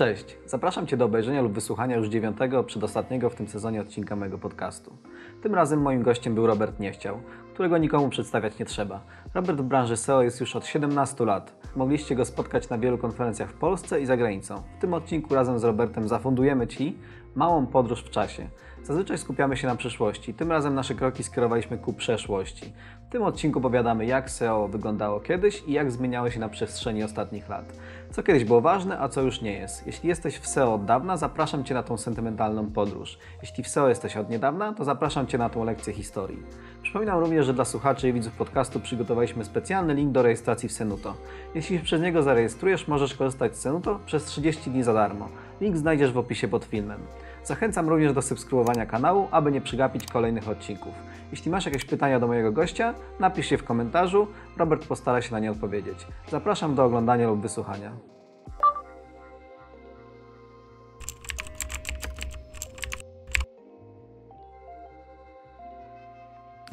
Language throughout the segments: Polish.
Cześć, zapraszam Cię do obejrzenia lub wysłuchania już dziewiątego, przedostatniego w tym sezonie odcinka mojego podcastu. Tym razem moim gościem był Robert Niechciał, którego nikomu przedstawiać nie trzeba. Robert w branży SEO jest już od 17 lat. Mogliście go spotkać na wielu konferencjach w Polsce i za granicą. W tym odcinku razem z Robertem zafundujemy Ci małą podróż w czasie. Zazwyczaj skupiamy się na przyszłości, tym razem nasze kroki skierowaliśmy ku przeszłości. W tym odcinku powiadamy, jak SEO wyglądało kiedyś i jak zmieniało się na przestrzeni ostatnich lat. Co kiedyś było ważne, a co już nie jest. Jeśli jesteś w SEO od dawna, zapraszam Cię na tą sentymentalną podróż. Jeśli w SEO jesteś od niedawna, to zapraszam Cię na tą lekcję historii. Przypominam również, że dla słuchaczy i widzów podcastu przygotowaliśmy specjalny link do rejestracji w Senuto. Jeśli się przez niego zarejestrujesz, możesz korzystać z Senuto przez 30 dni za darmo. Link znajdziesz w opisie pod filmem. Zachęcam również do subskrybowania kanału, aby nie przegapić kolejnych odcinków. Jeśli masz jakieś pytania do mojego gościa, napisz je w komentarzu, Robert postara się na nie odpowiedzieć. Zapraszam do oglądania lub wysłuchania.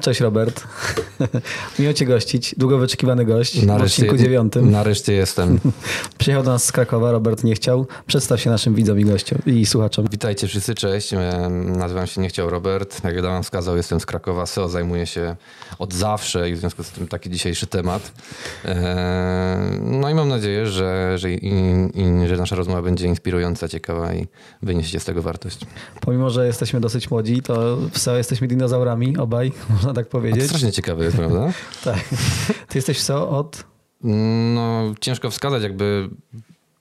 Cześć Robert. Miło Cię gościć. Długo wyczekiwany gość nareszcie, w odcinku dziewiątym. Nareszcie jestem. Przyjechał do nas z Krakowa, Robert nie chciał. Przedstaw się naszym widzom i gościom i słuchaczom. Witajcie wszyscy, cześć. Nazywam się Nie chciał Robert. Jak Adam wskazał, jestem z Krakowa. SEO zajmuję się od zawsze i w związku z tym taki dzisiejszy temat. No i mam nadzieję, że, że, że nasza rozmowa będzie inspirująca, ciekawa i wyniesiecie z tego wartość. Pomimo, że jesteśmy dosyć młodzi, to w SEO jesteśmy dinozaurami obaj, można tak powiedzieć. A to strasznie ciekawe jest, prawda? tak. Ty jesteś SEO od? No, ciężko wskazać, jakby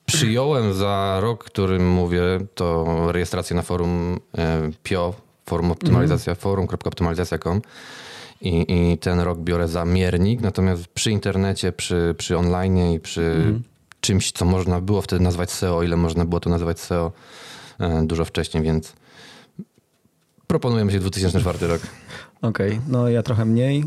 przyjąłem za rok, którym mówię, to rejestrację na forum e, PIO, forum optymalizacja, mm. forum.optymalizacja.com i, i ten rok biorę za miernik, natomiast przy internecie, przy, przy online i przy mm. czymś, co można było wtedy nazwać SEO, ile można było to nazywać SEO e, dużo wcześniej, więc proponujemy się 2004 rok. Okej, okay. no ja trochę mniej.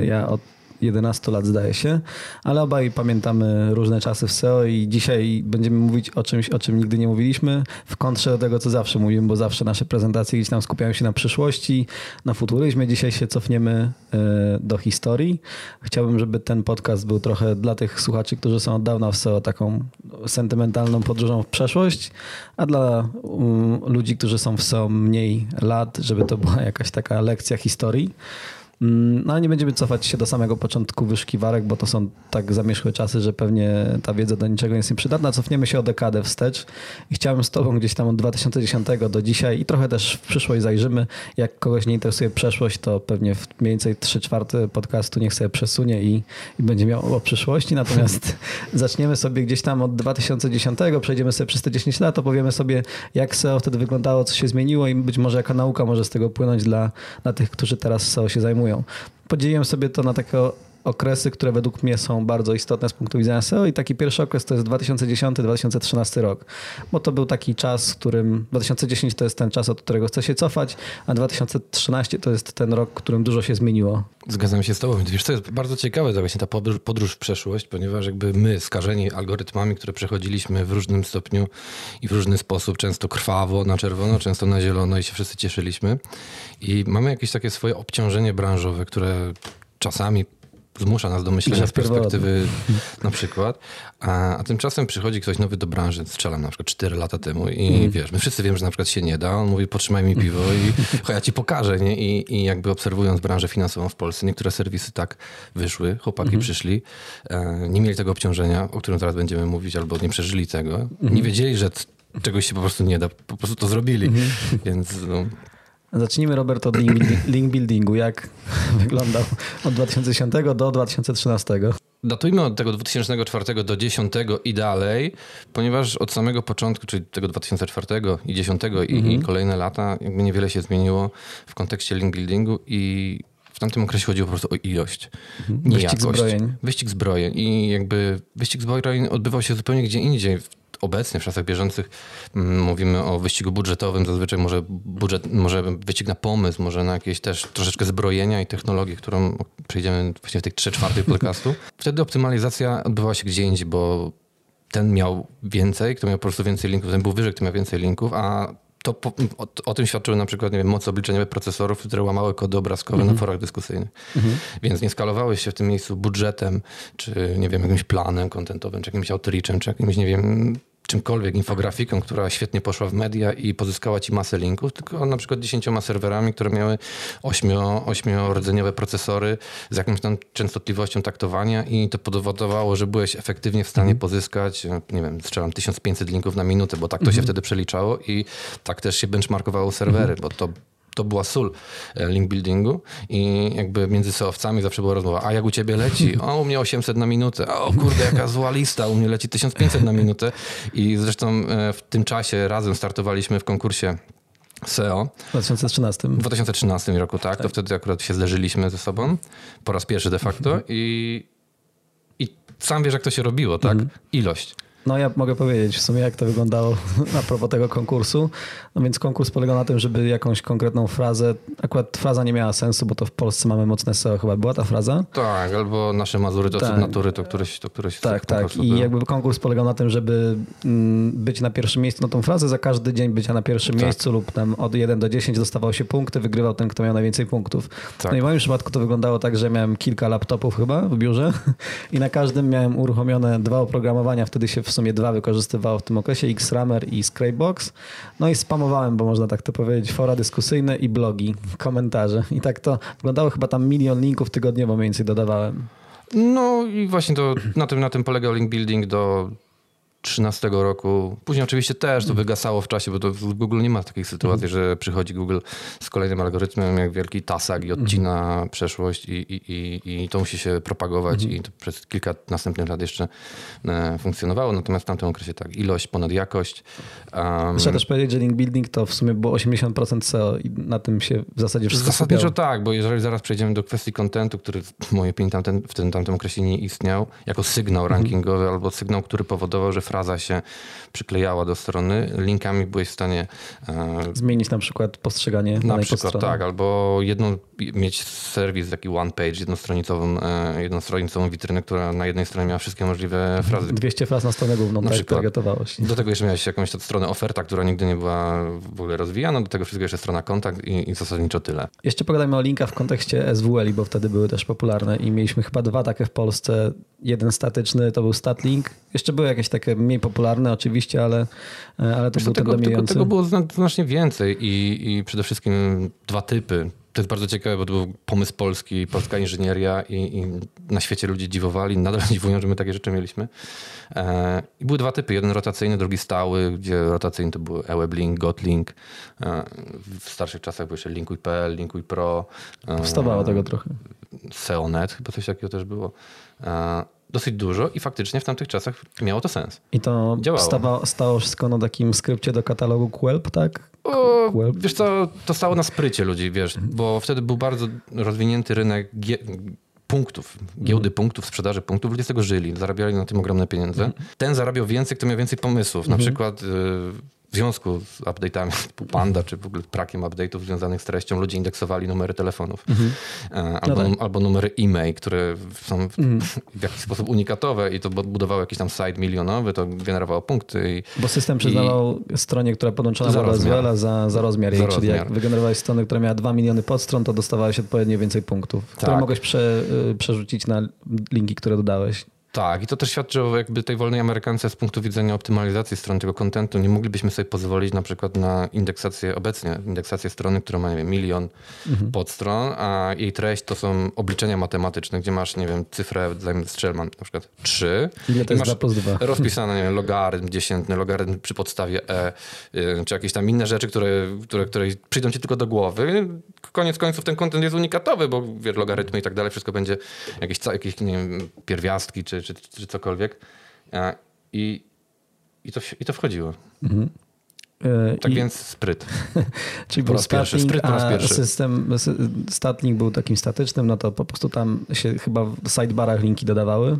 Y, ja od 11 lat zdaje się, ale obaj pamiętamy różne czasy w SEO i dzisiaj będziemy mówić o czymś, o czym nigdy nie mówiliśmy, w kontrze do tego, co zawsze mówimy, bo zawsze nasze prezentacje gdzieś tam skupiają się na przyszłości, na futuryzmie. Dzisiaj się cofniemy e, do historii. Chciałbym, żeby ten podcast był trochę dla tych słuchaczy, którzy są od dawna w SEO taką sentymentalną podróżą w przeszłość, a dla ludzi, którzy są w SEO mniej lat, żeby to była jakaś taka lekcja historii. Mm, no ale nie będziemy cofać się do samego początku wyszukiwarek, bo to są tak zamierzchłe czasy, że pewnie ta wiedza do niczego jest nieprzydatna. Cofniemy się o dekadę wstecz i chciałem z tobą gdzieś tam od 2010 do dzisiaj i trochę też w przyszłość zajrzymy. Jak kogoś nie interesuje przeszłość, to pewnie w mniej więcej 3 czwarte podcastu niech sobie przesunie i, i będzie miał o przyszłości. Natomiast zaczniemy sobie gdzieś tam od 2010, przejdziemy sobie przez te 10 lat, opowiemy sobie jak SEO wtedy wyglądało, co się zmieniło i być może jaka nauka może z tego płynąć dla, dla tych, którzy teraz SEO się zajmują. Podzieliłem sobie to na takie okresy, które według mnie są bardzo istotne z punktu widzenia SEO i taki pierwszy okres to jest 2010-2013 rok, bo to był taki czas, w którym 2010 to jest ten czas, od którego chcę się cofać, a 2013 to jest ten rok, w którym dużo się zmieniło. Zgadzam się z tobą. Wiesz, to jest bardzo ciekawe, to właśnie ta podróż w przeszłość, ponieważ jakby my skażeni algorytmami, które przechodziliśmy w różnym stopniu i w różny sposób, często krwawo, na czerwono, często na zielono i się wszyscy cieszyliśmy i mamy jakieś takie swoje obciążenie branżowe, które czasami zmusza nas do myślenia z perspektywy na przykład, a, a, tymczasem przychodzi ktoś nowy do branży, strzelam na przykład 4 lata temu i mm. wiesz, my wszyscy wiemy, że na przykład się nie da, on mówi potrzymaj mi piwo i ja ci pokażę, nie? I, I jakby obserwując branżę finansową w Polsce, niektóre serwisy tak wyszły, chłopaki mm. przyszli, e, nie mieli tego obciążenia, o którym zaraz będziemy mówić, albo nie przeżyli tego, mm. nie wiedzieli, że czegoś się po prostu nie da, po prostu to zrobili, mhm. więc no, Zacznijmy, Robert, od link, link buildingu. Jak wyglądał od 2010 do 2013? Datujmy od tego 2004 do 2010 i dalej, ponieważ od samego początku, czyli tego 2004 i 2010 mm -hmm. i, mhm. kolejne lata, jakby niewiele się zmieniło w kontekście link buildingu i w tamtym okresie chodziło po prostu o ilość, mhm. Wyścig jakość. zbrojeń. Wyścig zbrojeń i jakby wyścig zbrojeń odbywał się zupełnie gdzie indziej obecnie w czasach bieżących mm, mówimy o wyścigu budżetowym, zazwyczaj może budżet, może wyścig na pomysł, może na jakieś też troszeczkę zbrojenia i technologii, którą przejdziemy właśnie w tej 3 czwartej podcastu. Wtedy optymalizacja odbywała się gdzie indziej, bo ten miał więcej, kto miał po prostu więcej linków, ten był wyżej, kto miał więcej linków, a to po, o, o, tym świadczyły na przykład nie wiem, moce obliczeniowe procesorów, które łamały kody obrazkowe mm -hmm. na mhm. forach dyskusyjnych. Mm -hmm. Więc nie skalowały się w tym miejscu budżetem, czy nie wiem, jakimś planem kontentowym, czy jakimś outreachem, czy jakimś, nie wiem, czymkolwiek, infografiką, która świetnie poszła w media i pozyskała ci masę linków, tylko na przykład dziesięcioma serwerami, które miały ośmio, ośmiordzeniowe procesory z jakąś tam częstotliwością taktowania i to powodowało, że byłeś efektywnie w stanie Mhm. pozyskać, nie wiem, strzelam 1500 linków na minutę, bo tak to Mhm. się wtedy przeliczało i tak też się benchmarkowało serwery, bo to to była sól e, link buildingu i jakby między seowcami zawsze była rozmowa, a jak u ciebie leci? O, u mnie 800 na minutę. O kurde, jaka zła lista, u mnie leci 1500 na minutę. I zresztą e, w tym czasie razem startowaliśmy w konkursie SEO W 2013. w 2013 roku, tak? To wtedy akurat się zderzyliśmy ze sobą po raz pierwszy de facto i, i sam wiesz, jak to się robiło, tak? Ilość. No ja mogę powiedzieć w sumie, jak to wyglądało a propos tego konkursu. No więc konkurs polegał na tym, żeby jakąś konkretną frazę, akurat fraza nie miała sensu, bo to w Polsce mamy mocne SEO, chyba była ta fraza. Tak, albo nasze Mazury to Tak. natury, to któreś, to któreś Tak, tak. I jakby konkurs polegał na tym, żeby mm, być na pierwszym miejscu na tą frazę, za każdy dzień bycia na pierwszym Tak. miejscu lub tam od 1 do 10 dostawał się punkty, wygrywał ten, kto miał najwięcej punktów. Tak. No i w moim przypadku to wyglądało tak, że miałem kilka laptopów chyba w biurze i na każdym miałem uruchomione dwa oprogramowania, wtedy się w sumie dwa wykorzystywało w tym okresie, Xrammer i Scrapebox. No i spamowałem, bo można tak to powiedzieć, fora dyskusyjne i blogi, komentarze. I tak to wyglądało chyba tam milion linków tygodniowo mniej więcej dodawałem. No i właśnie to na tym, na tym polegał link building do 13 roku. Później oczywiście też to wygasało w czasie, bo to w Google nie ma takiej sytuacji, że przychodzi Google z kolejnym algorytmem jak wielki tasak i odcina przeszłość i, i, i, i to musi się propagować i to przez kilka następnych lat jeszcze e, funkcjonowało. Natomiast w tamtym okresie tak, ilość ponad jakość. Um, Trzeba też powiedzieć, że link building to w sumie było 80% SEO i na tym się w zasadzie wszystko Zasadniczo skupiało. tak, bo jeżeli zaraz przejdziemy do kwestii kontentu, który w mojej opinii tamten, w tym tamtym okresie nie istniał, jako sygnał rankingowy albo sygnał, który powodował, że fraza się przyklejała do strony, linkami byłeś w stanie e, Zmienić na przykład postrzeganie na przykład tak, albo jedną, mieć serwis taki one page, jednostronicową, e, jednostronicową witrynę, która na jednej stronie miała wszystkie możliwe frazy. 200 fraz na stronę główną, Na tak się. Do tego jeszcze miałeś jakąś stronę oferta, która nigdy nie była w ogóle rozwijana, do tego wszystkiego jeszcze strona kontakt i, i zasadniczo tyle. Jeszcze pogadajmy o linkach w kontekście SWL, bo wtedy były też popularne i mieliśmy chyba dwa takie w Polsce. Jeden statyczny to był Statlink. Jeszcze były jakieś takie mniej popularne oczywiście, ale, ale to Wiesz, był co, ten tego, tego, tego było zna- znacznie więcej i, i przede wszystkim dwa typy. To jest bardzo ciekawe, bo to był pomysł polski, polska inżynieria i, i na świecie ludzie dziwowali, nadal dziwują, że my takie rzeczy mieliśmy. E, I były dwa typy, jeden rotacyjny, drugi stały, gdzie rotacyjny to był eWeblink, Gotlink. E, w starszych czasach był jeszcze Linkuj.pl, Linkuj Pro. e, Powstawało tego trochę. SEOnet, chyba coś takiego też było. E, dosyć dużo i faktycznie w tamtych czasach miało to sens. I to Działało. stawa, stało wszystko na takim skrypcie do katalogu Quelp, tak? O, Web. wiesz co, to stało na sprycie ludzi, wiesz, bo wtedy był bardzo rozwinięty rynek punktów, giełdy punktów, sprzedaży punktów. Ludzie z tego żyli, zarabiali na tym ogromne pieniądze. Ten zarabiał więcej, kto miał więcej pomysłów. Na przykład y, w związku z update'ami typu Panda, czy w ogóle brakiem update'ów związanych z treścią, ludzie indeksowali numery telefonów. E, Albo, albo numery e-mail, które są w, w jakiś sposób unikatowe i to budowało jakiś tam site milionowy, to generowało punkty. I, Bo system przyznawał stronie, która podłączona była do za, za rozmiar jej, Za czyli jak rozmiar. wygenerowałeś stronę, która miała 2 miliony podstron, to dostawałeś odpowiednio więcej punktów, które Tak. mogłeś prze, y, przerzucić na linki, które dodałeś. Tak, i to też świadczy o jakby tej wolnej amerykance z punktu widzenia optymalizacji stron tego kontentu. Nie moglibyśmy sobie pozwolić na przykład na indeksację, obecnie indeksację strony, która ma, nie wiem, milion podstron, a jej treść to są obliczenia matematyczne, gdzie masz, nie wiem, cyfrę, dajmy strzelman, na przykład 3. Ile to jest masz 2 plus 2? rozpisane, nie wiem, logarytm dziesiętny, logarytm przy podstawie e, y, czy jakieś tam inne rzeczy, które, które, które przyjdą ci tylko do głowy. Koniec końców ten kontent jest unikatowy, bo wiesz, logarytmy i tak dalej, wszystko będzie jakieś, jakieś nie wiem, pierwiastki czy, czy, czy cokolwiek. E, I, i, to, I to wchodziło. Y, Tak i- więc spryt. Czyli Po był pierwszy, spryt po raz pierwszy. system, sy- Statlink był takim statycznym, no to po prostu tam się chyba w sidebarach linki dodawały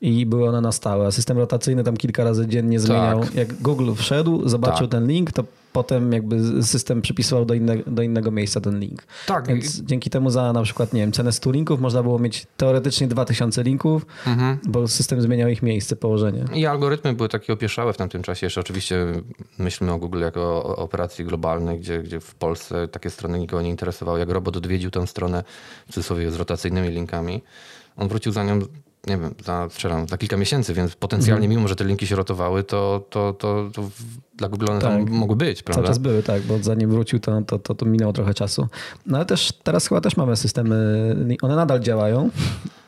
i były one na stałe. A system rotacyjny tam kilka razy dziennie zmieniał. Jak Google wszedł, zobaczył Tak. ten link, to potem jakby system przypisywał do, inne, do innego miejsca ten link. Tak, Więc dzięki temu za na przykład, nie wiem, cenę 100 linków można było mieć teoretycznie 2000 linków, Mhm. bo system zmieniał ich miejsce, położenie. I algorytmy były takie opieszałe w tamtym czasie. Jeszcze oczywiście myślmy o Google jako o operacji globalnej, gdzie, gdzie w Polsce takie strony nikogo nie interesowały. Jak robot odwiedził tę stronę, w cudzysłowie z rotacyjnymi linkami, on wrócił za nią nie wiem, za, strzelam, za kilka miesięcy, więc potencjalnie, mimo że te linki się rotowały, to, to, to, to dla Google one tam Tak. mogły być, Cały prawda? czas były, tak, bo zanim wrócił, to, to, to, to minęło trochę czasu. No ale też teraz chyba też mamy systemy, one nadal działają.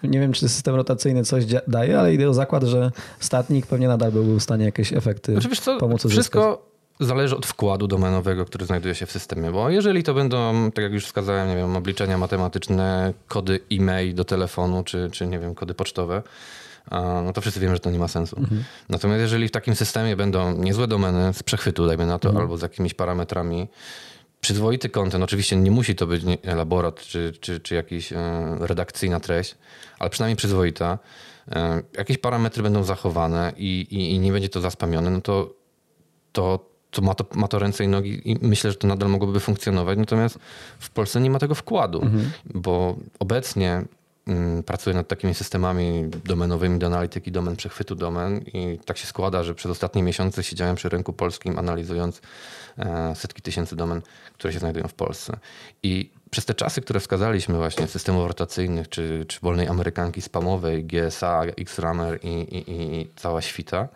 Nie wiem, czy system rotacyjny coś daje, ale idę o zakład, że statnik pewnie nadal byłby w stanie jakieś efekty Znaczy, pomóc uzyskać. wszystko zależy od wkładu domenowego, który znajduje się w systemie, bo jeżeli to będą, tak jak już wskazałem, nie wiem, obliczenia matematyczne, kody e-mail do telefonu, czy, czy nie wiem, kody pocztowe, no to wszyscy wiemy, że to nie ma sensu. Mhm. Natomiast jeżeli w takim systemie będą niezłe domeny z przechwytu, dajmy na to, Mhm. albo z jakimiś parametrami, przyzwoity content, oczywiście nie musi to być elaborat czy, czy, czy jakiś e, redakcyjna treść, ale przynajmniej przyzwoita, e, jakieś parametry będą zachowane i, i, i nie będzie to zaspamione, no to, to, to, ma to ma to ręce i nogi i myślę, że to nadal mogłoby funkcjonować. Natomiast w Polsce nie ma tego wkładu, bo obecnie mm, pracuję nad takimi systemami domenowymi do analityki domen, przechwytu domen i tak się składa, że przez ostatnie miesiące siedziałem przy rynku polskim analizując e, setki tysięcy domen, które się znajdują w Polsce. I przez te czasy, które wskazaliśmy właśnie, systemów rotacyjnych, czy, czy wolnej amerykanki spamowej, GSA, XRAMER i, i, i, i cała świta,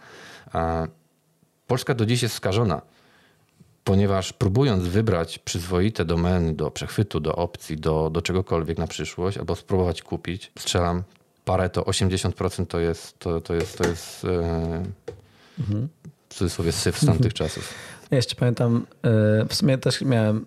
e, Polska do dziś jest skażona, ponieważ próbując wybrać przyzwoite domeny do przechwytu, do opcji, do, do czegokolwiek na przyszłość, albo spróbować kupić, strzelam, parę to 80% to jest, to, to jest, to jest e, w cudzysłowie syf z tamtych czasów. Ja jeszcze pamiętam, e, w sumie też miałem,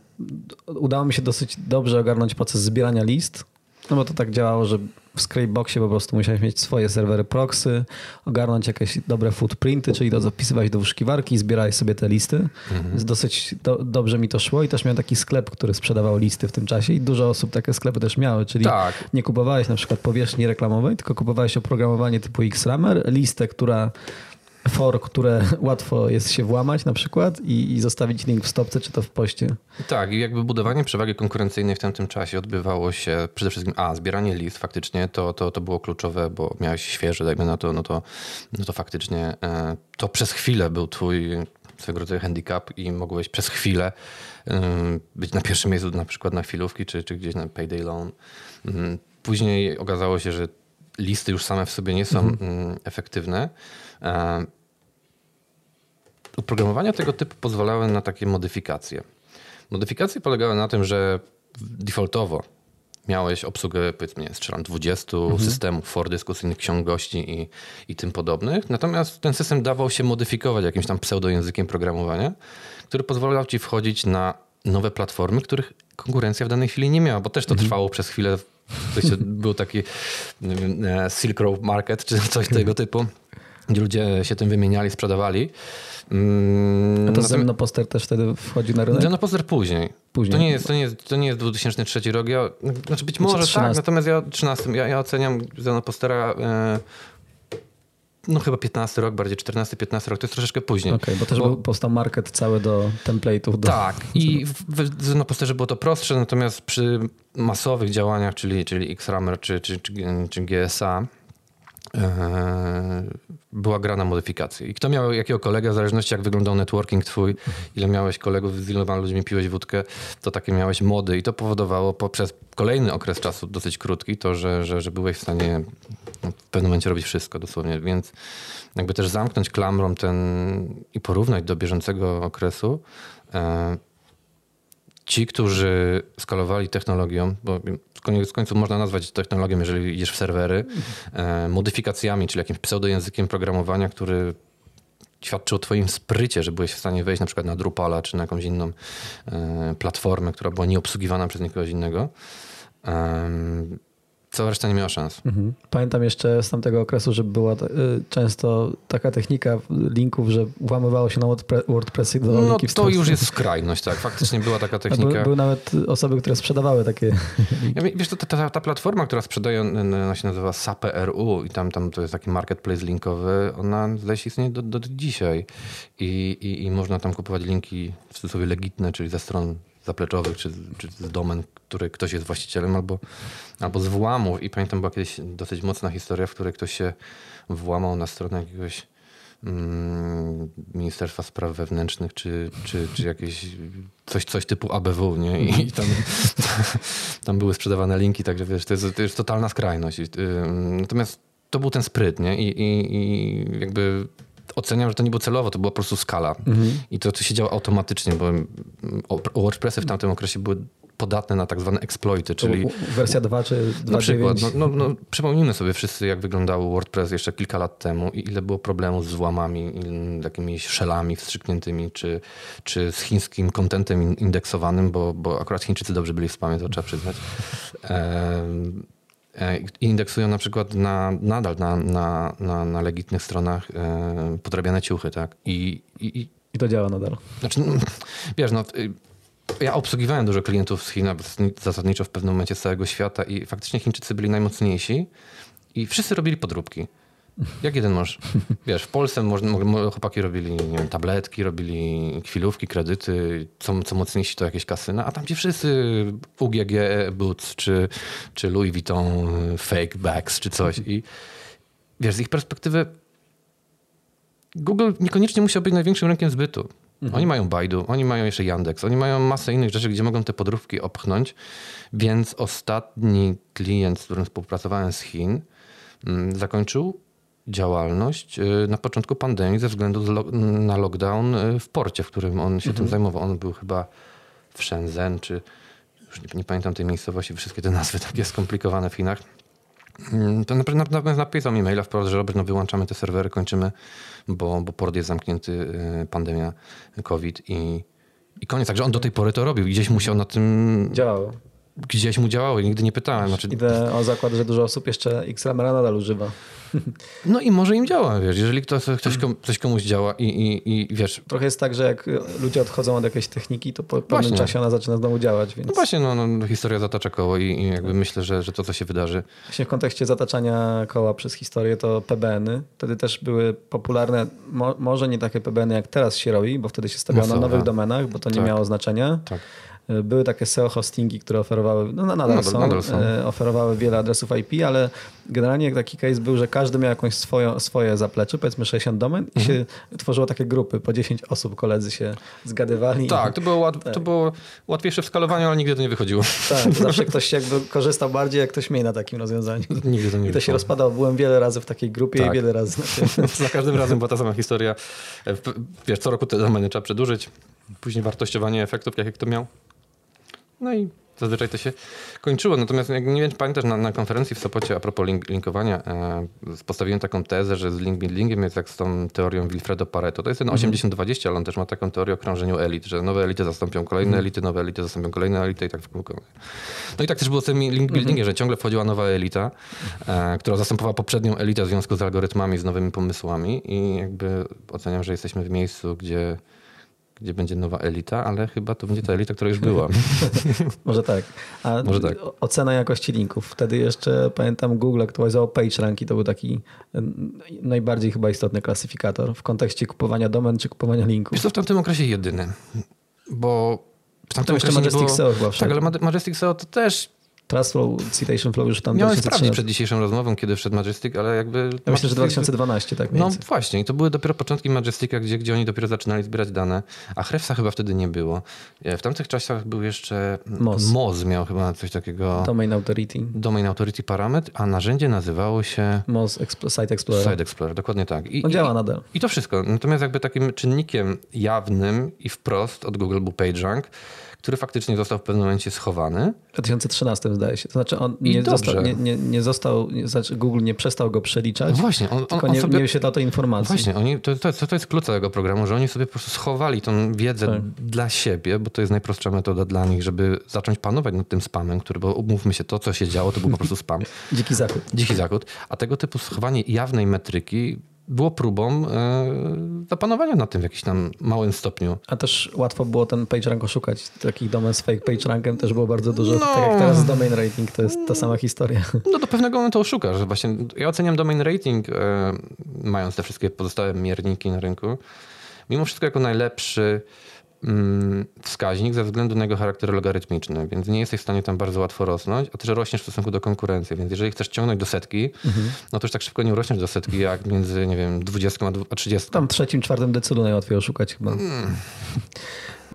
udało mi się dosyć dobrze ogarnąć proces zbierania list, no bo to tak działało, że w Scrapeboxie po prostu musiałeś mieć swoje serwery proxy, ogarnąć jakieś dobre footprinty, czyli to zapisywać do wyszukiwarki i zbierałeś sobie te listy. Więc dosyć do, dobrze mi to szło i też miałem taki sklep, który sprzedawał listy w tym czasie i dużo osób takie sklepy też miały, czyli Tak. nie kupowałeś na przykład powierzchni reklamowej, tylko kupowałeś oprogramowanie typu XRAMER, listę, która for, które łatwo jest się włamać na przykład i, i zostawić link w stopce czy to w poście. Tak, i jakby budowanie przewagi konkurencyjnej w tamtym czasie odbywało się przede wszystkim, a zbieranie list faktycznie to, to, to było kluczowe, bo miałeś świeże, dajmy na to, no to, no to faktycznie e, to przez chwilę był twój swego rodzaju handicap i mogłeś przez chwilę e, być na pierwszym miejscu na przykład na chwilówki czy, czy gdzieś na payday loan. Mm, Później okazało się, że listy już same w sobie nie są mm, efektywne. E, Oprogramowania tego typu pozwalały na takie modyfikacje. Modyfikacje polegały na tym, że defaultowo miałeś obsługę, powiedzmy, nie, strzelam 20 systemów for dyskusyjnych, ksiąg gości i, i tym podobnych. Natomiast ten system dawał się modyfikować jakimś tam pseudojęzykiem programowania, który pozwalał ci wchodzić na nowe platformy, których konkurencja w danej chwili nie miała, bo też to trwało przez chwilę. To się, był taki e, Silk Road Market czy coś tego typu, gdzie ludzie się tym wymieniali, sprzedawali. Mm, A to natomiast- Zemnoposter też wtedy wchodzi na rynek? Zeno Poster później. Później. To nie jest, to nie jest, to nie jest 2003 rok. Ja, znaczy być może 13. tak, natomiast ja 13. Ja, ja oceniam Zeno Postera e, no chyba 15 rok, bardziej 14-15 rok. To jest troszeczkę później. Okej, bo też Bo- powstał market cały do template'ów. Do... Tak, i w, w Zenoposterze było to prostsze, natomiast przy masowych działaniach, czyli, czyli XRAMER czy, czy, czy, czy GSA, była gra na modyfikację. I kto miał jakiego kolegę, w zależności jak wyglądał networking twój, ile miałeś kolegów, z iloma ludźmi piłeś wódkę, to takie miałeś mody i to powodowało poprzez kolejny okres czasu, dosyć krótki, to, że, że, że byłeś w stanie no, w pewnym momencie robić wszystko dosłownie, więc jakby też zamknąć klamrą ten i porównać do bieżącego okresu, e, ci, którzy skalowali technologią, bo koniec końców można nazwać technologią, jeżeli idziesz w serwery, e, modyfikacjami, czyli jakimś pseudojęzykiem programowania, który świadczy o twoim sprycie, że byłeś w stanie wejść na przykład na Drupala czy na jakąś inną e, platformę, która była nieobsługiwana przez nikogoś innego. Cała reszta nie miała szans. Mhm. Pamiętam jeszcze z tamtego okresu, że była y, często taka technika linków, że włamywało się na WordPre- WordPressy do No linki to już jest skrajność, tak. Faktycznie była taka technika. Były, były nawet osoby, które sprzedawawały takie. Ja, wie- wiesz, to, ta, ta, platforma, która sprzedaje, on- ona się nazywa SAP.ru i tam, tam to jest taki marketplace linkowy, ona zdaje się istnieje do, do dzisiaj I, i, i można tam kupować linki w cudzysłowie legitne, czyli ze stron zapleczowych, czy, czy z domen, który ktoś jest właścicielem, albo, albo z włamów. I pamiętam, była kiedyś dosyć mocna historia, w której ktoś się włamał na stronę jakiegoś mm, Ministerstwa Spraw Wewnętrznych, czy, czy, czy jakieś coś, coś typu ABW, nie? I tam, tam były sprzedawane linki, także wiesz, to jest, to jest totalna skrajność. Ym, Natomiast to był ten spryt, nie? I, i, i jakby oceniam, że to nie było celowo, to była po prostu skala. I to, to się działo automatycznie, bo WordPressy w tamtym okresie były podatne na tak zwane exploity, czyli... Wersja 2 czy 2.9? Na przykład, no, no, no, przypomnijmy sobie wszyscy, jak wyglądał WordPress jeszcze kilka lat temu i ile było problemów z złamami, i jakimiś szelami wstrzykniętymi, czy, czy z chińskim kontentem in- indeksowanym, bo, bo akurat Chińczycy dobrze byli w spamie, to trzeba przyznać. E, i indeksują na przykład na, nadal na, na, na, na legitnych stronach e, podrabiane ciuchy, tak? I, i, i to działa nadal. znaczy, no, wiesz, no, y, ja obsługiwałem dużo klientów z Chin, zasadniczo w pewnym momencie z całego świata i faktycznie Chińczycy byli najmocniejsi i wszyscy robili podróbki. Jak jeden mąż. Wiesz, w Polsce można, mo- mo- chłopaki robili wiem, tabletki, robili chwilówki, kredyty, co, co mocniejsi to jakieś kasyna, a tam ci wszyscy UGG Boots, czy, czy Louis Vuitton fake bags, czy coś. I wiesz, z ich perspektywy Google niekoniecznie musiał być największym rynkiem zbytu. Oni mają Baidu, oni mają jeszcze Yandex, oni mają masę innych rzeczy, gdzie mogą te podróbki opchnąć, więc ostatni klient, z którym współpracowałem z Chin, mm, zakończył działalność y, na początku pandemii ze względu na lockdown y, w porcie, w którym on się tym zajmował. On był chyba w Shenzhen, czy już nie, nie pamiętam tej miejscowości, wszystkie te nazwy takie skomplikowane w Chinach. Mm, To na- na- napisał mi maila wprost, że Robert, no wyłączamy te serwery, kończymy, bo, bo port jest zamknięty, y, pandemia, COVID i, i koniec. Także on do tej pory to robił. i Gdzieś musiał na tym, Działało. Gdzieś mu działało i nigdy nie pytałem. Znaczy, Idę o zakład, że dużo osób jeszcze Xramera nadal używa. no i może im działa, wiesz, jeżeli ktoś, ktoś, komu- coś komuś działa i, i, i wiesz, Trochę jest tak, że jak ludzie odchodzą od jakiejś techniki, to po pewnym Właśnie. czasie ona zaczyna znowu działać. Więc no właśnie, no, no, historia zatacza koło i, i jakby myślę, że, że to, co się wydarzy, właśnie w kontekście zataczania koła przez historię, to PBN-y wtedy też były popularne, mo, może nie takie PBN-y jak teraz się robi, bo wtedy się stawiało na nowych domenach, bo to nie Tak. miało znaczenia. tak. Były takie SEO hostingi, które oferowały, no nadal, Nadal- są, nadal są. e, oferowały wiele adresów IP, ale generalnie taki case był, że każdy miał jakąś swoją, swoje zaplecze, powiedzmy 60 domen i Mhm. się tworzyło takie grupy, po 10 osób koledzy się zgadywali. Tak, to było, łat, to było łatwiejsze w skalowaniu, ale nigdy to nie wychodziło. Tak, zawsze ktoś jakby korzystał bardziej, jak ktoś mniej na takim rozwiązaniu. Nigdy to nie I to się rozpadało. Byłem wiele razy w takiej grupie Tak. i wiele razy na. Za każdym razem była ta sama historia. E, Wiesz, co roku te domeny trzeba przedłużyć. Później wartościowanie efektów, jakie kto miał. No i zazwyczaj to się kończyło. Natomiast jak nie wiem, czy pamiętasz, na, na konferencji w Sopocie a propos link, linkowania e, postawiłem taką tezę, że z link buildingiem jest jak z tą teorią Wilfredo Pareto. To jest ten 80-20, ale on też ma taką teorię o krążeniu elit, że nowe elity zastąpią kolejne elity, nowe elity zastąpią kolejne elity i tak w kółko. No i tak też było z tym link buildingiem, że ciągle wchodziła nowa elita, e, która zastępowała poprzednią elitę w związku z algorytmami, z nowymi pomysłami i jakby oceniam, że jesteśmy w miejscu, gdzie gdzie będzie nowa elita, ale chyba to będzie ta elita, która już była. Może tak. A Może tak. ocena jakości linków. Wtedy jeszcze pamiętam Google aktualizował PageRank i to był taki najbardziej chyba istotny klasyfikator w kontekście kupowania domen czy kupowania linków. Wiesz co, w tamtym okresie jedyny, bo w tamtym jeszcze okresie nie Majestic było... SEO chyba wszedł. Tak, ale Maj- Majestic SEO to też Trust Flow, Citation Flow już tam miałem 2013. sprawdzić przed dzisiejszą rozmową, kiedy wszedł Majestic, ale jakby... Ja myślę, że Majestic- 2012 tak No więcej. właśnie, i to były dopiero początki Majestica, gdzie, gdzie oni dopiero zaczynali zbierać dane, a Hrefsa chyba wtedy nie było. E, W tamtych czasach był jeszcze... Moz. Moz miał chyba coś takiego... Domain Authority. Domain Authority Parametr, a narzędzie nazywało się Moz Expl- Site Explorer. Site Explorer, dokładnie tak. I, On działa i, nadal. I to wszystko. Natomiast jakby takim czynnikiem jawnym i wprost od Google był PageRank, który faktycznie został w pewnym momencie schowany. W 2013 zdaje się. To znaczy on nie został, nie, nie, nie został, znaczy Google nie przestał go przeliczać, No właśnie, on, on, tylko on nie, sobie... nie wyświetla to informacji. Właśnie, oni, to, to, to jest klucz całego programu, że oni sobie po prostu schowali tą wiedzę Tak. dla siebie, bo to jest najprostsza metoda dla nich, żeby zacząć panować nad tym spamem, który, bo umówmy się, to co się działo, to był po prostu spam. Dziki zachód. Dziki zachód. A tego typu schowanie jawnej metryki było próbą e, zapanowania nad tym w jakimś tam małym stopniu. A też łatwo było ten PageRank oszukać. Takich domen z fake PageRankiem też było bardzo dużo. No. Tak jak teraz z domain rating, to jest ta sama historia. No do pewnego momentu oszukasz. Właśnie ja oceniam domain rating, e, mając te wszystkie pozostałe mierniki na rynku, mimo wszystko jako najlepszy wskaźnik ze względu na jego charakter logarytmiczny, więc nie jesteś w stanie tam bardzo łatwo rosnąć, a też rośniesz w stosunku do konkurencji, więc jeżeli chcesz ciągnąć do setki, no to już tak szybko nie urośniesz do setki, jak między, nie wiem, 20 a dwu- a 30. Tam trzecim, czwartym decylu najłatwiej oszukać chyba.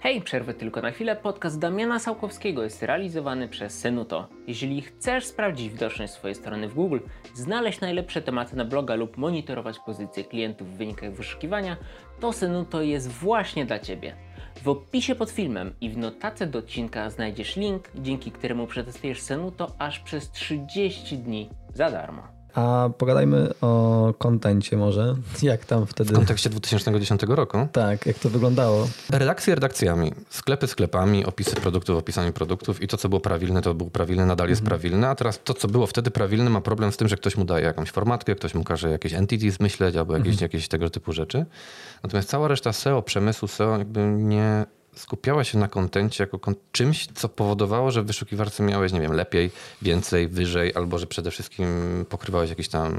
Hej, przerwę tylko na chwilę. Podcast Damiana Sałkowskiego jest realizowany przez Senuto. Jeżeli chcesz sprawdzić widoczność swojej strony w Google, znaleźć najlepsze tematy na bloga lub monitorować pozycję klientów w wynikach wyszukiwania, to Senuto jest właśnie dla Ciebie. W opisie pod filmem i w notatce do odcinka znajdziesz link, dzięki któremu przetestujesz Senuto aż przez 30 dni za darmo. A pogadajmy o kontencie może. Jak tam wtedy... W kontekście 2010 roku. Tak, jak to wyglądało? Redakcje redakcjami, sklepy sklepami, opisy produktów, opisami produktów i to, co było prawilne, to było prawilne, nadal jest prawilne, a teraz to, co było wtedy prawilne, ma problem z tym, że ktoś mu daje jakąś formatkę, ktoś mu każe jakieś entities myśleć albo jakieś, jakieś tego typu rzeczy. Natomiast cała reszta SEO, przemysłu SEO jakby nie skupiała się na kontencie jako czymś, co powodowało, że w wyszukiwarce miałeś, nie wiem, lepiej, więcej, wyżej, albo że przede wszystkim pokrywałeś jakiś tam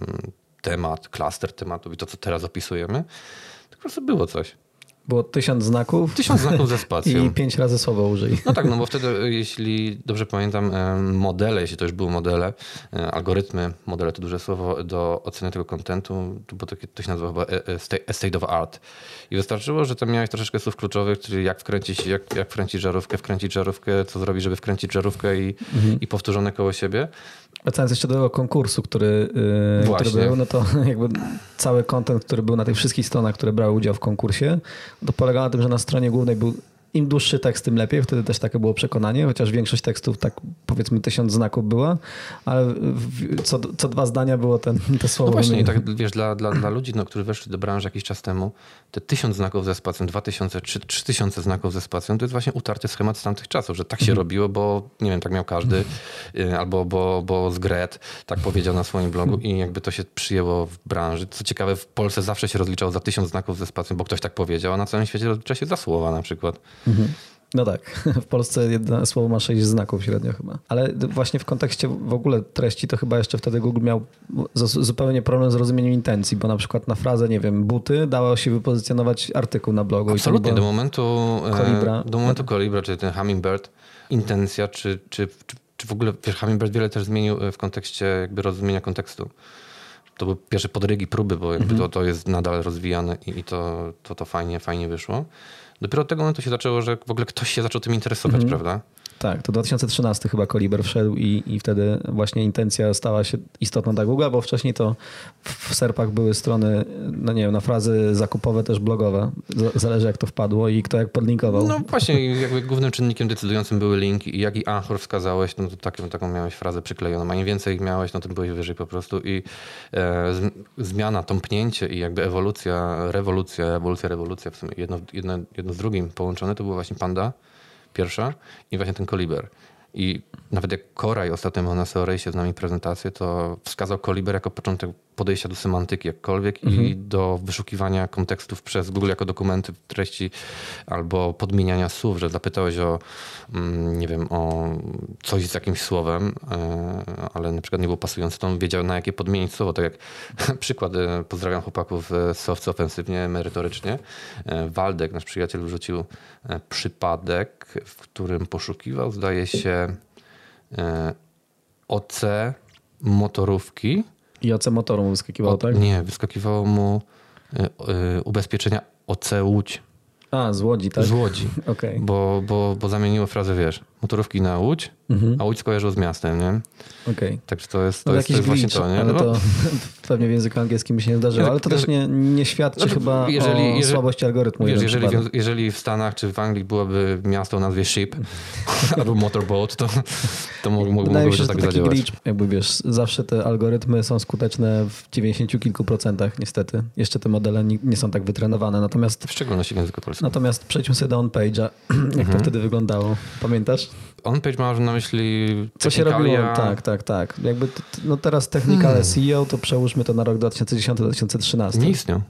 temat, klaster tematów i to, co teraz opisujemy. To po prostu było coś. Było tysiąc znaków Tysiąc znaków ze spacją. i pięć razy słowo użyj. No tak, no bo wtedy, jeśli dobrze pamiętam, e, modele, jeśli to już były modele, e, algorytmy, modele to duże słowo, do oceny tego kontentu, to, było takie, to się nazywa chyba e, sta- state of art. I wystarczyło, że tam miałeś troszeczkę słów kluczowych, czyli jak wkręcić, jak, jak wkręcić żarówkę, wkręcić żarówkę, co zrobić, żeby wkręcić żarówkę i, i powtórzone koło siebie. Wracając jeszcze do tego konkursu, który, yy, który był, no to jakby cały content, który był na tych wszystkich stronach, które brały udział w konkursie, to polegał na tym, że na stronie głównej był im dłuższy tekst, tym lepiej. Wtedy też takie było przekonanie, chociaż większość tekstów tak powiedzmy tysiąc znaków była, ale w, co, co dwa zdania było ten, te słowo. No właśnie, i tak wiesz, dla, dla, dla ludzi, no, którzy weszli do branży jakiś czas temu, te tysiąc znaków ze spacją, dwa tysiące, trzy, trzy tysiące znaków ze spacją, to jest właśnie utarty schemat z tamtych czasów, że tak się robiło, bo nie wiem, tak miał każdy, y, albo bo, bo z Gret tak powiedział na swoim blogu i jakby to się przyjęło w branży. Co ciekawe, w Polsce zawsze się rozliczało za tysiąc znaków ze spacją, bo ktoś tak powiedział, a na całym świecie rozlicza się za słowa na przykład. No tak, w Polsce jedno słowo ma sześć znaków średnio chyba. Ale właśnie w kontekście w ogóle treści to chyba jeszcze wtedy Google miał zupełnie problem z rozumieniem intencji, bo na przykład na frazę, nie wiem, buty dało się wypozycjonować artykuł na blogu. Absolutnie, do momentu e, Kolibra. do momentu Kolibra, czy ten Hummingbird, intencja, czy, czy, czy, czy w ogóle, wiesz, Hummingbird wiele też zmienił e, w kontekście jakby rozumienia kontekstu. To były pierwsze podrygi, próby, bo jakby to, to jest nadal rozwijane i, i to, to, to fajnie, fajnie wyszło. Dopiero od tego momentu się zaczęło, że w ogóle ktoś się zaczął tym interesować, prawda? Tak, to 2013 chyba Koliber wszedł i, i wtedy właśnie intencja stała się istotna dla Google, bo wcześniej to w serpach były strony, no nie wiem, na frazy zakupowe też blogowe. Zależy jak to wpadło i kto jak podlinkował. No właśnie, jakby głównym czynnikiem decydującym były linki i jak i Anchor wskazałeś, no to taką, taką miałeś frazę przyklejoną, a im więcej ich miałeś, no tym byłeś wyżej po prostu i e, z, zmiana, tąpnięcie i jakby ewolucja, rewolucja, ewolucja, rewolucja, w sumie jedno, jedno, jedno z drugim połączone, to była właśnie Panda pierwsza i właśnie ten Koliber. I nawet jak Koraj ostatnio miał na Seorejsie z nami prezentację, to wskazał Koliber jako początek podejścia do semantyki jakkolwiek i do wyszukiwania kontekstów przez Google jako dokumenty treści albo podmieniania słów, że zapytałeś o, mm, nie wiem, o coś z jakimś słowem, e, ale na przykład nie było pasujące, to on wiedział na jakie podmienić słowo. Tak jak przykład, e, pozdrawiam chłopaków z Soft ofensywnie, merytorycznie. E, Waldek, nasz przyjaciel, wrzucił przypadek, w którym poszukiwał, zdaje się, OC motorówki. I OC motoru mu wyskakiwało, tak? Nie, wyskakiwało mu e, e, ubezpieczenia OC Łódź A, z Łodzi, tak? z Łodzi. Okej. Bo, bo, bo zamieniło frazę, wiesz, motorówki na Łódź, a Łódź skojarzył z miastem, nie? Okej. Także to jest, to No jest, to jest właśnie glitch, to, nie? ale No, to pewnie w języku angielskim mi się nie zdarzyło, ale to też nie, nie świadczy Znaczy, chyba jeżeli- o jeżeli- słabości algorytmu. Jeżeli, w- jeżeli w Stanach czy w Anglii byłoby miasto o nazwie Ship albo Motorboat, to, to mógł, Wydaje mi mogłoby się, że tak to taki zadziałać. glitch, jakby wiesz, zawsze te algorytmy są skuteczne w 90 kilku procentach, niestety. Jeszcze te modele nie, nie są tak wytrenowane. Natomiast, W szczególności w języku polskim. natomiast przejdźmy sobie do on-page'a. Jak Mhm. to wtedy wyglądało? Pamiętasz? On-page masz na myśli Co się robiło? Tak, tak, tak. Jakby no teraz technikale Hmm. SEO, to przełóżmy to na rok 2010-2013. Nie istniał.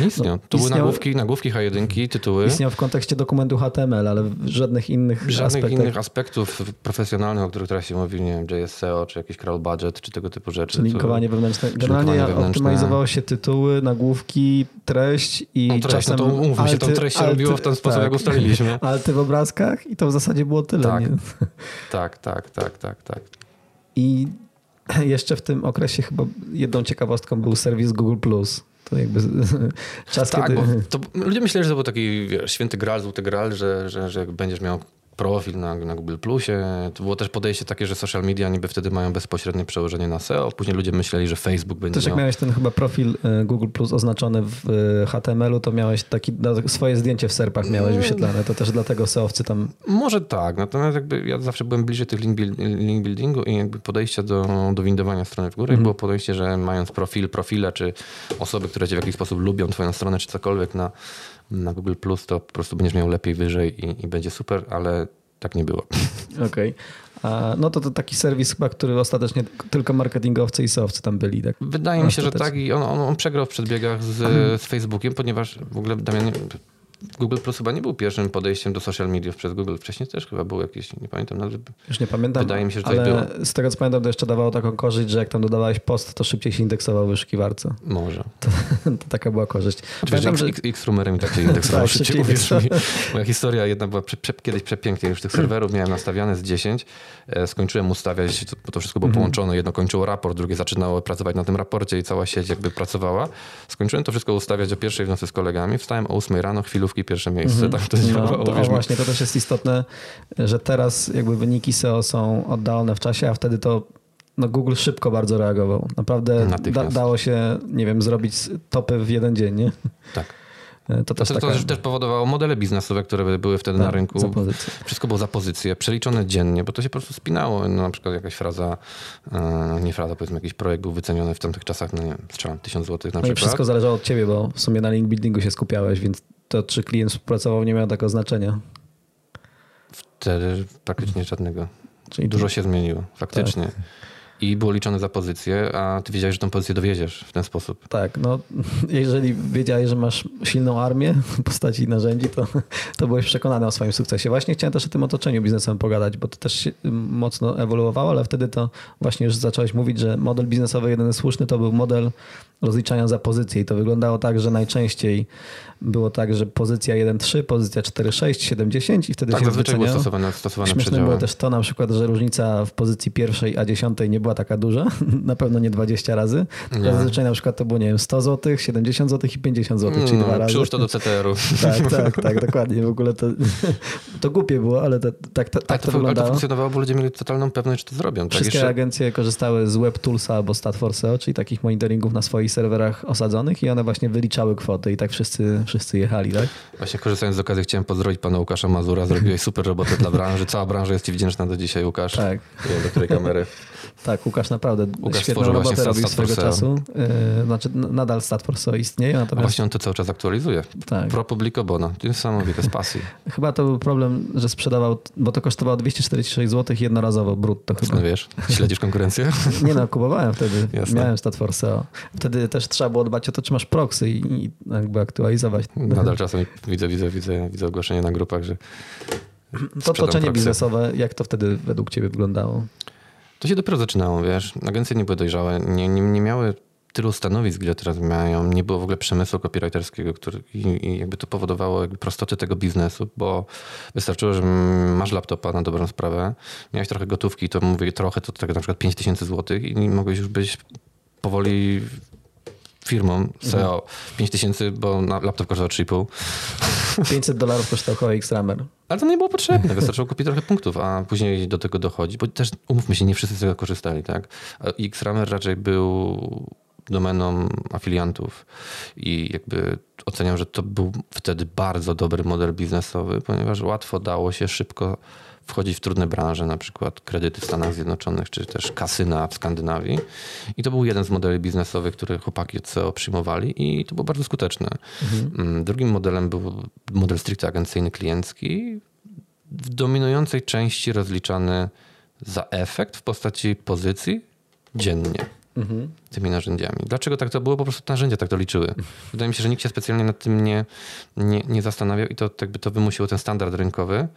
Nie istniał. To były istniał- nagłówki, nagłówki H1, tytuły. Istniał w kontekście dokumentu HTML, ale w żadnych innych Żadnych aspektach. innych aspektów profesjonalnych, o których teraz się mówi, nie wiem, JSEO, czy jakiś crawl budget, czy tego typu rzeczy. Czy linkowanie to... wewnętrzne. Generalnie wewnętrzne. optymalizowało się tytuły, nagłówki, treść i No treść, czasem no to umówmy się, tą alty- treść się robiło w ten sposób, tak. jak ustaliliśmy. Alty w obrazkach i to w zasadzie było tyle. Tak. Nie? Tak, tak, tak, tak, tak. I jeszcze w tym okresie chyba jedną ciekawostką był serwis Google+. To jakby czas, Tak, kiedy... bo to, ludzie myśleli, że to był taki wiesz, święty gral, złoty gral, że, że, że jak będziesz miał profil na, na Google Plusie. To było też podejście takie, że social media niby wtedy mają bezpośrednie przełożenie na SEO. Później ludzie myśleli, że Facebook będzie Też jak miał... miałeś ten chyba profil e, Google Plus oznaczony w e, HTML-u, to miałeś taki, no, swoje zdjęcie w serpach miałeś wyświetlane. To też dlatego SEOwcy tam... Może tak, natomiast jakby ja zawsze byłem bliżej tych link, build, link buildingu i jakby podejścia do, do windowania strony w górę Mhm. było podejście, że mając profil, profile, czy osoby, które cię w jakiś sposób lubią twoją stronę, czy cokolwiek na, na Google Plus, to po prostu będziesz miał lepiej wyżej i, i będzie super, ale tak nie było. Okej. A No to, to taki serwis chyba, który ostatecznie tylko marketingowcy i SEOwcy tam byli, tak? Wydaje mi się, że tak i on, on, on przegrał w przedbiegach z, z Facebookiem, ponieważ w ogóle Damian, Google Plus chyba nie był pierwszym podejściem do social mediów przez Google. Wcześniej też chyba był jakiś, nie pamiętam nazwy. Już nie pamiętam. Wydaje mi się, że ale było. z tego co pamiętam, to jeszcze dawało taką korzyść, że jak tam dodawałeś post, to szybciej się indeksował w wyszukiwarce. Może. To, to taka była korzyść. Oczywiście że... X, X rumerem i tak się indeksowało Tak, szybciej, uwierz mi. Moja historia jedna była prze, prze, kiedyś przepięknie. Już tych serwerów miałem nastawiane z 10. E, skończyłem ustawiać, bo to wszystko było Mhm. połączone. Jedno kończyło raport, drugie zaczynało pracować na tym raporcie i cała sieć jakby pracowała. Skończyłem to wszystko ustawiać o pierwszej w nocy z kolegami. Wstałem o 8 rano, chwilówki, pierwsze miejsce. Tak to No, działało. to, o uwierz mi. właśnie, to też jest istotne, że teraz jakby wyniki SEO są oddalone w czasie, a wtedy to no Google szybko bardzo reagował. Naprawdę da, dało się, nie wiem, zrobić topy w jeden dzień, nie? Tak. To też To, to też, też powodowało modele biznesowe, które były wtedy na tak, rynku. za pozycję. Wszystko było za pozycję, przeliczone dziennie, bo to się po prostu spinało. No, na przykład jakaś fraza, e, nie fraza, powiedzmy jakiś projekt był wyceniony w tamtych czasach, no nie wiem, strzelam, 1000 zł na No i przykład. wszystko zależało od ciebie, bo w sumie na link buildingu się skupiałeś, więc to, czy klient współpracował, nie miało takiego znaczenia. Wtedy praktycznie żadnego. Czyli Dużo się zmieniło, faktycznie. Tak. I było liczone za pozycję, a ty wiedziałeś, że tą pozycję dowiedziesz w ten sposób. Tak, no jeżeli wiedziałeś, że masz silną armię w postaci narzędzi, to, to byłeś przekonany o swoim sukcesie. Właśnie chciałem też o tym otoczeniu biznesowym pogadać, bo to też się mocno ewoluowało, ale wtedy to właśnie już zacząłeś mówić, że model biznesowy jedyny słuszny to był model rozliczania za pozycję i to wyglądało tak, że najczęściej było tak, że pozycja 1.3, pozycja 4.6, 7.10 i wtedy Tak, się zazwyczaj było stosowane, stosowane Śmieszne przedziały. było też to na przykład, że różnica w pozycji pierwszej a dziesiątej nie była taka duża, na pewno nie 20 razy. Nie. Zazwyczaj na przykład to było, nie wiem, 100 zł, 70 zł i 50 zł, czyli dwa No, razy. przyłóż to do CTR-u. Tak, tak, tak, dokładnie. W ogóle to, to głupie było, ale to, tak, tak, Tak, to, to, ale to wyglądało. funkcjonowało, bo ludzie mieli totalną pewność, że to zrobią. Tak, Wszystkie jeszcze, agencje korzystały z WebToolsa albo Stat4SEO, czyli takich monitoringów na swoich serwerach osadzonych i one właśnie wyliczały kwoty i tak wszyscy, wszyscy jechali, tak? Właśnie korzystając z okazji chciałem pozdrowić pana Łukasza Mazura. Zrobiłeś super robotę dla branży. Cała branża jest ci wdzięczna do dzisiaj, Łukasz. Tak. Nie wiem, do której kamery. Tak, Łukasz naprawdę Łukasz świetną robotę właśnie robił swojego Stat4SEO. czasu. Yy, Znaczy nadal Stat4SEO istnieje, A natomiast właśnie on to cały czas aktualizuje. Tak. Pro publico bono. To niesamowite, z pasji. chyba to był problem, że sprzedawał, bo to kosztowało 246 zł jednorazowo brutto chyba. No wiesz, śledzisz konkurencję? Nie no, kupowałem wtedy. Jasne. Miałem Stat4SEO. Wtedy też trzeba było dbać o to, czy masz proxy i, i jakby aktualizować. Nadal czasem widzę, widzę, widzę, widzę ogłoszenie na grupach, że To otoczenie proxy. biznesowe, jak to wtedy według ciebie wyglądało? To się dopiero zaczynało, wiesz. Agencje nie były dojrzałe, nie, nie, nie miały tylu stanowisk, ile teraz mają. Nie było w ogóle przemysłu copywriterskiego, który, i, i jakby to powodowało jakby prostoty tego biznesu, bo wystarczyło, że masz laptopa na dobrą sprawę, miałeś trochę gotówki, to mówię trochę, to tak na przykład 5 tysięcy złotych i mogłeś już być powoli firmą SEO. 5 tysięcy, bo na laptop kosztował 3,5. 500 dolarów kosztował HX Rammer. Ale to nie było potrzebne, wystarczyło kupić trochę punktów, a później do tego dochodzi, bo też umówmy się, nie wszyscy z tego korzystali, tak? A X-Ramer raczej był domeną afiliantów i jakby oceniam, że to był wtedy bardzo dobry model biznesowy, ponieważ łatwo dało się szybko wchodzić w trudne branże, na przykład kredyty w Stanach Zjednoczonych, czy też kasyna w Skandynawii. I to był jeden z modeli biznesowych, które chłopaki od CEO przyjmowali i to było bardzo skuteczne. Mm, Drugim modelem był model stricte agencyjny, kliencki, w dominującej części rozliczany za efekt w postaci pozycji dziennie tymi narzędziami. Dlaczego tak to było? Po prostu narzędzia tak to liczyły. Wydaje mi się, że nikt się specjalnie nad tym nie, nie, nie zastanawiał i to jakby to wymusiło ten standard rynkowy.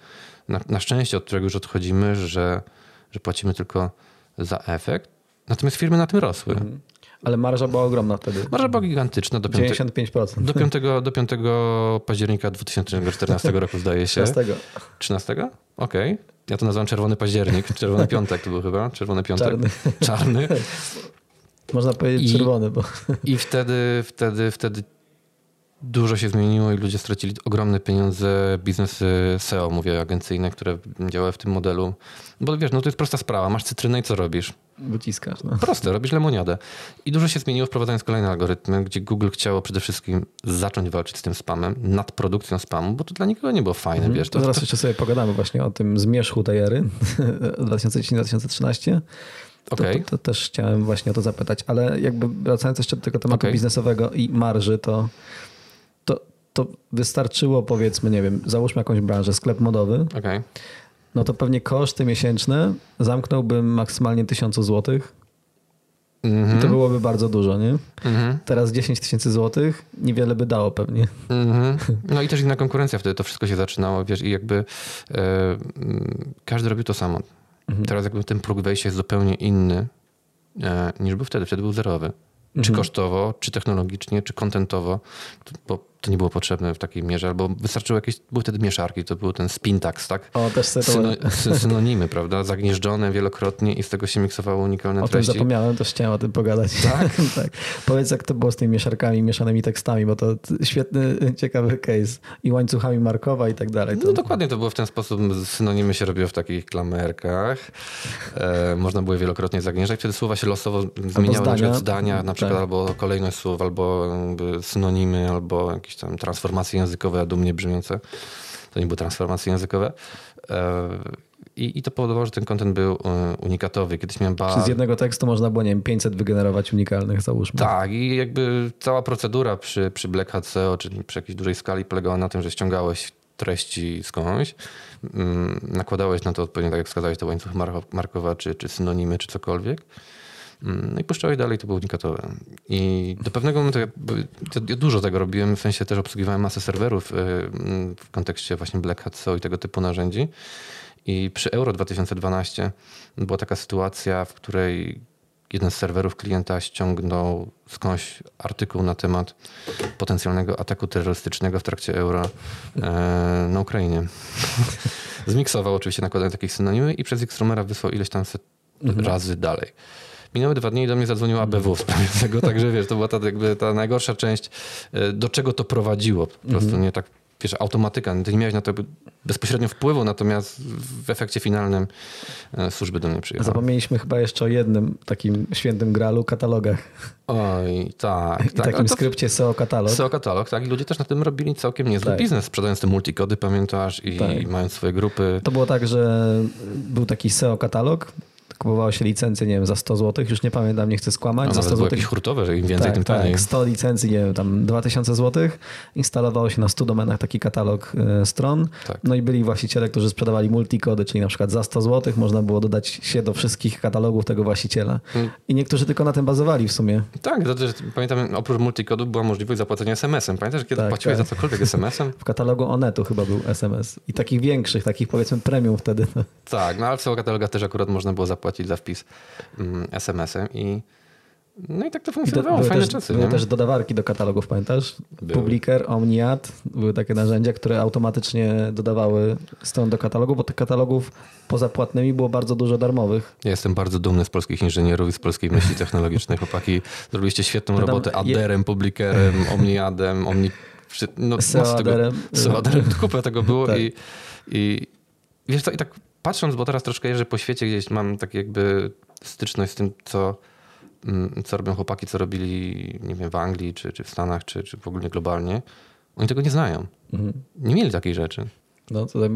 Na, na szczęście, od którego już odchodzimy, że, że płacimy tylko za efekt. Natomiast firmy na tym rosły. Ale marża była ogromna wtedy. Marża była gigantyczna do 5, 95%. do 5, do 5 października 2014 roku zdaje się. 13. 13? Okej. Ja to nazywam czerwony październik. Czerwony piątek to był chyba. Czerwony piątek. Czarny. Czarny. Można powiedzieć I- czerwony, bo I wtedy, wtedy, wtedy dużo się zmieniło i ludzie stracili ogromne pieniądze. Biznesy SEO, mówię, agencyjne, które działały w tym modelu. Bo wiesz, no to jest prosta sprawa. Masz cytrynę i co robisz? wyciskasz. No. Proste, robisz lemoniadę. I dużo się zmieniło wprowadzając kolejne algorytmy, gdzie Google chciało przede wszystkim zacząć walczyć z tym spamem, nad produkcją spamu, bo to dla nikogo nie było fajne, wiesz. To To, zaraz to, jeszcze sobie pogadamy właśnie o tym zmierzchu tej ery 2010-2013. To, Okej. to, to też chciałem właśnie o to zapytać, ale jakby wracając jeszcze do tego tematu Okej. biznesowego i marży, to, to, wystarczyło powiedzmy, nie wiem, załóżmy jakąś branżę, sklep modowy, Okej. no to pewnie koszty miesięczne zamknąłbym maksymalnie 1000 zł Mhm. i to byłoby bardzo dużo, nie? Mhm. Teraz 10 tysięcy złotych niewiele by dało pewnie. Mhm. No i też inna konkurencja wtedy to wszystko się zaczynało, wiesz, i jakby e, mm, każdy robił to samo. Teraz jakby ten próg wejścia jest zupełnie inny e, niż był wtedy. Wtedy był zerowy. Czy kosztowo, czy technologicznie, czy kontentowo, to, bo to nie było potrzebne w takiej mierze, albo wystarczyło jakieś, były wtedy mieszarki, to był ten spintax, tak? O, też. Syno, sy- synonimy, prawda? Zagnieżdżone wielokrotnie i z tego się miksowało unikalne O tym treści. zapomniałem, też chciałem o tym pogadać. Tak? tak. Powiedz, jak to było z tymi mieszarkami, mieszanymi tekstami, bo to świetny, ciekawy case. I łańcuchami Markowa i tak dalej. To... No dokładnie to było w ten sposób. Synonimy się robiło w takich klamerkach. E, można było wielokrotnie zagnieżdżać. Wtedy słowa się losowo zmieniały, na zdania. przykład zdania, na przykład Tak. albo kolejność słów, albo synonimy, albo jakieś tam transformacje językowe, dumnie brzmiące. To nie były transformacje językowe. E, i, I to powodowało, że ten kontent był e, unikatowy. Kiedyś miałem ba... Czy z jednego tekstu można było, nie wiem, 500 wygenerować unikalnych, załóżmy. Tak, i jakby cała procedura przy, przy Black SEO, czyli przy jakiejś dużej skali, polegała na tym, że ściągałeś treści skądś, mm, nakładałeś na to odpowiednio, tak jak wskazałeś, to łańcuch mar- markowa, czy, czy synonimy, czy cokolwiek. Mm, No i puszczałeś dalej, to było unikatowe. I do pewnego momentu to, ja dużo tego robiłem, w sensie też obsługiwałem masę serwerów y, mm, w kontekście właśnie Black Hat SEO i tego typu narzędzi. I przy Euro 2012 była taka sytuacja, w której jeden z serwerów klienta ściągnął skądś artykuł na temat potencjalnego ataku terrorystycznego w trakcie euro e, na Ukrainie. Zmiksował oczywiście nakładając takich synonimy i przez Xtrumera wysłał ileś tam set razy dalej. Minęły dwa dni i do mnie zadzwoniło ABW tego, także wiesz, to była ta, jakby ta najgorsza część, e, do czego to prowadziło. Po prostu nie tak, wiesz, automatyka. Ty nie miałeś na to bezpośrednio wpływu, natomiast w efekcie finalnym e, służby do mnie przyjechały. Zapomnieliśmy chyba jeszcze o jednym takim świętym gralu, katalogach. Oj, tak, I tak. Takim to- skrypcie SEO katalog. SEO katalog, tak. I ludzie też na tym robili całkiem niezły Tak. biznes, sprzedając te multikody, pamiętasz, i Tak. mając swoje grupy. To było tak, że był taki SEO katalog, kupowało się licencję, nie wiem, za 100 zł, już nie pamiętam, nie chcę A skłamać, za nawet 100 było zł. jakieś hurtowe, że im więcej, tak, tym taniej. tak, 100 licencji, nie wiem, tam 2000 zł. Instalowało się na 100 domenach taki katalog e, stron. Tak. No i byli właściciele, którzy sprzedawali multikody, czyli na przykład za 100 zł można było dodać się do wszystkich katalogów tego właściciela. Hmm. I niektórzy tylko na tym bazowali w sumie. Tak, to też, pamiętam, oprócz multikodu była możliwość zapłacenia SMS-em. Pamiętasz, że kiedy Tak, płaciłeś tak. za cokolwiek SMS-em? W katalogu Onetu chyba był SMS. I takich większych, takich powiedzmy premium wtedy. tak, no ale w SEO katalogach też akurat można było zapłacić za wpis mm, SMS-em i no i tak to I do, funkcjonowało, były fajne też, czasy, były nie? też dodawarki do katalogów, pamiętasz? Były. Publiker, Omniad, były takie narzędzia, które automatycznie dodawały stron do katalogu, bo tych katalogów poza płatnymi było bardzo dużo darmowych. Ja jestem bardzo dumny z polskich inżynierów i z polskiej myśli technologicznej. Chłopaki, zrobiliście świetną robotę je- Adderem, Publikerem, Omniadem, Omni... No, SEO masę tego- Adderem. SEO Adderem, kupę tego było Tak. i, i wiesz co, i tak patrząc, bo teraz troszkę jeżdżę po świecie, gdzieś mam tak jakby styczność z tym, co, mm, co robią chłopaki, co robili, nie wiem, w Anglii, czy, czy w Stanach, czy, czy w ogóle globalnie. Oni tego nie znają. Mhm. Nie mieli takiej rzeczy. No, to tam,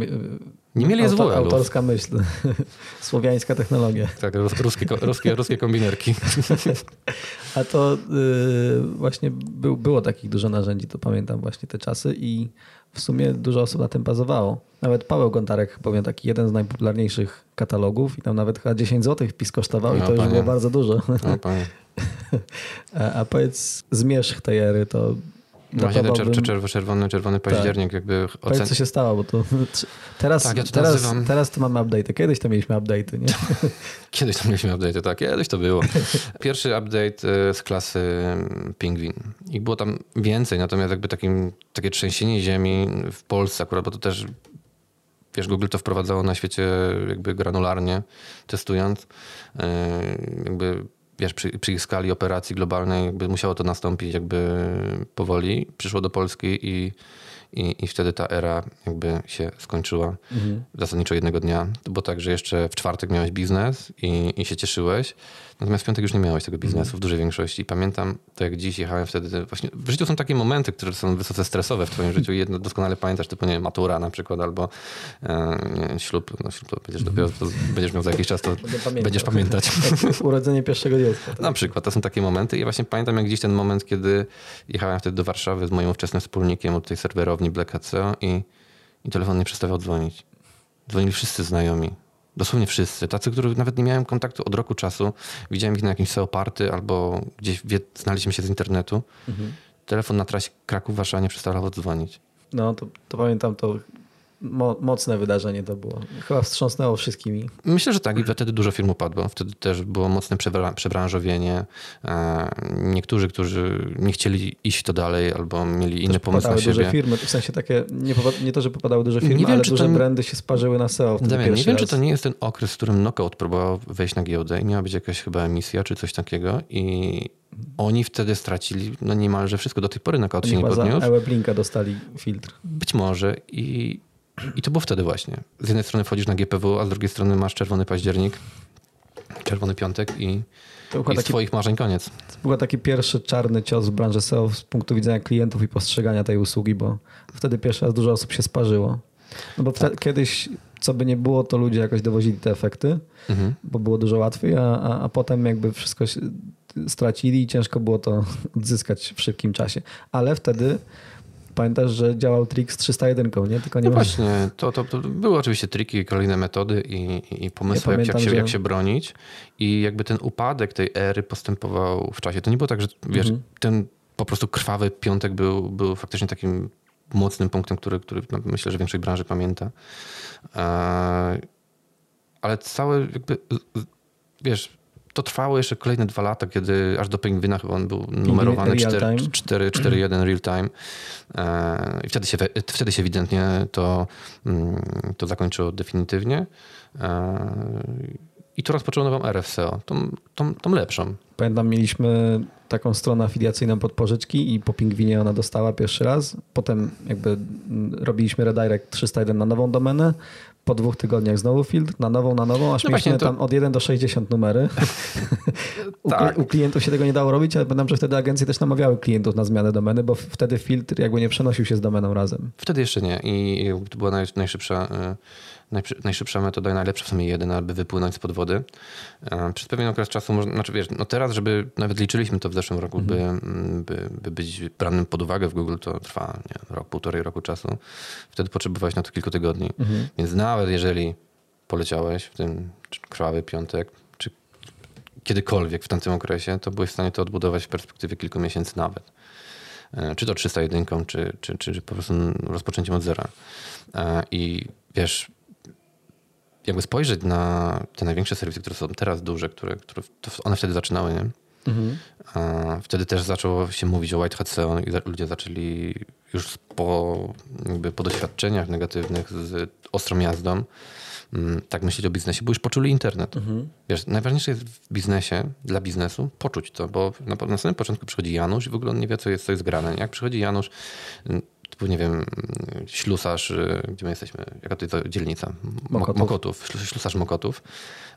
Nie mieli auto. Autorska myśl. Słowiańska technologia. Tak, rus- ruskie, ruskie, ruskie kombinerki. A to y, właśnie był, było takich dużo narzędzi, to pamiętam właśnie te czasy i w sumie dużo osób na tym bazowało. Nawet Paweł Gontarek powiem taki jeden z najpopularniejszych katalogów i tam nawet chyba 10 zł wpis kosztował i No, to już panie. było bardzo dużo. No. A, a powiedz zmierzch tej ery, to Właśnie ten datowałbym- czer- czerw- czerwony, czerwony październik jakby Powiedz, ocen... co się stało, bo to teraz, Tak, ja to teraz, nazywam- teraz to mamy update. Kiedyś to mieliśmy update'y, nie? Kiedyś tam mieliśmy update, tak, kiedyś to było. Pierwszy update e, z klasy Pingwin. Ich było tam więcej, natomiast jakby takim, takie trzęsienie ziemi w Polsce akurat, bo to też wiesz, Google to wprowadzało na świecie jakby granularnie, testując. E, Jakby wiesz, przy, przy ich skali operacji globalnej jakby musiało to nastąpić jakby powoli. Przyszło do Polski i, i, i wtedy ta era jakby się skończyła Mhm. zasadniczo jednego dnia. To było tak, że jeszcze w czwartek miałeś biznes i, i się cieszyłeś, natomiast w piątek już nie miałeś tego biznesu w dużej większości. I pamiętam to, jak dziś jechałem wtedy, właśnie w życiu są takie momenty, które są wysoce stresowe w twoim życiu. Jedno doskonale pamiętasz, typu nie wiem, matura na przykład, albo e, nie, ślub, no ślub to będziesz dopiero, to będziesz miał za jakiś czas, to Będę pamiętał. będziesz pamiętać. Jak urodzenie pierwszego dziecka. tak. Na przykład, to są takie momenty. I właśnie pamiętam jak dziś ten moment, kiedy jechałem wtedy do Warszawy z moim ówczesnym wspólnikiem od tej serwerowni Black SEO i, i telefon nie przestawał dzwonić. Dzwonili wszyscy znajomi. Dosłownie wszyscy. Tacy, których nawet nie miałem kontaktu od roku czasu. Widziałem ich na jakimś SEO party albo gdzieś wie, znaliśmy się z internetu. Telefon na trasie Kraków-Warszawa nie przestawał dzwonić. No to, to pamiętam to mo, mocne wydarzenie to było. Chyba wstrząsnęło wszystkimi. Myślę, że tak i wtedy dużo firm upadło. Wtedy też było mocne przebra- przebranżowienie. E, Niektórzy, którzy nie chcieli iść to dalej albo mieli inny pomysł na duże siebie. firmy, w sensie takie, nie, nie to, że popadały duże firmy, wiem, ale czy duże nie- brandy się sparzyły na SEO wtedy Damian, nie wiem, czy raz. to nie jest ten okres, w którym Knockout próbował wejść na giełdę i miała być jakaś chyba emisja czy coś takiego i oni wtedy stracili no niemalże wszystko. Do tej pory Knockout Oni się nie podniósł. Ewe Blinka dostali filtr. Być może i, i to było wtedy właśnie. Z jednej strony wchodzisz na GPW, a z drugiej strony masz czerwony październik, czerwony piątek i, To i taki, twoich marzeń koniec. to był taki pierwszy czarny cios w branży SEO z punktu widzenia klientów i postrzegania tej usługi, bo wtedy pierwszy raz dużo osób się sparzyło. No bo wtedy, kiedyś, co by nie było, to ludzie jakoś dowozili te efekty, Mhm. bo było dużo łatwiej, a, a, a potem jakby wszystko stracili i ciężko było to odzyskać w szybkim czasie. Ale wtedy pamiętasz, że działał trik z 301, nie? Tylko nie No ma... właśnie, to, to, to były oczywiście triki, kolejne metody i, i- pomysły, Ja jak, jak, pamiętam, się, że- jak się bronić. I jakby ten upadek tej ery postępował w czasie. To nie było tak, że wiesz, Mhm. ten po prostu krwawy piątek był, był faktycznie takim mocnym punktem, który, który no, myślę, że większość branży pamięta. E, ale całe jakby, wiesz, to trwało jeszcze kolejne dwa lata, kiedy aż do Pingwina chyba on był numerowany Real 4, Time. 4, 4, 1 real time. E, I wtedy się, wtedy się ewidentnie to, mm, to zakończyło definitywnie. E, I to rozpoczęło nową erę w SEO, tą, tą, tą lepszą. Pamiętam, mieliśmy taką stronę afiliacyjną pod pożyczki i po pingwinie ona dostała pierwszy raz. Potem jakby mm, robiliśmy redirect 301 na nową domenę. Po dwóch tygodniach znowu filtr, na nową, na nową, aż No mieliśmy to- tam od 1 do 60 numery. u, Tak. u klientów się tego nie dało robić, ale pamiętam, że wtedy agencje też namawiały klientów na zmianę domeny, bo wtedy filtr jakby nie przenosił się z domeną razem. Wtedy jeszcze nie. I to była naj, najszybsza, najprzy- najszybsza metoda i najlepsza w sumie jedyna, aby wypłynąć spod wody. E, Przez pewien okres czasu, można, znaczy wiesz, no teraz, żeby, nawet liczyliśmy to w zeszłym roku, by, mm, by, by być branym pod uwagę w Google, to trwa nie, rok, półtorej roku czasu. Wtedy potrzebowałeś na to kilku tygodni. Więc nawet jeżeli poleciałeś w ten krwawy piątek, czy kiedykolwiek w tamtym okresie, to byłeś w stanie to odbudować w perspektywie kilku miesięcy nawet. E, Czy to 301, czy, czy, czy, czy po prostu rozpoczęciem od zera. E, I wiesz, jakby spojrzeć na te największe serwisy, które są teraz duże, które, które to one wtedy zaczynały, nie? E, Wtedy też zaczęło się mówić o White Hat SEO i ludzie zaczęli już po, jakby po doświadczeniach negatywnych z ostrą jazdą mm, tak myśleć o biznesie, bo już poczuli internet. Wiesz, najważniejsze jest w biznesie, dla biznesu, poczuć to, bo na, na samym początku przychodzi Janusz i w ogóle on nie wie, co jest, co jest grane. Jak przychodzi Janusz, typu, nie wiem, ślusarz, y, gdzie my jesteśmy, jaka to jest dzielnica? Mo- Mokotów. Mokotów, ślus- ślusarz Mokotów.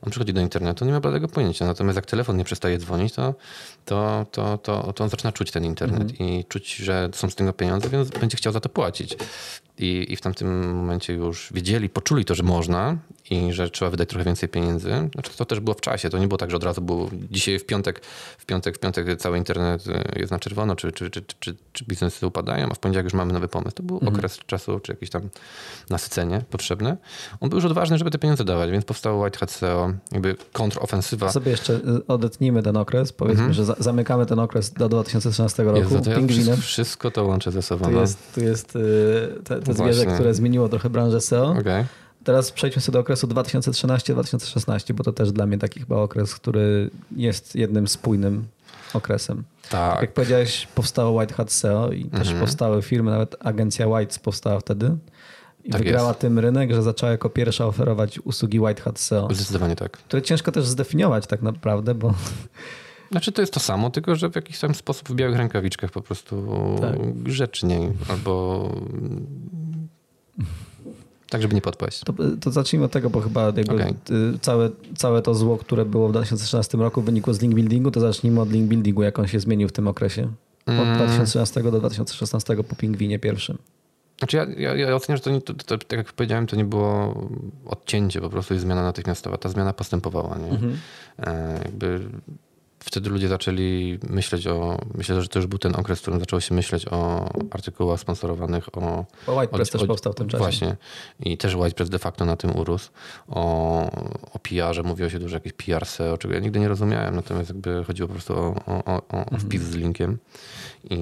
On przychodzi do internetu, nie ma bladego pojęcia. Natomiast jak telefon nie przestaje dzwonić, to, to, to, to, to on zaczyna czuć ten internet i czuć, że są z tego pieniądze, więc będzie chciał za to płacić. I, I w tamtym momencie już wiedzieli, poczuli to, że można i że trzeba wydać trochę więcej pieniędzy. Znaczy to też było w czasie. To nie było tak, że od razu było dzisiaj w piątek, w piątek, w piątek cały internet y, jest na czerwono, czy, czy, czy, czy, czy biznesy upadają, a w poniedziałek już mamy nowy pomysł. To był okres czasu, czy jakieś tam nasycenie potrzebne. On był już odważny, żeby te pieniądze dawać, więc powstało White Hat SEO, jakby kontrofensywa. Sobie jeszcze y, odetnijmy ten okres. Powiedzmy, że za, zamykamy ten okres do 2013 roku. Mhm. Jezu, to ja wszystko, wszystko to łączę ze sobą. Tu no. jest, tu jest y, te, te zwierzę, które zmieniło trochę branżę SEO. Okej. Teraz przejdźmy sobie do okresu 2013-2016, bo to też dla mnie taki chyba okres, który jest jednym spójnym okresem. Tak. Jak powiedziałeś, powstało White Hat SEO i też Mhm. powstały firmy, nawet agencja Whites powstała wtedy i Tak wygrała jest. tym rynek, że zaczęła jako pierwsza oferować usługi White Hat SEO, Zdecydowanie tak. które ciężko też zdefiniować tak naprawdę, bo Znaczy to jest to samo, tylko że w jakiś tam sposób w białych rękawiczkach po prostu Tak. grzeczniej albo tak, żeby nie podpaść. To, to zacznijmy od tego, bo chyba jakby Okej. y, całe, całe to zło, które było w 2013 roku wynikło z link buildingu, to zacznijmy od link buildingu, jak on się zmienił w tym okresie. Od Mm. 2013 do 2016 po pingwinie pierwszym. Znaczy ja, ja, ja oceniam, że to, nie, to, to, tak jak powiedziałem, to nie było odcięcie po prostu i zmiana natychmiastowa. Ta zmiana postępowała. Nie? E, jakby wtedy ludzie zaczęli myśleć o, myślę, że to już był ten okres, w którym zaczęło się myśleć o artykułach sponsorowanych, o... Bo WhitePress też powstał w tym czasie. Właśnie. I też WhitePress de facto na tym urósł. O, o PR-ze mówiło się dużo jakieś PR SEO, czego ja nigdy nie rozumiałem, natomiast jakby chodziło po prostu o, o, o, o Mhm. wpis z linkiem. I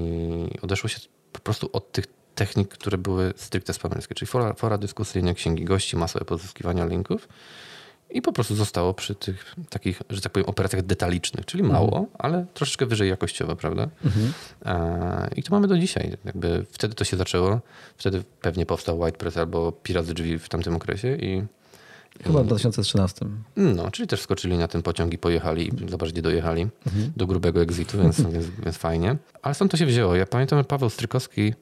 odeszło się po prostu od tych technik, które były stricte spamerskie, czyli fora, fora dyskusyjne, księgi gości, masowe pozyskiwania linków. I po prostu zostało przy tych takich, że tak powiem, operacjach detalicznych, czyli Mhm. mało, ale troszeczkę wyżej jakościowo, prawda? E, I to mamy do dzisiaj. Jakby wtedy to się zaczęło, wtedy pewnie powstał WhitePress albo Pirat z drzwi w tamtym okresie i Chyba w 2013. no, czyli też skoczyli na ten pociąg i pojechali, zobacz gdzie dojechali, do grubego exitu, więc, więc, więc fajnie. Ale stąd to się wzięło. Ja pamiętam Paweł Strykowski,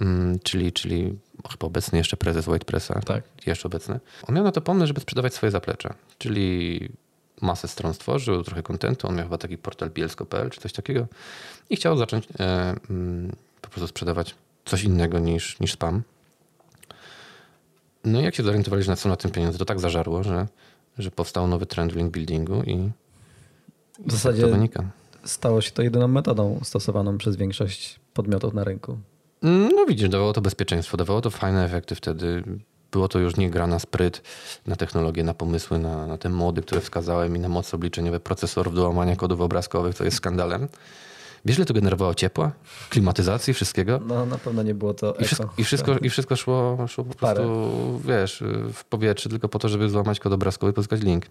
mm, czyli, czyli chyba obecny jeszcze prezes WhitePressa, Tak. jeszcze obecny, on miał na to pomysł, żeby sprzedawać swoje zaplecze, czyli masę stron stworzył, trochę kontentu, on miał chyba taki portal bielsko.pl czy coś takiego i chciał zacząć e, mm, po prostu sprzedawać coś innego niż, niż spam. No i jak się zorientowali, że są na tym pieniądze, to tak zażarło, że, że powstał nowy trend w link buildingu i W to zasadzie wynika. stało się to jedyną metodą stosowaną przez większość podmiotów na rynku. No widzisz, dawało to bezpieczeństwo, dawało to fajne efekty wtedy. Było to już nie gra na spryt, na technologię, na pomysły, na, na te mody, które wskazałem i na moce obliczeniowe procesorów do łamania kodów obrazkowych, co jest skandalem. Wiesz, ile to generowało ciepła, klimatyzacji, wszystkiego? No na pewno nie było to I wszystko, i wszystko, i wszystko szło, szło po Parę. prostu, wiesz, w powietrze tylko po to, żeby złamać kod obrazkowy i pozyskać link.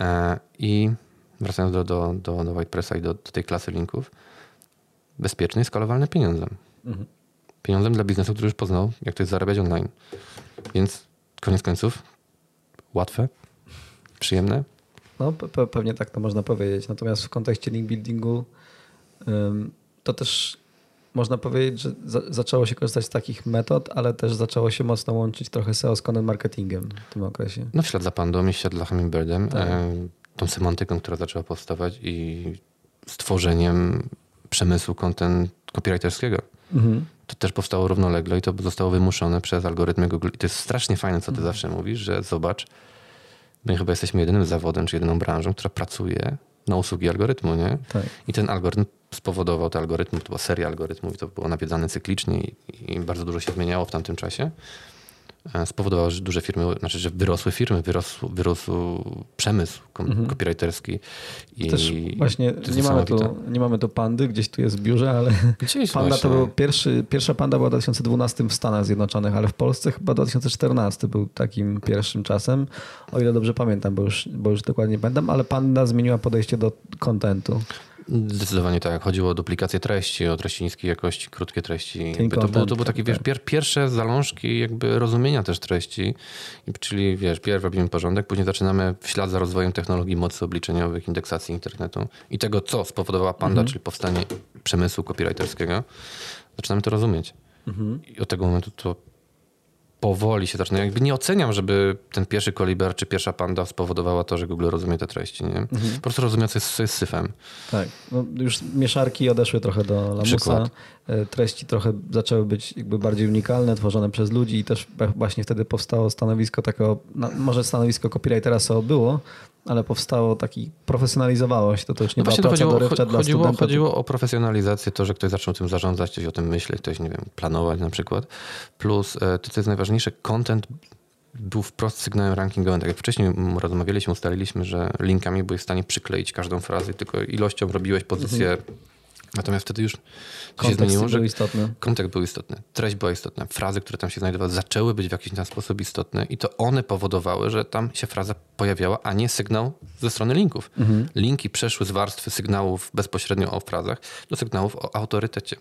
E, I wracając do, do, do, do WhitePressa i do, do tej klasy linków, bezpieczny i skalowalny pieniądzem. Mhm. Pieniądzem dla biznesu, który już poznał, jak to jest zarabiać online. Więc koniec końców łatwe, przyjemne. No pe- pe- pewnie tak to można powiedzieć. Natomiast w kontekście link buildingu ym, to też można powiedzieć, że za, zaczęło się korzystać z takich metod, ale też zaczęło się mocno łączyć trochę SEO z content marketingiem w tym okresie. No w ślad za Pandą i w ślad za Hummingbirdem. Tak. E, tą semantyką, która zaczęła powstawać i stworzeniem przemysłu content copywriterskiego. Mhm. To też powstało równolegle i to zostało wymuszone przez algorytmy Google. I to jest strasznie fajne, co ty Mhm. zawsze mówisz, że zobacz, my chyba jesteśmy jedynym zawodem, czy jedyną branżą, która pracuje na usługi algorytmu, nie? Tak. I ten algorytm spowodował, te algorytmy, to była seria algorytmów i to było nawiedzane cyklicznie i, i bardzo dużo się zmieniało w tamtym czasie. E, Spowodowało, że duże firmy, znaczy, że wyrosły firmy, wyrósł, wyrósł przemysł kom- copywriterski. I Mhm. Też właśnie nie mamy, tu, niesamowite. nie mamy tu pandy, gdzieś tu jest w biurze, ale Gdzieś panda właśnie. to był pierwszy, pierwsza panda była w 2012 w Stanach Zjednoczonych, ale w Polsce chyba 2014 był takim pierwszym czasem, o ile dobrze pamiętam, bo już, bo już dokładnie nie pamiętam, ale panda zmieniła podejście do kontentu. Zdecydowanie tak. Chodziło o duplikację treści, o treści niskiej jakości, krótkie treści. Jakby to, było, to content, były takie wiesz, tak. pier, pierwsze zalążki jakby rozumienia też treści. Czyli wiesz, pierw robimy porządek, później zaczynamy w ślad za rozwojem technologii mocy obliczeniowych, indeksacji internetu i tego, co spowodowała Panda, Mhm. czyli powstanie przemysłu copywriterskiego. Zaczynamy to rozumieć. Mhm. I od tego momentu to powoli się zaczyna. Jakby nie oceniam, żeby ten pierwszy koliber czy pierwsza panda spowodowała to, że Google rozumie te treści. Nie? Mhm. Po prostu rozumie, co jest, co jest syfem. Tak, no już mieszarki odeszły trochę do lamusa. Przykład. E, Treści trochę zaczęły być jakby bardziej unikalne, tworzone przez ludzi i też właśnie wtedy powstało stanowisko takiego, no, może stanowisko copywritera SEO było, ale powstało taki, profesjonalizowało się, to, to już nie No była praca chodziło, dorywcza dla chodziło, studenta. chodziło o profesjonalizację, to, że ktoś zaczął tym zarządzać, ktoś o tym myśleć, ktoś, nie wiem, planować na przykład. Plus e, to, co jest najważniejsze, content był wprost sygnałem rankingowym. Tak jak wcześniej rozmawialiśmy, ustaliliśmy, że linkami byłeś w stanie przykleić każdą frazę, tylko ilością robiłeś pozycję. Natomiast wtedy już to się Kontekst zmieniło, że był istotny. Kontekst był istotny, treść była istotna, frazy, które tam się znajdowały, zaczęły być w jakiś tam sposób istotne i to one powodowały, że tam się fraza pojawiała, a nie sygnał ze strony linków. Linki przeszły z warstwy sygnałów bezpośrednio o frazach do sygnałów o autorytecie.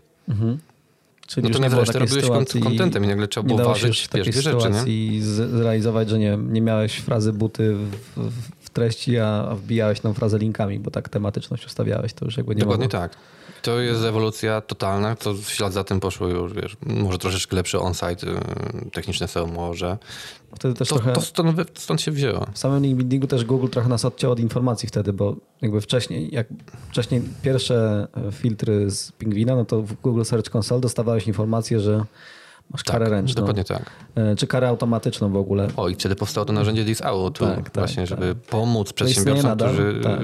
Czyli No zresztą takiej robiłeś kontentem i nagle trzeba było ważyć wiesz, dwie rzeczy, nie? zrealizować, że nie, nie miałeś frazy buty w, w, treści, a wbijałeś tą frazę linkami, bo tak tematyczność ustawiałeś, to już jakby nie Dokładnie mogło. tak. To jest ewolucja totalna, to w ślad za tym poszło już, wiesz, może troszeczkę lepszy on-site, y, techniczne SEO może. Wtedy też To, trochę... to stąd, stąd się wzięło. W samym link buildingu też Google trochę nas odciął od informacji wtedy, bo jakby wcześniej, jak wcześniej pierwsze filtry z Pingwina, no to w Google Search Console dostawałeś informację, że masz karę ręczną. dokładnie tak. E, Czy karę automatyczną w ogóle. O, i wtedy powstało to narzędzie tu Tak, tak, właśnie, tak. żeby pomóc przedsiębiorcom, nadal, którzy... tak.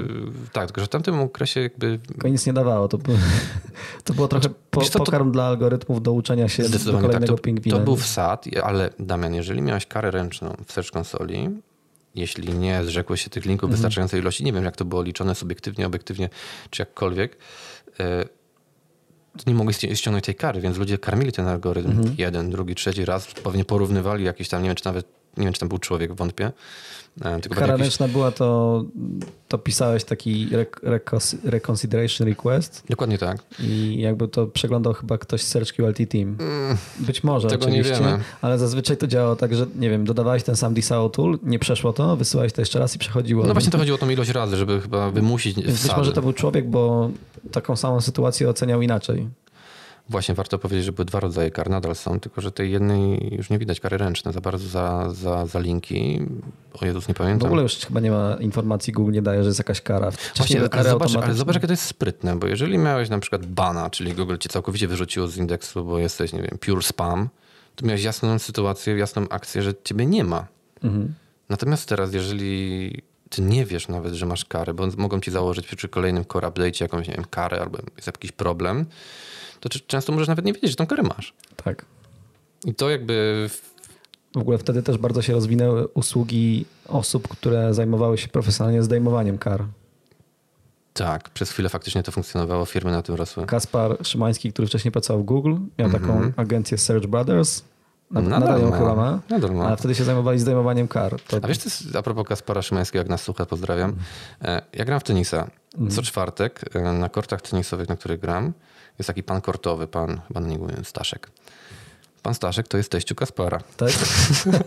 Tak. tylko że w tamtym okresie jakby... Tylko nic nie dawało. To, było- to było trochę po, wiesz co, to- pokarm dla algorytmów do uczenia się do Zdecydowanie tak. kolejnego To, pingwina. to był wsad, ale Damian, jeżeli miałeś karę ręczną w Search Consoli, jeśli nie zrzekłeś się tych linków Mhm. wystarczającej ilości, nie wiem jak to było liczone subiektywnie, obiektywnie, czy jakkolwiek, e, nie ści- ściągnąć tej kary, więc ludzie karmili ten algorytm Mhm. jeden, drugi, trzeci raz, pewnie porównywali jakiś tam, nie wiem czy nawet, nie wiem czy tam był człowiek, wątpię. e, Tylko Kara pewnie jakiś, była, to, to pisałeś taki rec- recons- reconsideration request dokładnie tak. i jakby to przeglądał chyba ktoś z SearchQLT Team. Być może Mm. tego nie oczywiście, wiemy. ale zazwyczaj to działało tak, że nie wiem, dodawałeś ten sam DSAO tool, nie przeszło to, wysyłałeś to jeszcze raz i przechodziło. No właśnie to chodziło o tą ilość razy, żeby chyba wymusić Więc być może to był człowiek, bo taką samą sytuację oceniał inaczej. Właśnie warto powiedzieć, że były dwa rodzaje kar, nadal są, tylko że tej jednej już nie widać kary ręczne za bardzo za, za, za linki. O Jezus, nie W pamiętam. ogóle już chyba nie ma informacji, Google nie daje, że jest jakaś kara. Właśnie, ale zobacz, ale zobacz, jakie to jest sprytne, bo jeżeli miałeś na przykład bana, czyli Google cię całkowicie wyrzuciło z indeksu, bo jesteś, nie wiem, pure spam, to miałeś jasną sytuację, jasną akcję, że ciebie nie ma. Mhm. Natomiast teraz, jeżeli ty nie wiesz nawet, że masz karę, bo mogą ci założyć przy kolejnym core update jakąś, nie wiem, karę albo jest jakiś problem, to często możesz nawet nie wiedzieć, że tą karę masz. Tak. I to jakby W ogóle wtedy też bardzo się rozwinęły usługi osób, które zajmowały się profesjonalnie zdejmowaniem kar. Tak, przez chwilę faktycznie to funkcjonowało, firmy na tym rosły. Kaspar Szymański, który wcześniej pracował w Google, miał taką agencję Search Brothers. Nad, Mhm. Nadal nadal ją chyba ma. Nadal ma. Ale wtedy się zajmowali zdejmowaniem kar. To A wiesz, to jest, a propos Kaspara Szymańskiego, jak nas słucha, pozdrawiam. E, Ja gram w tenisa. Co czwartek e, na kortach tenisowych, na których gram, jest taki pan kortowy, pan, na niego mówię, Staszek. Pan Staszek to jest teściu Kaspara. tak?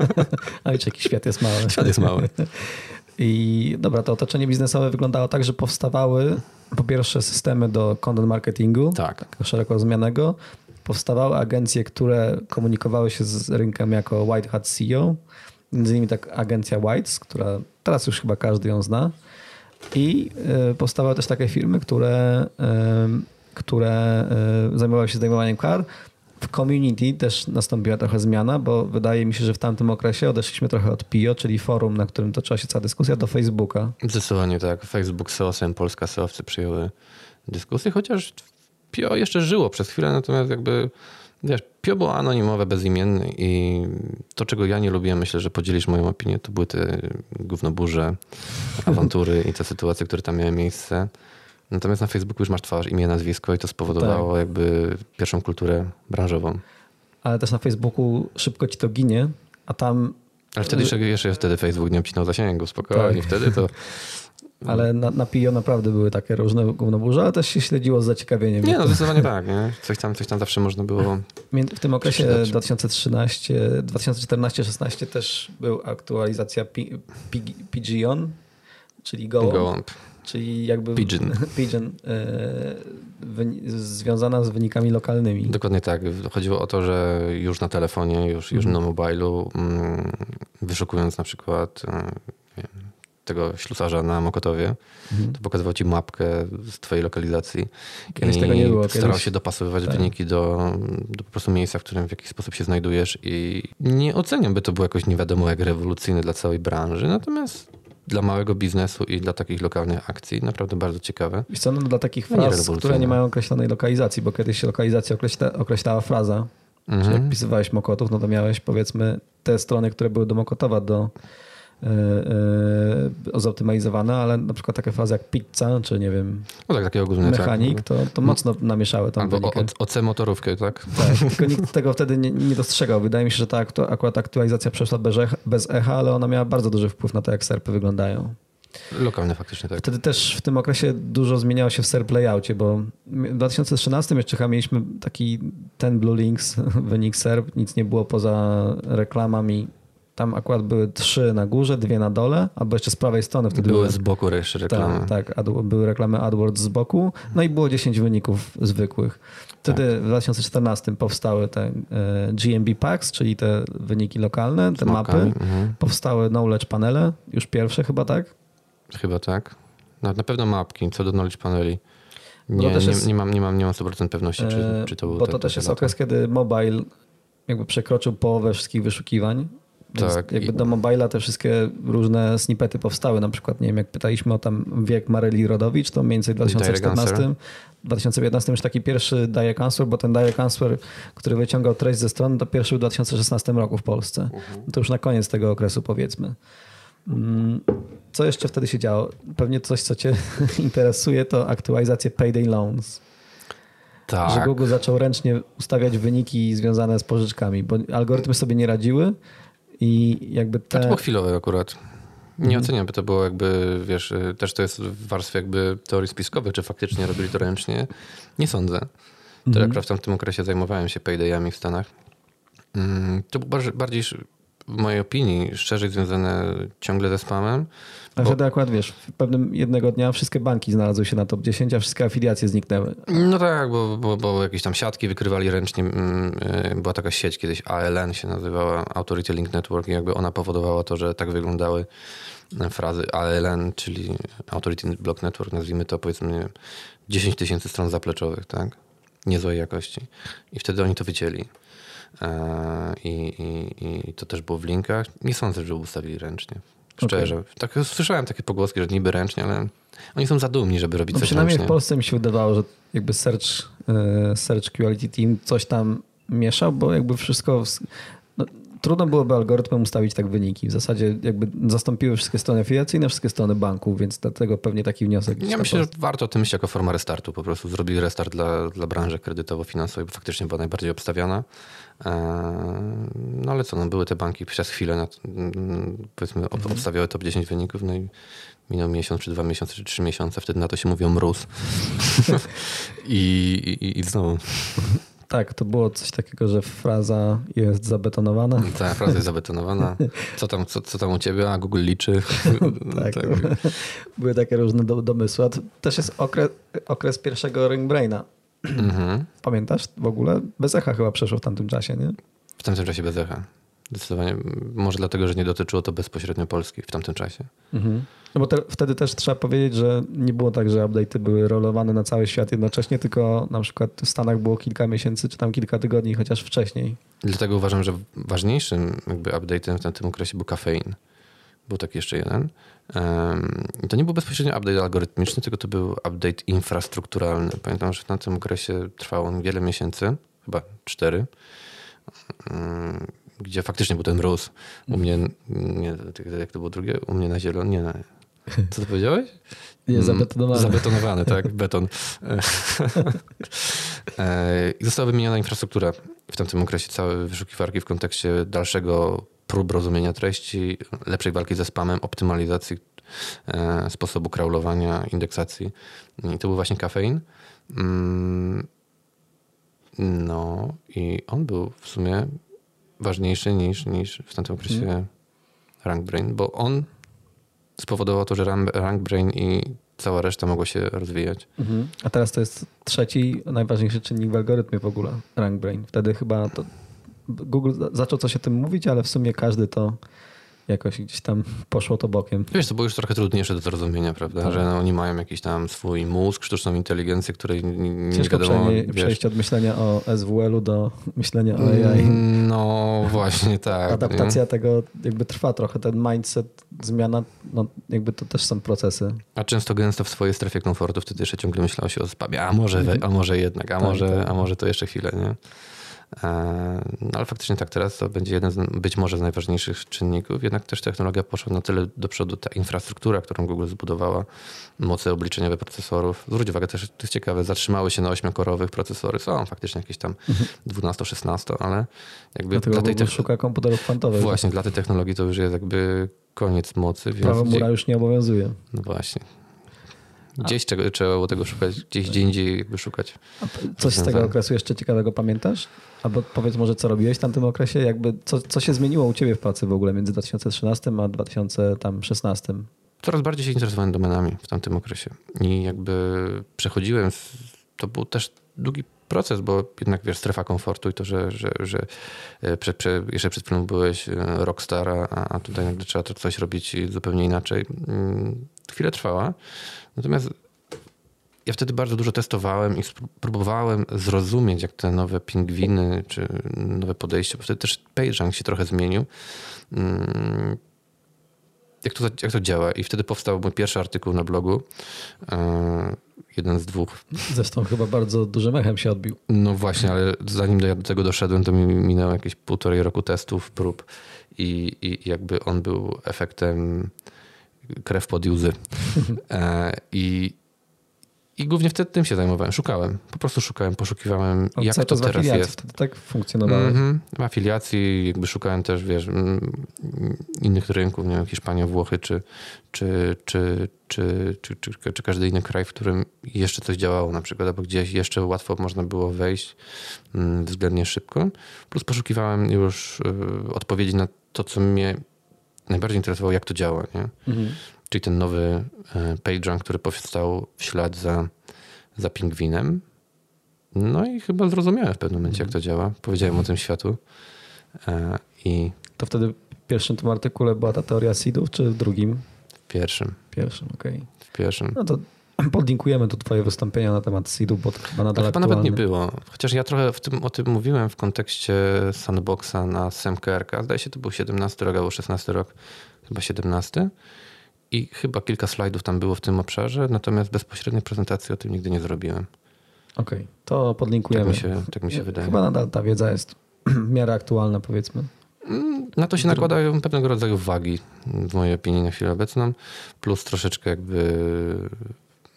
Oj, jaki świat jest mały. Świat jest mały. I dobra, to otoczenie biznesowe wyglądało tak, że powstawały po pierwsze systemy do content marketingu, Tak. szeroko rozumianego. Powstawały agencje, które komunikowały się z rynkiem jako White Hat CEO. Między innymi tak agencja Whites, która teraz już chyba każdy ją zna. I y, powstawały też takie firmy, które, które y, zajmowały się zdejmowaniem kar. W community też nastąpiła trochę zmiana, bo wydaje mi się, że w tamtym okresie odeszliśmy trochę od PIO, czyli forum, na którym toczyła się cała dyskusja, do Facebooka. Zdecydowanie tak. Facebook SEOsem, Polska SEOwcy przyjęły dyskusję, chociaż PIO jeszcze żyło przez chwilę, natomiast jakby wiesz, PIO było anonimowe, bezimienne i to, czego ja nie lubiłem, myślę, że podzielisz moją opinię, to były te gównoburze, awantury i te sytuacje, które tam miały miejsce. Natomiast na Facebooku już masz twarz, imię, nazwisko i to spowodowało jakby pierwszą kulturę branżową. Ale też na Facebooku szybko ci to ginie, a tam, Ale wtedy jeszcze, jeszcze wtedy Facebook nie obcinał zasięgu, spokojnie. Tak. Wtedy to... ale na, na PIO naprawdę były takie różne gównoburze, ale też się śledziło z zaciekawieniem. Nie, no zdecydodowanie tak. Nie? Coś, tam, coś tam zawsze można było... W tym okresie Przeczytać. 2013, 2014-16 też był aktualizacja Pigeon, czyli Gołąb, Gołąb. Czyli jakby Pigeon. Pigeon e, związana z wynikami lokalnymi. Dokładnie tak. Chodziło o to, że już na telefonie, już, już na mobilu, mm, wyszukując na przykład e, wiem, tego ślusarza na Mokotowie, to pokazywał ci mapkę z twojej lokalizacji. Kiedyś i tego nie było, Starał kiedyś- się dopasowywać tak. wyniki do, do po prostu miejsca, w którym w jakiś sposób się znajdujesz i nie oceniam, by to było jakoś nie wiadomo jak rewolucyjne dla całej branży, natomiast dla małego biznesu i dla takich lokalnych akcji naprawdę bardzo ciekawe. Wiesz co, no, dla takich nie fraz, rewolucyjne. które nie mają określonej lokalizacji, bo kiedyś się lokalizacja określa, określała fraza, Mhm. Czyli jak wpisywałeś Mokotów, no to miałeś powiedzmy te strony, które były do Mokotowa do, yy, zoptymalizowane, ale na przykład takie frazy jak pizza, czy nie wiem, No tak, mechanik, to, to mocno namieszały tam Albo o, OC motorówkę, tak? Tak, tylko nikt tego wtedy nie, nie dostrzegał. Wydaje mi się, że ta aktu- akurat aktualizacja przeszła bez echa, bez echa, ale ona miała bardzo duży wpływ na to, jak serpy wyglądają. Lokalne faktycznie tak. Wtedy też w tym okresie dużo zmieniało się w SERP layoutie, bo w 2013 jeszcze mieliśmy taki ten Blue Links, wynik SERP, nic nie było poza reklamami. Tam akurat były trzy na górze, dwie na dole, albo jeszcze z prawej strony wtedy Były były z boku jeszcze reklamy. tak, tak, ad, były reklamy AdWords z boku, no i było 10 wyników zwykłych. Wtedy Tak. w 2014 powstały te e, GMB Packs, czyli te wyniki lokalne, te mapy. mhm. Powstały knowledge panele, już pierwsze chyba, tak? Chyba tak. Na, na pewno mapki, co do knowledge paneli. Bo Nie, nie, jest- nie, mam, nie, mam, nie mam 100% pewności, czy, E, czy to był Bo to te- też te jest lata. okres, kiedy mobile jakby przekroczył połowę wszystkich wyszukiwań. Więc Tak, jakby do mobila te wszystkie różne snippety powstały. Na przykład, nie wiem, jak pytaliśmy o tam wiek Maryli Rodowicz, to mniej więcej w Direct 2014, answer. 2015 już taki pierwszy direct answer, bo ten direct answer, który wyciągał treść ze strony, to pierwszy w 2016 roku w Polsce. Mhm. To już na koniec tego okresu powiedzmy. Mm, Co jeszcze wtedy się działo? Pewnie coś, co cię interesuje, to aktualizacje payday loans że Tak. Google zaczął ręcznie ustawiać wyniki związane z pożyczkami, bo algorytmy sobie nie radziły i jakby A to te... było chwilowe akurat. Nie Mhm. oceniam, bo to było jakby, wiesz, y, też to jest w warstwie jakby teorii spiskowej, czy faktycznie robili to ręcznie. Nie sądzę. To Mhm. akurat w tamtym okresie zajmowałem się paydayami w Stanach. Mm, To było bardziej w mojej opinii szczerze związane ciągle ze spamem. A bo- wtedy akurat wiesz, w pewnym jednego dnia wszystkie banki znalazły się na top 10, a wszystkie afiliacje zniknęły. No tak, bo, bo, bo jakieś tam siatki wykrywali ręcznie. mm, y, Była taka sieć kiedyś, ALN się nazywała, Authority Link Network i jakby ona powodowała to, że tak wyglądały e, frazy ALN, czyli Authority Block Network, nazwijmy to powiedzmy nie wiem, 10 tysięcy stron zapleczowych, tak? Niezłej jakości. I wtedy oni to wycięli. E, I, i, I to też było w linkach. Nie sądzę, że ustawili ręcznie. Szczerze. Tak, słyszałem takie pogłoski, że niby ręcznie, ale oni są za dumni, żeby robić No coś przynajmniej ręcznie. w Polsce mi się wydawało, że jakby search, e, search Quality Team coś tam mieszał, bo jakby wszystko... No, trudno byłoby algorytmem ustawić tak wyniki. W zasadzie jakby zastąpiły wszystkie strony afiliacyjne, wszystkie strony banków, więc dlatego pewnie taki wniosek. Ja myślę, że warto o tym myśleć jako forma restartu. Po prostu zrobili restart dla, dla branży kredytowo-finansowej, bo faktycznie była najbardziej obstawiana. Eee, No ale co, no, były te banki przez chwilę, mm, powiedzmy, ob- obstawiały top 10 wyników, no i minął miesiąc, czy dwa miesiące, czy trzy miesiące, wtedy na to się mówią mróz. I, i, I znowu, Tak, to było coś takiego, że fraza jest zabetonowana. ta fraza jest zabetonowana. Co tam, co, co tam u ciebie? A Google liczy. Tak, były takie różne do, domysły. To też jest okres, okres pierwszego Ring Braina. Mhm. Pamiętasz w ogóle? Bez echa chyba przeszło w tamtym czasie, nie? W tamtym czasie bez echa. Zdecydowanie. Może dlatego, że nie dotyczyło to bezpośrednio Polski w tamtym czasie. No bo te, wtedy też trzeba powiedzieć, że nie było tak, że update'y były rolowane na cały świat jednocześnie, tylko na przykład w Stanach było kilka miesięcy, czy tam kilka tygodni, chociaż wcześniej. Dlatego uważam, że ważniejszym jakby update'em w tamtym okresie był kafein. Był taki jeszcze jeden. I to nie był bezpośrednio update algorytmiczny, tylko to był update infrastrukturalny. Pamiętam, że w tamtym okresie trwał on wiele miesięcy, chyba cztery, um, gdzie faktycznie był ten mróz. U mnie, nie, jak to było drugie? U mnie na zielono, nie na... Co ty powiedziałeś? Nie, Mm, zabetonowany. Zabetonowany, tak, beton. E, I została wymieniona infrastruktura w tamtym okresie, całe wyszukiwarki w kontekście dalszego prób rozumienia treści, lepszej walki ze spamem, optymalizacji e, sposobu crawlowania, indeksacji. I to był właśnie kafein. Mm, No i on był w sumie ważniejszy niż, niż w tamtym okresie RankBrain, bo on spowodował to, że Ram- RankBrain i cała reszta mogła się rozwijać. Mhm. A teraz to jest trzeci najważniejszy czynnik w algorytmie w ogóle, rank brain. Wtedy chyba to Google za- zaczął coś o tym mówić, ale w sumie każdy to jakoś gdzieś tam poszło to bokiem. Wiesz, to było już trochę trudniejsze do zrozumienia, prawda? Tak. Że no, oni mają jakiś tam swój mózg, sztuczną inteligencję, której nie Ciężko wiadomo, wiesz. przejść od myślenia o SWL-u do myślenia o AI. No właśnie, tak. Adaptacja tego jakby trwa trochę, ten mindset, zmiana, no jakby to też są procesy. Nie? A często gęsto w swojej strefie komfortu wtedy jeszcze ciągle myślało się o spamie. A może, we, a może jednak, a, Tak, może, tak. a może to jeszcze chwilę, nie? E, No ale faktycznie tak, teraz to będzie jeden z, być może z najważniejszych czynników, jednak też technologia poszła na tyle do przodu, ta infrastruktura, którą Google zbudowała, moce obliczeniowe procesorów. Zwróć uwagę, też to jest ciekawe, zatrzymały się na ośmiokorowych procesory, są faktycznie jakieś tam 12-16, ale jakby Dlatego dla tej Google technologii... szuka komputerów kwantowych. Właśnie, dla tej technologii to już jest jakby koniec mocy. Więc Prawo gdzie- mura już nie obowiązuje. No właśnie. Gdzieś czego, trzeba było tego szukać, gdzieś gdzie indziej jakby szukać. Coś z tego okresu jeszcze ciekawego pamiętasz? Albo powiedz może, co robiłeś w tamtym okresie? Jakby, co, co się zmieniło u ciebie w pracy w ogóle między 2013 a 2016? Coraz bardziej się interesowałem domenami w tamtym okresie. I jakby przechodziłem, to był też długi proces, bo jednak wiesz, strefa komfortu i to, że, że, że e, prze, jeszcze przed chwilą byłeś e, rockstar, a, a tutaj nagle trzeba to coś robić zupełnie inaczej. Mm, Chwilę trwała. Natomiast ja wtedy bardzo dużo testowałem i próbowałem zrozumieć, jak te nowe pingwiny, czy nowe podejście, bo wtedy też PageRank się trochę zmienił. Mm, Jak to, jak to działa? I wtedy powstał mój pierwszy artykuł na blogu. E, Jeden z dwóch. Zresztą chyba bardzo dużym echem się odbił. No właśnie, ale zanim do, ja do tego doszedłem, to mi minęło jakieś półtorej roku testów, prób i, i jakby on był efektem krew pod łzy. E, I, I głównie wtedy tym się zajmowałem. Szukałem. Po prostu szukałem, poszukiwałem, A jak to teraz jest. Wtedy tak funkcjonowało. Mhm. W afiliacji jakby szukałem też, wiesz, mm, innych rynków, nie wiem, Hiszpania, Włochy, czy, czy, czy, czy, czy, czy, czy każdy inny kraj, w którym jeszcze coś działało na przykład, albo gdzieś jeszcze łatwo można było wejść mm, względnie szybko. Plus poszukiwałem już y, odpowiedzi na to, co mnie najbardziej interesowało, jak to działa, nie? Mhm. Czyli ten nowy e, PageRank, który powstał w ślad za, za pingwinem. No i chyba zrozumiałem w pewnym momencie, jak to działa. Powiedziałem o tym światu. E, I To wtedy w pierwszym tym artykule była ta teoria seedów, czy w drugim? w pierwszym, Pierwszym, okej. w pierwszym. No to podlinkujemy tu twoje wystąpienia na temat seedów, bo to chyba To nadal chyba aktualne. nawet nie było. Chociaż ja trochę tym, o tym mówiłem w kontekście sandboxa na SemKRK. Zdaje się, to był 17 rok albo 16 rok. Chyba 17. I chyba kilka slajdów tam było w tym obszarze, natomiast bezpośredniej prezentacji o tym nigdy nie zrobiłem. Okej, to Tak podlinkujemy. mi się, tak mi się wydaje. Chyba nadal ta wiedza jest w miarę aktualna, powiedzmy. Mm, Na to się nakładają pewnego rodzaju wagi, w mojej opinii, na chwilę obecną, plus troszeczkę jakby,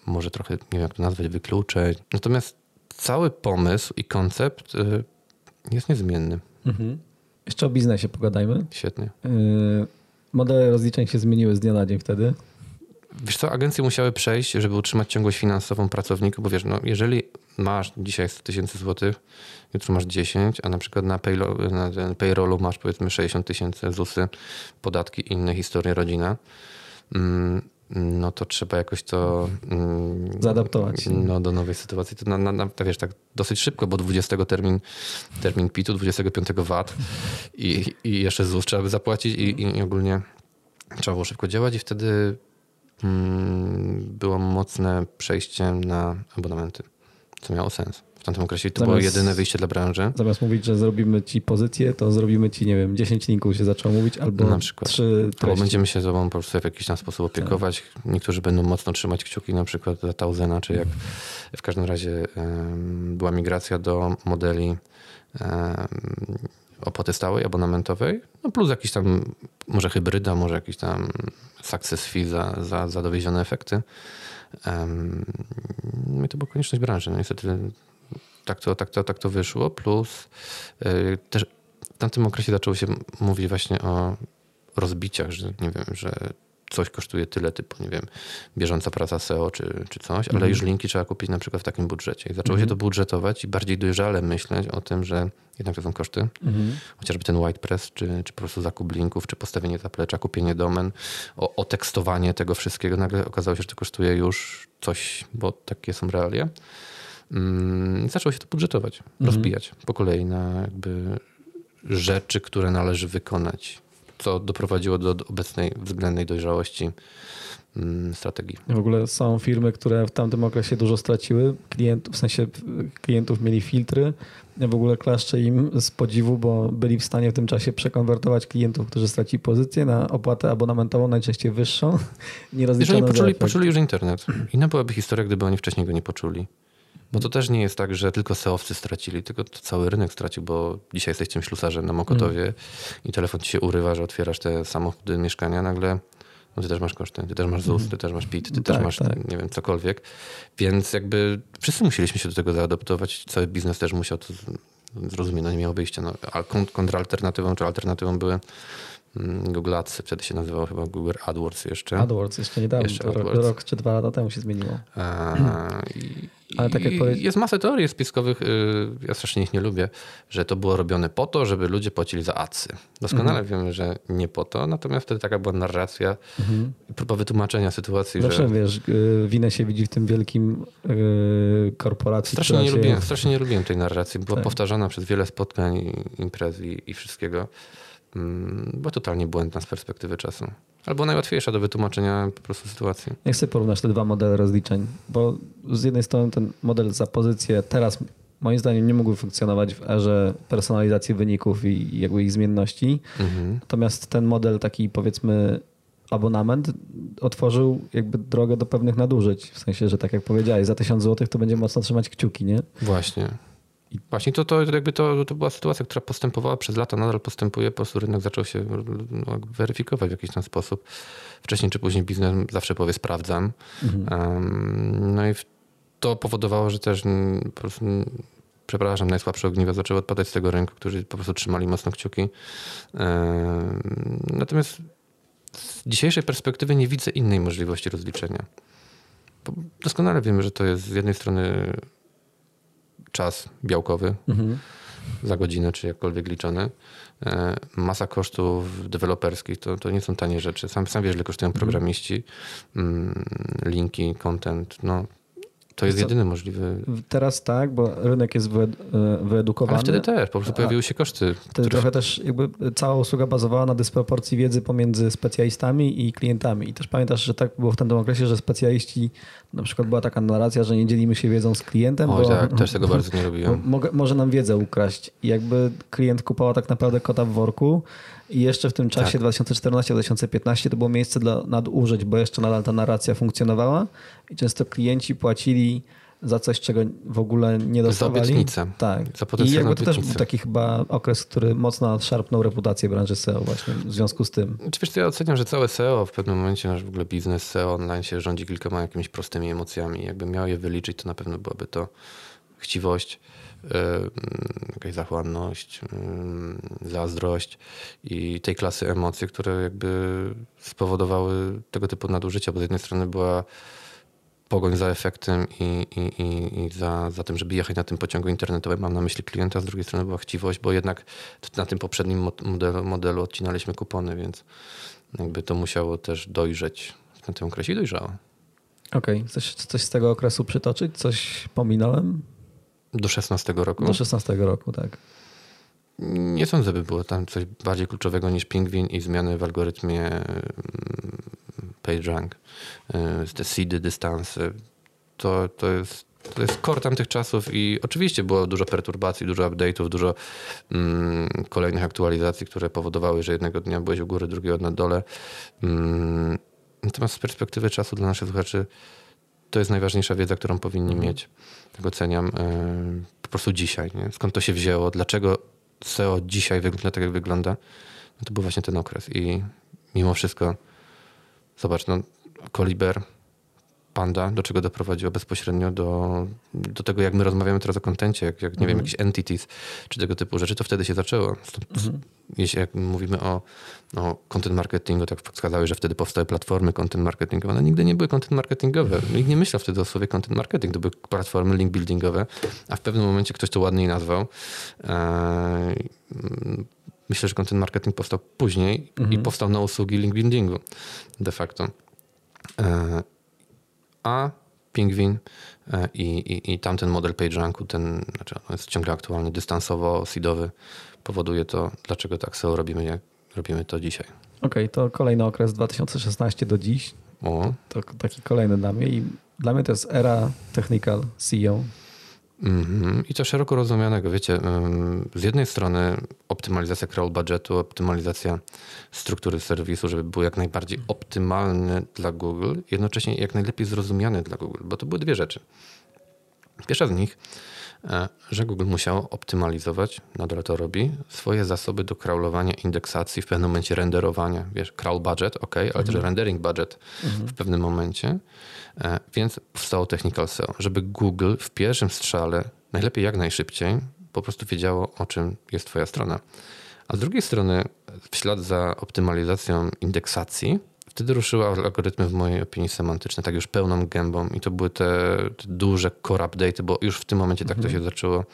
może trochę, nie wiem jak to nazwać, wykluczeń. Natomiast cały pomysł i koncept y, jest niezmienny. Mhm. Jeszcze o biznesie pogadajmy. Świetnie. Modele rozliczeń się zmieniły z dnia na dzień wtedy. Wiesz co, agencje musiały przejść, żeby utrzymać ciągłość finansową pracowników, bo wiesz, no, jeżeli masz dzisiaj 100 tysięcy złotych, jutro masz 10, a na przykład na, paylo- na payrollu masz powiedzmy 60 tysięcy ZUSy, podatki, inne historie, rodzina, mm, no to trzeba jakoś to mm, Zaadaptować. no, do nowej sytuacji. To na, na, na, wiesz, tak dosyć szybko, bo 20 termin, termin PIT-u, 25 VAT i, i jeszcze ZUS trzeba by zapłacić i, i ogólnie trzeba było szybko działać i wtedy mm, było mocne przejście na abonamenty, co miało sens. Tamtym okresie to było Zamiast- jedyne wyjście dla branży. Zamiast mówić, że zrobimy ci pozycję, to zrobimy ci, nie wiem, 10 linków się zaczęło mówić, albo Na przykład. 3 Albo treści. będziemy się tobą po prostu w jakiś tam sposób opiekować. Niektórzy będą mocno trzymać kciuki na przykład za Tausena, czy jak w każdym razie była migracja do modeli em, opłaty stałej, abonamentowej, no plus jakiś tam może hybryda, może jakiś tam success fee za, za, za dowiezione efekty. Em, No i to była konieczność branży. No niestety tak to, tak to, tak to wyszło, plus y, też w tamtym okresie zaczęło się mówić właśnie o rozbiciach, że nie wiem, że coś kosztuje tyle, typu, nie wiem, bieżąca praca SEO czy, czy coś, ale Mhm. już linki trzeba kupić na przykład w takim budżecie. I zaczęło się Mhm. to budżetować i bardziej dojrzale myśleć o tym, że jednak to są koszty. Mhm. Chociażby ten white press, czy, czy po prostu zakup linków, czy postawienie zaplecza, kupienie domen, o, otekstowanie tego wszystkiego. Nagle okazało się, że to kosztuje już coś, bo takie są realia. Mm, i zaczęło się to budżetować, rozbijać po kolei na jakby rzeczy, które należy wykonać, co doprowadziło do obecnej względnej dojrzałości mm, strategii. W ogóle są firmy, które w tamtym okresie dużo straciły. Klientów, w sensie klientów mieli filtry. W ogóle klaszczę im z podziwu, bo byli w stanie w tym czasie przekonwertować klientów, którzy stracili pozycję na opłatę abonamentową, najczęściej wyższą. Nie poczuli, poczuli już internet. Inna byłaby historia, gdyby oni wcześniej go nie poczuli. Bo to też nie jest tak, że tylko seowcy stracili, tylko cały rynek stracił, bo dzisiaj jesteś tym ślusarzem na Mokotowie Mm. i telefon ci się urywa, że otwierasz te samochody, mieszkania, nagle no ty też masz koszty, ty też masz ZUS, ty też masz PIT, ty też Tak, masz, tak. nie wiem, cokolwiek. Więc jakby wszyscy musieliśmy się do tego zaadaptować, cały biznes też musiał to zrozumieć, no nie miało wyjścia. No, a kon- kontralternatywą czy alternatywą były Google Ads, wtedy się nazywało chyba Google AdWords jeszcze. AdWords jeszcze niedawno, Jeszcze to rok, AdWords. rok czy dwa lata temu się zmieniło. E, i, Ale tak jak i powie- Jest masa teorii spiskowych, y, ja strasznie ich nie lubię, że to było robione po to, żeby ludzie płacili za adsy. Doskonale Mhm. wiemy, że nie po to, natomiast wtedy taka była narracja i próba wytłumaczenia sytuacji, Zawsze że wiesz, y, winę się widzi w tym wielkim y, korporacji, strasznie nie, lubiłem, strasznie nie lubiłem tej narracji. Była Tak. powtarzana przez wiele spotkań, imprez i, i wszystkiego. Mm, Była totalnie błędna z perspektywy czasu. Albo najłatwiejsza do wytłumaczenia po prostu sytuacji. Jak sobie porównasz te dwa modele rozliczeń? Bo z jednej strony ten model za pozycję teraz moim zdaniem nie mógłby funkcjonować w erze personalizacji wyników i jakby ich zmienności. Mhm. Natomiast ten model taki powiedzmy abonament otworzył jakby drogę do pewnych nadużyć. W sensie, że tak jak powiedziałeś, za 1000 zł to będzie mocno trzymać kciuki, nie? Właśnie. Właśnie to, to, jakby to, to była sytuacja, która postępowała przez lata, nadal postępuje, po prostu rynek zaczął się no, weryfikować w jakiś tam sposób. Wcześniej czy później biznes zawsze powie sprawdzam. Em, no i to powodowało, że też mm, po prostu, mm, przepraszam, najsłabsze ogniwa zaczęły odpadać z tego rynku, którzy po prostu trzymali mocno kciuki. Natomiast z dzisiejszej perspektywy nie widzę innej możliwości rozliczenia. Bo doskonale wiemy, że to jest z jednej strony czas białkowy za godzinę, czy jakkolwiek liczony. E, Masa kosztów deweloperskich to, to nie są tanie rzeczy. Sam, sam wiesz, ile kosztują programiści, mm, linki, content. No, to jest co? jedyny możliwy. Teraz tak, bo rynek jest e, wyedukowany. Ale wtedy też po prostu pojawiły się koszty. Których- trochę też jakby cała usługa bazowała na dysproporcji wiedzy pomiędzy specjalistami i klientami. I też pamiętasz, że tak było w tamtym okresie, że specjaliści, na przykład była taka narracja, że nie dzielimy się wiedzą z klientem, Oj, bo tak, też tego bardzo nie mogę, może nam wiedzę ukraść. I jakby klient kupował tak naprawdę kota w worku i jeszcze w tym czasie Tak. 2014-2015 to było miejsce dla nadużyć, bo jeszcze nadal ta narracja funkcjonowała i często klienci płacili za coś, czego w ogóle nie dostawali. obietnicę. Tak. Za I jakby to też był taki chyba okres, który mocno szarpnął reputację branży SEO właśnie w związku z tym. Czy wiesz, co, ja oceniam, że całe SEO w pewnym momencie, nasz w ogóle biznes SEO online się rządzi kilkoma jakimiś prostymi emocjami. Jakbym miał je wyliczyć, to na pewno byłaby to chciwość, jakaś zachłanność, yy, zazdrość i tej klasy emocje, które jakby spowodowały tego typu nadużycia, bo z jednej strony była pogoń za efektem i, i, i, i za, za tym, żeby jechać na tym pociągu internetowym, mam na myśli klienta, z drugiej strony była chciwość, bo jednak na tym poprzednim mo- modelu, modelu odcinaliśmy kupony, więc jakby to musiało też dojrzeć w tym okresie i dojrzało. Okej, coś, coś z tego okresu przytoczyć? Coś pominąłem? Do 16 roku. Do 16 roku, tak. Nie sądzę, by było tam coś bardziej kluczowego niż pingwin i zmiany w algorytmie mm, PageRank, y, te seedy, dystanse. To, to, jest, to jest core tamtych czasów i oczywiście było dużo perturbacji, dużo update'ów, dużo mm, kolejnych aktualizacji, które powodowały, że jednego dnia byłeś u góry, drugiego na dole. Mm, natomiast z perspektywy czasu dla naszych słuchaczy to jest najważniejsza wiedza, którą powinni mieć. Tak oceniam y, po prostu dzisiaj. Nie? Skąd to się wzięło? Dlaczego SEO dzisiaj wygląda tak, jak wygląda? No to był właśnie ten okres. I mimo wszystko, zobacz, no, Koliber, Panda, do czego doprowadziło bezpośrednio do, do tego, jak my rozmawiamy teraz o kontencie, jak, jak nie wiem, jakieś entities, czy tego typu rzeczy, to wtedy się zaczęło. Stąd, Jeśli jak mówimy o, o content marketingu, tak wskazałeś, że wtedy powstały platformy content marketingowe. One nigdy nie były content marketingowe. Nikt nie myślał wtedy o słowie content marketing. To były platformy link buildingowe, a w pewnym momencie ktoś to ładniej nazwał. Eee, Myślę, że content marketing powstał później i powstał na usługi link buildingu de facto. A Pingwin e, i, i, i tamten model PageRanku, ten znaczy on jest ciągle aktualny, dystansowo, seedowy, powoduje to, dlaczego tak SEO robimy, jak robimy to dzisiaj. Okej, to kolejny okres 2016 do dziś. O, To taki kolejny dla mnie i dla mnie to jest era technical CEO. Mhm. I to szeroko rozumianego, wiecie, z jednej strony optymalizacja crawl budgetu, optymalizacja struktury serwisu, żeby był jak najbardziej optymalny dla Google, jednocześnie jak najlepiej zrozumiany dla Google, bo to były dwie rzeczy. Pierwsza z nich, że Google musiało optymalizować, nadal to robi, swoje zasoby do crawlowania, indeksacji, w pewnym momencie renderowania. Wiesz, crawl budget, ok, ale też rendering budget w pewnym momencie. E, Więc powstało Technical SEO, żeby Google w pierwszym strzale, najlepiej jak najszybciej, po prostu wiedziało, o czym jest Twoja strona. A z drugiej strony w ślad za optymalizacją indeksacji, wtedy ruszyły algorytmy w mojej opinii semantyczne, tak już pełną gębą i to były te, te duże core update'y, bo już w tym momencie tak to się zaczęło.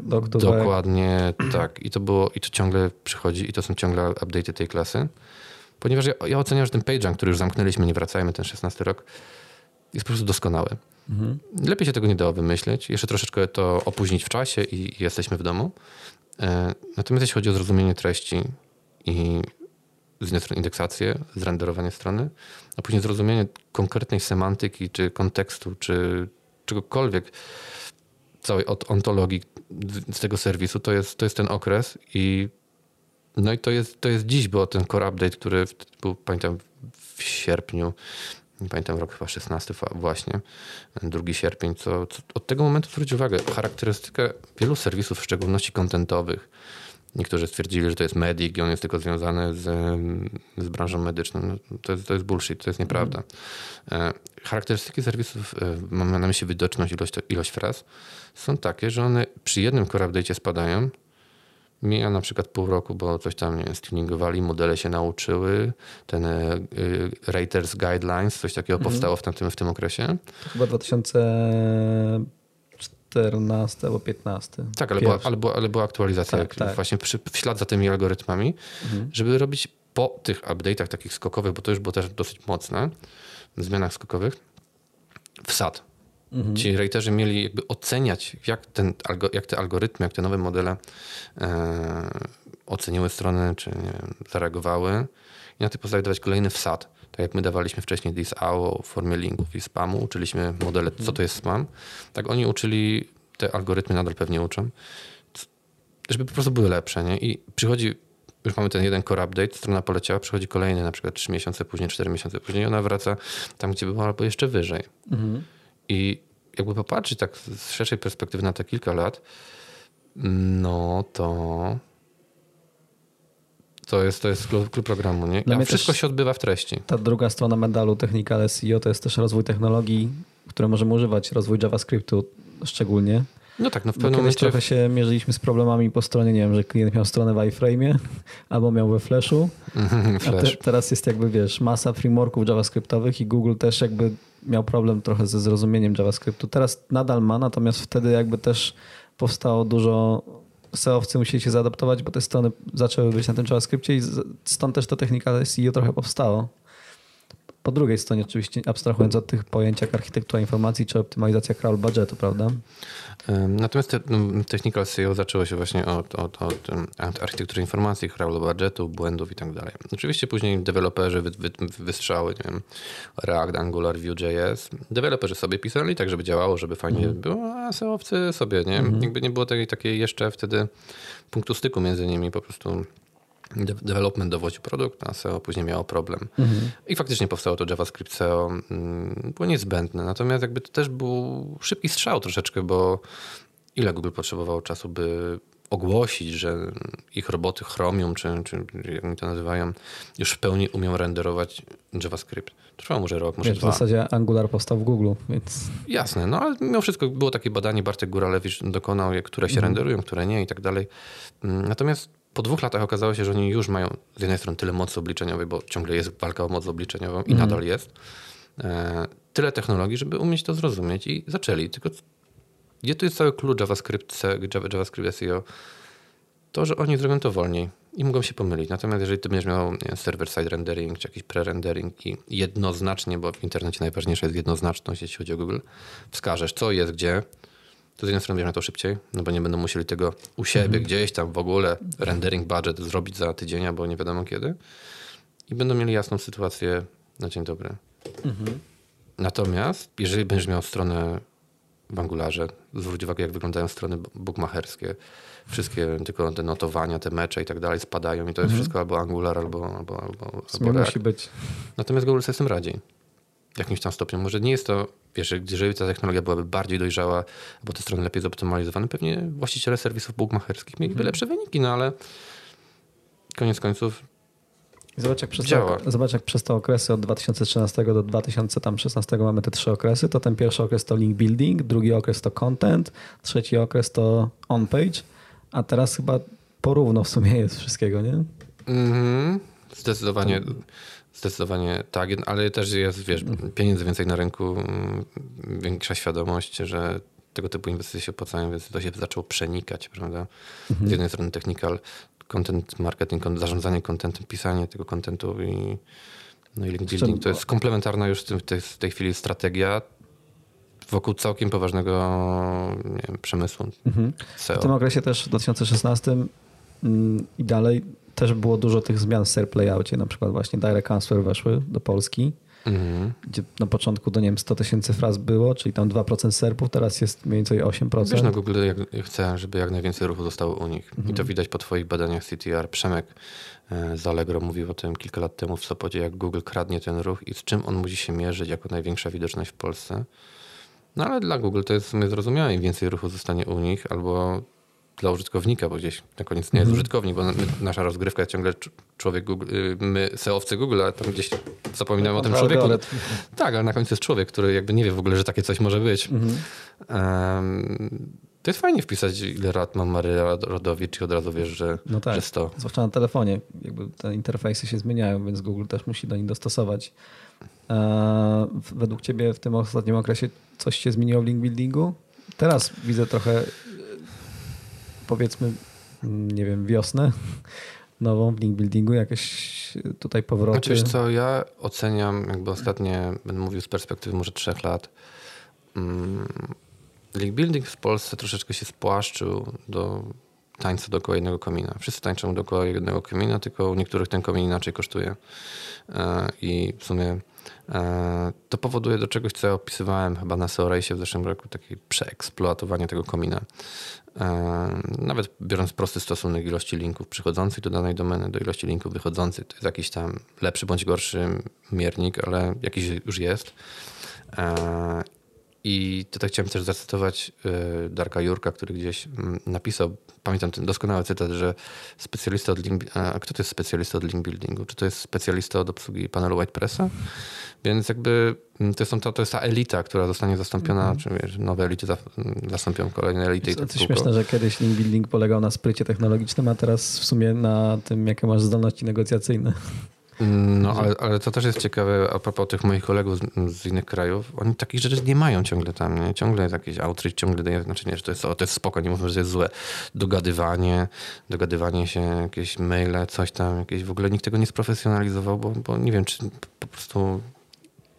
Word to doc. Dokładnie tak. I to było, i to ciągle przychodzi i to są ciągle update'y tej klasy. Ponieważ ja, ja oceniam, że ten PageRank, który już zamknęliśmy, nie wracajmy, ten 16 rok, jest po prostu doskonały. Lepiej się tego nie dało wymyślić. Jeszcze troszeczkę to opóźnić w czasie i, i jesteśmy w domu. E, Natomiast jeśli chodzi o zrozumienie treści i z jednej strony indeksację, zrenderowanie strony, a później zrozumienie konkretnej semantyki, czy kontekstu, czy czegokolwiek, całej ontologii z tego serwisu, to jest, to jest ten okres i no i to jest, to jest dziś, bo ten core update, który był, pamiętam, w sierpniu, nie pamiętam rok chyba 16 fa- właśnie, 2 sierpień, co, co od tego momentu zwróć uwagę, charakterystykę wielu serwisów, w szczególności kontentowych. Niektórzy stwierdzili, że to jest medic i on jest tylko związany z, z branżą medyczną. No, to, jest, to jest bullshit, to jest nieprawda. E, Charakterystyki serwisów, e, mam na myśli widoczność, ilość, ilość fraz, są takie, że one przy jednym core update'cie spadają, Mija na przykład pół roku, bo coś tam nie wiem, stuningowali, modele się nauczyły, ten e, y, Raters Guidelines, coś takiego powstało w, tamtym, w tym okresie. To chyba 2014 albo 15. Tak, ale była, ale, była, ale była aktualizacja Tak, tak. właśnie przy, w ślad za tymi algorytmami, żeby robić po tych update'ach takich skokowych, bo to już było też dosyć mocne, w zmianach skokowych, wsad. Ci raterzy mieli jakby oceniać, jak, ten, jak te algorytmy, jak te nowe modele e, oceniły strony, czy nie wiem, zareagowały i na tej podstawie dawać kolejny wsad. Tak jak my dawaliśmy wcześniej this AO w formie linków i spamu, uczyliśmy modele, co to jest spam, tak oni uczyli, te algorytmy nadal pewnie uczą, żeby po prostu były lepsze. Nie? I przychodzi, już mamy ten jeden core update, strona poleciała, przychodzi kolejny na przykład 3 miesiące później, 4 miesiące później ona wraca tam, gdzie była, albo jeszcze wyżej. I jakby popatrzeć tak z szerszej perspektywy na te kilka lat, no to to jest, to jest klub, programu, nie? Dla A wszystko się odbywa w treści. Ta druga strona medalu Technical SEO to jest też rozwój technologii, które możemy używać, rozwój JavaScriptu szczególnie. No tak, no w pewnym momencie... trochę się mierzyliśmy z problemami po stronie, nie wiem, że klient miał stronę w iframe'ie albo miał we Flashu, a te, Flash. teraz jest jakby, wiesz, masa frameworków JavaScriptowych i Google też jakby miał problem trochę ze zrozumieniem JavaScriptu. Teraz nadal ma, natomiast wtedy jakby też powstało dużo SEOwcy musieli się zaadaptować, bo te strony zaczęły być na tym JavaScriptie i stąd też to technical SEO trochę powstało. Po drugiej stronie oczywiście, abstrahując od tych pojęć jak architektura informacji czy optymalizacja crawl budgetu, prawda? Natomiast te, no, technical SEO zaczęło się właśnie od, od, od architektury informacji, crawl budżetu, błędów i tak dalej. Oczywiście później deweloperzy wy, wy, wystrzały, nie wiem, React, Angular, Vue.js. Deweloperzy sobie pisali tak, żeby działało, żeby fajnie było, a SEOwcy sobie, nie? Jakby nie było takiej, takiej jeszcze wtedy punktu styku między nimi, po prostu development dowodził produkt, a SEO później miało problem. I faktycznie powstało to JavaScript SEO, mm, było niezbędne. Natomiast jakby to też był szybki strzał troszeczkę, bo ile Google potrzebowało czasu, by ogłosić, że ich roboty Chromium, czy, czy jak oni to nazywają, już w pełni umią renderować JavaScript. Trwało może rok, może Wiesz, w dwa. zasadzie Angular powstał w Google, więc Jasne, no ale mimo wszystko było takie badanie, Bartek Góralewicz dokonał, które się renderują, które nie i tak dalej. Mm, Natomiast po dwóch latach okazało się, że oni już mają z jednej strony tyle mocy obliczeniowej, bo ciągle jest walka o moc obliczeniową i nadal jest, e, tyle technologii, żeby umieć to zrozumieć i zaczęli. Tylko gdzie tu jest cały klucz JavaScript, JavaScript SEO? To, że oni zrobią to wolniej i mogą się pomylić. Natomiast jeżeli ty będziesz miał server-side rendering, czy jakiś pre-rendering i jednoznacznie, bo w internecie najważniejsza jest jednoznaczność, jeśli chodzi o Google, wskażesz co jest gdzie, to z jednej strony na to szybciej, no bo nie będą musieli tego u siebie gdzieś tam w ogóle rendering budget zrobić za tydzień albo nie wiadomo kiedy i będą mieli jasną sytuację na dzień dobry. Natomiast jeżeli będziesz miał stronę w Angularze, zwróć uwagę jak wyglądają strony bookmacherskie, wszystkie tylko te notowania, te mecze i tak dalej spadają i to jest wszystko albo Angular, albo, albo, albo, albo musi być. Natomiast Google sobie z tym radzi. W jakimś tam stopniu. Może nie jest to, wiesz, jeżeli ta technologia byłaby bardziej dojrzała, albo te strony lepiej zoptymalizowane, pewnie właściciele serwisów bookmacherskich mieliby lepsze wyniki, no ale koniec końców Zobacz jak, przez Działa. te, zobacz, jak przez te okresy od 2013 do 2016 mamy te trzy okresy, to ten pierwszy okres to link building, drugi okres to content, trzeci okres to on-page, a teraz chyba porówno w sumie jest wszystkiego, nie? Mhm. Zdecydowanie, zdecydowanie tak, ale też jest, wiesz, pieniędzy więcej na rynku, mm, większa świadomość, że tego typu inwestycje się opłacają, więc to się zaczęło przenikać, prawda? Z jednej strony technical, content marketing, zarządzanie contentem, pisanie tego contentu i no i link building to jest komplementarna już w, tej, w tej chwili strategia wokół całkiem poważnego wiem, przemysłu Mhm. SEO. W tym okresie też w 2016 mm, i dalej też było dużo tych zmian w SERP layoutie, na przykład właśnie direct transfer weszły do Polski, Mhm. gdzie na początku do nie wiem 100 tysięcy fraz było, czyli tam 2% SERPów, teraz jest mniej więcej 8%. Wiesz, na Google jak, chce, żeby jak najwięcej ruchu zostało u nich. I to widać po twoich badaniach CTR. Przemek e, z Allegro mówił o tym kilka lat temu w Sopocie, jak Google kradnie ten ruch i z czym on musi się mierzyć jako największa widoczność w Polsce. No ale dla Google to jest w sumie zrozumiałe. Im więcej ruchu zostanie u nich albo dla użytkownika, bo gdzieś na koniec nie jest użytkownik, bo nasza rozgrywka jest ciągle cz- człowiek Google, y, my SEOwcy Google, a tam gdzieś zapominamy o tym człowieku. Algorytm. Tak, ale na końcu jest człowiek, który jakby nie wie w ogóle, że takie coś może być. Em, to jest fajnie wpisać, ile lat ma Maryja Rodowicz i od razu wiesz, że, No tak, że 100. zwłaszcza na telefonie. Jakby te interfejsy się zmieniają, więc Google też musi do nich dostosować. E, według ciebie w tym ostatnim okresie coś się zmieniło w link buildingu? Teraz widzę trochę powiedzmy, nie wiem, wiosnę nową w link buildingu, jakieś tutaj powroty. Znaczy co, ja oceniam, jakby ostatnie, będę mówił z perspektywy może trzech lat, mm, link building w Polsce troszeczkę się spłaszczył do tańca dookoła jednego komina. Wszyscy tańczą dookoła jednego komina, tylko u niektórych ten komin inaczej kosztuje. E, I w sumie to powoduje do czegoś, co ja opisywałem chyba na SEO w zeszłym roku, takie przeeksploatowanie tego komina. E, Nawet biorąc prosty stosunek ilości linków przychodzących do danej domeny, do ilości linków wychodzących, to jest jakiś tam lepszy bądź gorszy miernik, ale jakiś już jest. E, I tutaj chciałem też zacytować e, Darka Jurka, który gdzieś mm, napisał, pamiętam ten doskonały cytat, że specjalista od link, a kto to jest specjalista od link buildingu? Czy to jest specjalista od obsługi panelu WordPressa? Więc jakby mm, to, są, to, to jest ta elita, która zostanie zastąpiona, czy wiesz, nowe elity za, zastąpią kolejne elity. i tak jest śmieszne, że kiedyś link building polegał na sprycie technologicznym, a teraz w sumie na tym, jakie masz zdolności negocjacyjne. No, ale, ale to też jest ciekawe a propos tych moich kolegów z, z innych krajów. Oni takich rzeczy nie mają ciągle tam, nie? Ciągle jest jakiś outreach, ciągle daje, znaczy nie, że to jest, to jest spoko, nie mówmy, że to jest złe. Dogadywanie, dogadywanie się, jakieś maile, coś tam, jakieś, w ogóle nikt tego nie sprofesjonalizował, bo, bo nie wiem, czy po prostu,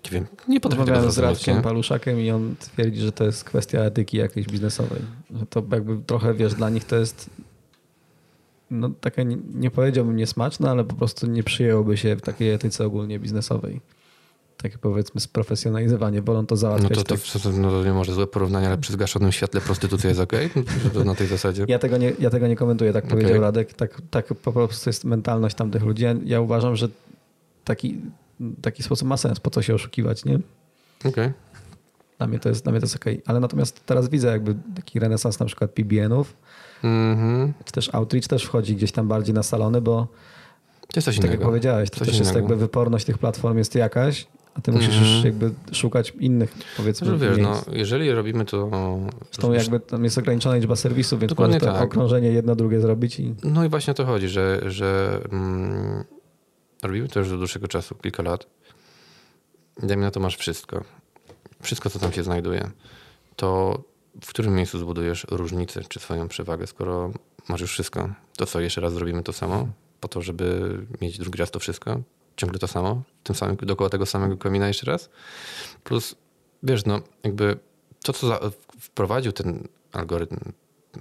nie wiem, nie potrafię tego z Radkiem nie? Paluszakiem i on twierdzi, że to jest kwestia etyki jakiejś biznesowej. Że to jakby trochę, wiesz, dla nich to jest no takie, nie- nie powiedziałbym niesmaczne, ale po prostu nie przyjęłoby się w takiej etyce ogólnie biznesowej. Takie powiedzmy sprofesjonalizowanie. Wolą to No załatwiać. to, to, tak. to, no to nie może złe porównanie, ale przy zgaszonym świetle prostytucja jest okej? To na tej zasadzie? Ja tego, nie, ja tego nie komentuję, tak powiedział Radek. Tak, tak po prostu jest mentalność tamtych ludzi. Ja, ja uważam, że taki, taki sposób ma sens, po co się oszukiwać, nie? Okej. Dla mnie to jest, dla mnie to jest okej. Ale natomiast teraz widzę jakby taki renesans na przykład PBN-ów, Mhm. czy też Outreach też wchodzi gdzieś tam bardziej na salony, bo To jest coś tak jak innego. powiedziałeś, to Coś też jest innego. jakby wyporność tych platform jest jakaś, a ty musisz Mhm. już jakby szukać innych powiedzmy Znaczy, wiesz, no, jeżeli robimy to... Zresztą jakby tam jest ograniczona liczba serwisów, więc Dokładnie możesz to tak. okrążenie jedno, drugie zrobić i No i właśnie o to chodzi, że, że mm, robimy to już od dłuższego czasu, kilka lat. Dajmy na to masz wszystko. Wszystko, co tam się znajduje. To w którym miejscu zbudujesz różnicę czy swoją przewagę, skoro masz już wszystko? To co, jeszcze raz zrobimy to samo? Po to, żeby mieć drugi raz to wszystko? Ciągle to samo? Tym samym, dookoła tego samego komina jeszcze raz? Plus, wiesz, no jakby to, co za, wprowadził ten algorytm,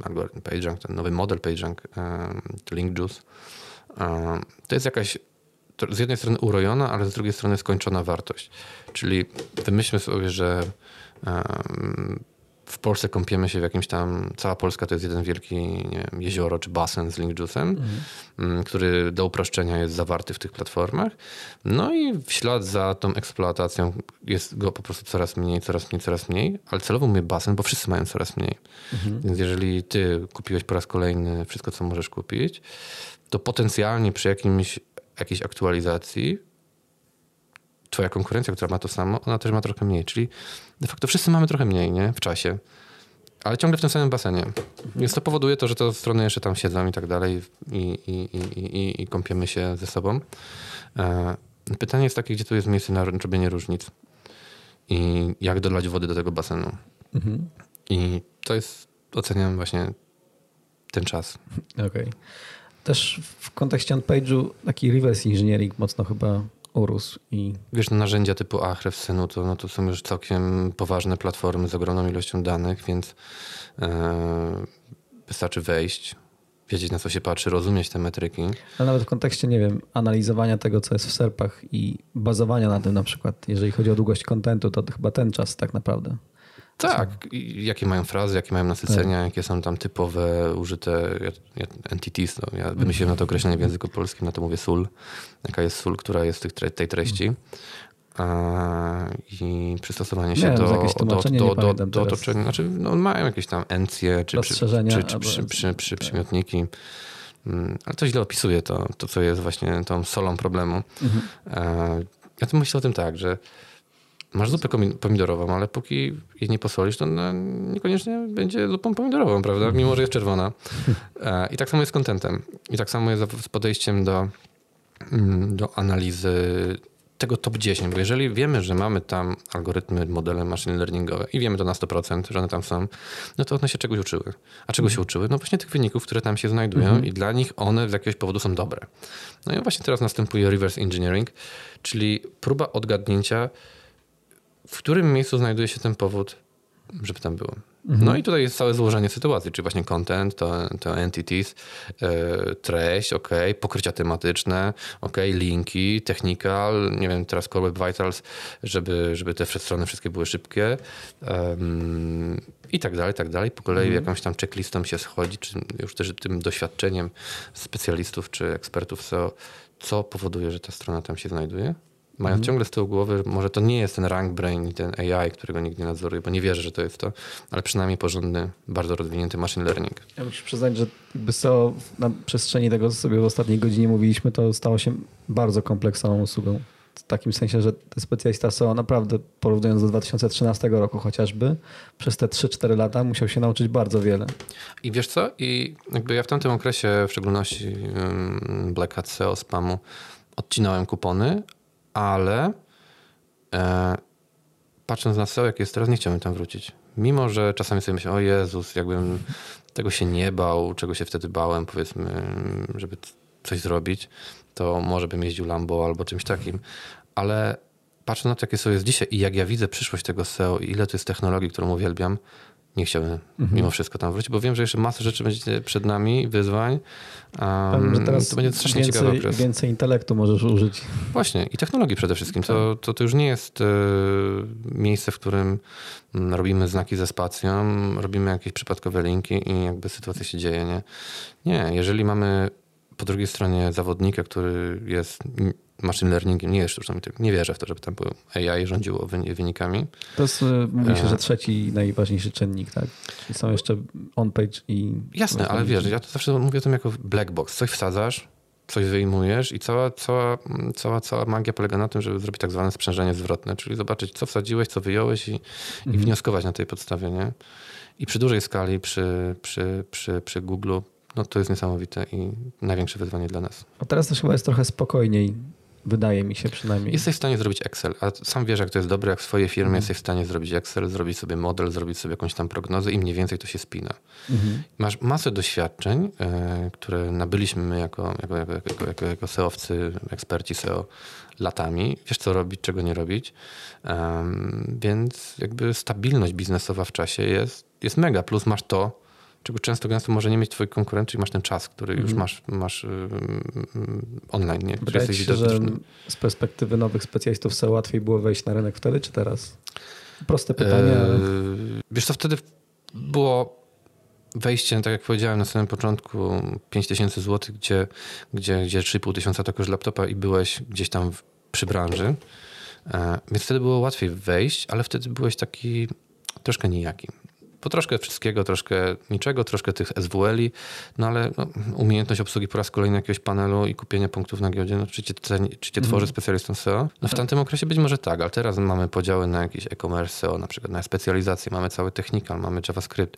algorytm PageRank, ten nowy model PageRank, em, Link Juice, em, to jest jakaś to z jednej strony urojona, ale z drugiej strony skończona wartość. Czyli wymyślmy sobie, że em, w Polsce kąpiemy się w jakimś tam, cała Polska to jest jeden wielki nie wiem, jezioro czy basen z link juice'em, mm, który do uproszczenia jest zawarty w tych platformach. No i w ślad za tą eksploatacją jest go po prostu coraz mniej, coraz mniej, coraz mniej, ale celowo mówię basen, bo wszyscy mają coraz mniej. Więc jeżeli ty kupiłeś po raz kolejny wszystko, co możesz kupić, to potencjalnie przy jakimś, jakiejś aktualizacji twoja konkurencja, która ma to samo, ona też ma trochę mniej. Czyli de facto wszyscy mamy trochę mniej nie? w czasie. ale ciągle w tym samym basenie. Więc to powoduje to, że te strony jeszcze tam siedzą i tak dalej i, i, i, i, i kąpiemy się ze sobą. E, pytanie jest takie, gdzie tu jest miejsce na robienie różnic i jak dolać wody do tego basenu. Mhm. I to jest, oceniam właśnie ten czas. Okej. Okay. Też w kontekście OnPage'u taki reverse engineering mocno chyba urósł. I... Wiesz, no narzędzia typu Ahrefs, to, no to są już całkiem poważne platformy z ogromną ilością danych, więc e, wystarczy wejść, wiedzieć na co się patrzy, rozumieć te metryki. Ale nawet w kontekście, nie wiem, analizowania tego, co jest w serpach i bazowania na tym na przykład, jeżeli chodzi o długość kontentu, to chyba ten czas tak naprawdę. Tak, I jakie mają frazy, jakie mają nasycenia, tak. jakie są tam typowe użyte entities. No, ja wymyśliłem na to określenie w języku polskim, na to mówię sól. Jaka jest sól, która jest tych, tej treści. I przystosowanie się do, do, do, do, do otoczenia. Znaczy, no, mają jakieś tam encje, czy, przy, czy, czy, przy, przy, przy, tak. przymiotniki. Mm, ale to źle opisuje to, to, co jest właśnie tą solą problemu. Mhm. Ja to myślę o tym tak, że masz zupę pomidorową, ale póki jej nie posolisz, to ona niekoniecznie będzie zupą pomidorową, prawda? Mimo, że jest czerwona. E, I tak samo jest z kontentem. I tak samo jest z podejściem do, mm, do analizy tego top 10, bo jeżeli wiemy, że mamy tam algorytmy, modele machine learningowe i wiemy to na 100%, że one tam są, no to one się czegoś uczyły. A czego się uczyły? No właśnie tych wyników, które tam się znajdują mhm. i dla nich one z jakiegoś powodu są dobre. No i właśnie teraz następuje reverse engineering, czyli próba odgadnięcia, w którym miejscu znajduje się ten powód, żeby tam było. Mhm. No i tutaj jest całe złożenie sytuacji, czyli właśnie content, to, to entities, yy, treść, ok, pokrycia tematyczne, ok, linki, technical, nie wiem, teraz Core Web Vitals, żeby, żeby te strony wszystkie były szybkie um, i tak dalej, tak dalej. Po kolei mhm. jakąś tam checklistą się schodzi, czy już też tym doświadczeniem specjalistów czy ekspertów SEO, co powoduje, że ta strona tam się znajduje mają mhm. ciągle z tyłu głowy, może to nie jest ten rank brain i ten AI, którego nikt nie nadzoruje, bo nie wierzę, że to jest to, ale przynajmniej porządny, bardzo rozwinięty machine learning. Ja muszę przyznać, że SEO na przestrzeni tego, co sobie w ostatniej godzinie mówiliśmy, to stało się bardzo kompleksową usługą. W takim sensie, że specjalista SEO naprawdę, porównując do 2013 roku chociażby, przez te 3-4 lata musiał się nauczyć bardzo wiele. I wiesz co? I jakby ja w tamtym okresie, w szczególności Black Hat SEO, spamu, odcinałem kupony, ale e, patrząc na SEO, jak jest teraz, nie chciałbym tam wrócić. Mimo, że czasami sobie myślę, o Jezus, jakbym tego się nie bał, czego się wtedy bałem, powiedzmy, żeby coś zrobić, to może bym jeździł Lambo albo czymś takim. Ale patrząc na to, jakie SEO jest dzisiaj i jak ja widzę przyszłość tego SEO i ile to jest technologii, którą uwielbiam, nie chciałbym mhm. mimo wszystko tam wrócić, bo wiem, że jeszcze masę rzeczy będzie przed nami, wyzwań. Um, teraz to będzie strasznie więcej, ciekawy okres. Więcej intelektu możesz użyć. Właśnie i technologii przede wszystkim. To, to, to już nie jest y, miejsce, w którym mm, robimy znaki ze spacją, robimy jakieś przypadkowe linki i jakby sytuacja się dzieje. Nie, nie jeżeli mamy po drugiej stronie zawodnika, który jest machine learningiem, nie jest sztuczną Nie wierzę w to, żeby tam AI rządziło wynikami. To jest, e, się, że trzeci najważniejszy czynnik, tak? Czyli są jeszcze on-page i... Jasne, ale wiesz, ja to zawsze mówię o tym jako black box. Coś wsadzasz, coś wyjmujesz i cała, cała, cała, cała magia polega na tym, żeby zrobić tak zwane sprzężenie zwrotne, czyli zobaczyć, co wsadziłeś, co wyjąłeś i, mhm. i wnioskować na tej podstawie, nie? I przy dużej skali, przy, przy, przy, przy Google, no to jest niesamowite i największe wyzwanie dla nas. A teraz też chyba jest trochę spokojniej Wydaje mi się przynajmniej. Jesteś w stanie zrobić Excel, a sam wiesz, jak to jest dobre, jak w swojej firmie mhm. jesteś w stanie zrobić Excel, zrobić sobie model, zrobić sobie jakąś tam prognozę i mniej więcej to się spina. Mhm. Masz masę doświadczeń, e, które nabyliśmy my jako, jako, jako, jako, jako, jako SEOwcy, eksperci SEO latami. Wiesz, co robić, czego nie robić. Um, więc jakby stabilność biznesowa w czasie jest, jest mega. Plus masz to, czego często gęsto może nie mieć twój konkurent, czyli masz ten czas, który już mhm. masz, masz yy, online. Nie? Wydaje ci się, z perspektywy nowych specjalistów SEO łatwiej było wejść na rynek wtedy, czy teraz? Proste pytanie. Yy, wiesz co, wtedy było wejście, tak jak powiedziałem na samym początku, 5000 zł, gdzie, gdzie, gdzie 3,5 tysiąca to koszt laptopa i byłeś gdzieś tam w, przy branży. E, więc wtedy było łatwiej wejść, ale wtedy byłeś taki troszkę nijaki Po troszkę wszystkiego, troszkę niczego, troszkę tych SWL-i, no ale no, umiejętność obsługi po raz kolejny jakiegoś panelu i kupienia punktów na giełdzie, no, czy, cię, czy cię tworzy specjalistą SEO? No w tamtym okresie być może tak, ale teraz mamy podziały na jakiś e-commerce SEO, na przykład na specjalizację, mamy cały technical, mamy JavaScript,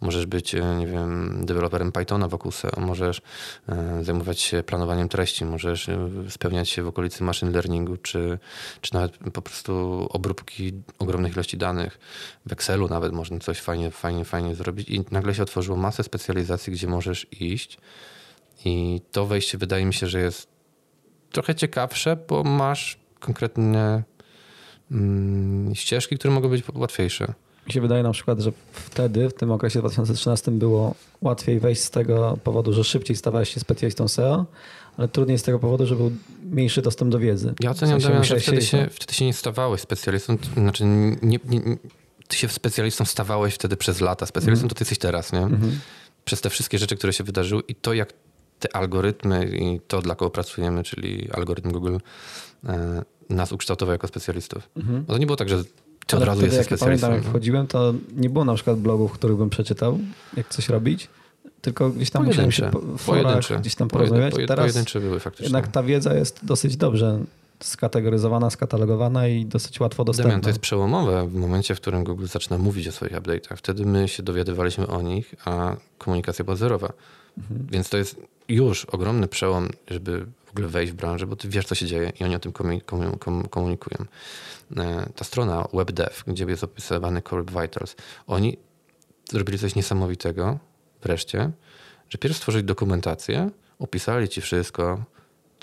możesz być, e, nie wiem, deweloperem Pythona wokół SEO, możesz e, zajmować się planowaniem treści, możesz e, spełniać się w okolicy machine learningu, czy, czy nawet po prostu obróbki ogromnych ilości danych. W Excelu nawet można coś fajnie, fajnie, fajnie zrobić i nagle się otworzyło masę specjalizacji, gdzie możesz iść i to wejście wydaje mi się, że jest trochę ciekawsze, bo masz konkretne mm, ścieżki, które mogą być łatwiejsze. Mi się wydaje na przykład, że wtedy, w tym okresie 2013 było łatwiej wejść z tego powodu, że szybciej stawałeś się specjalistą SEO, ale trudniej z tego powodu, że był mniejszy dostęp do wiedzy. Ja oceniam, w sensie Damian, że wtedy się, wtedy się nie stawałeś specjalistą, znaczy nie, nie, ty się specjalistą stawałeś wtedy przez lata. Specjalistą mm. to ty jesteś teraz, nie? Mm -hmm. Przez te wszystkie rzeczy, które się wydarzyły i to, jak te algorytmy i to, dla kogo pracujemy, czyli algorytm Google, e, nas ukształtował jako specjalistów. Bo to nie było tak, że ty od razu wtedy, jesteś jak specjalistą. Pamiętam, jak wchodziłem, to nie było na przykład blogów, których bym przeczytał, jak coś robić tylko gdzieś tam musiałem się w forach gdzieś tam porozmawiać. Pojed, Teraz pojedyncze były faktycznie. Jednak ta wiedza jest dosyć dobrze skategoryzowana, skatalogowana i dosyć łatwo dostępna. Damian, to jest przełomowe w momencie, w którym Google zaczyna mówić o swoich update'ach. Wtedy my się dowiadywaliśmy o nich, a komunikacja była zerowa. Mhm. Więc to jest już ogromny przełom, żeby w ogóle wejść w branżę, bo ty wiesz, co się dzieje i oni o tym komunikują. E, ta strona WebDev, gdzie jest opisywany Core Vitals, oni zrobili coś niesamowitego, wreszcie, że pierw stworzyli dokumentację, opisali ci wszystko,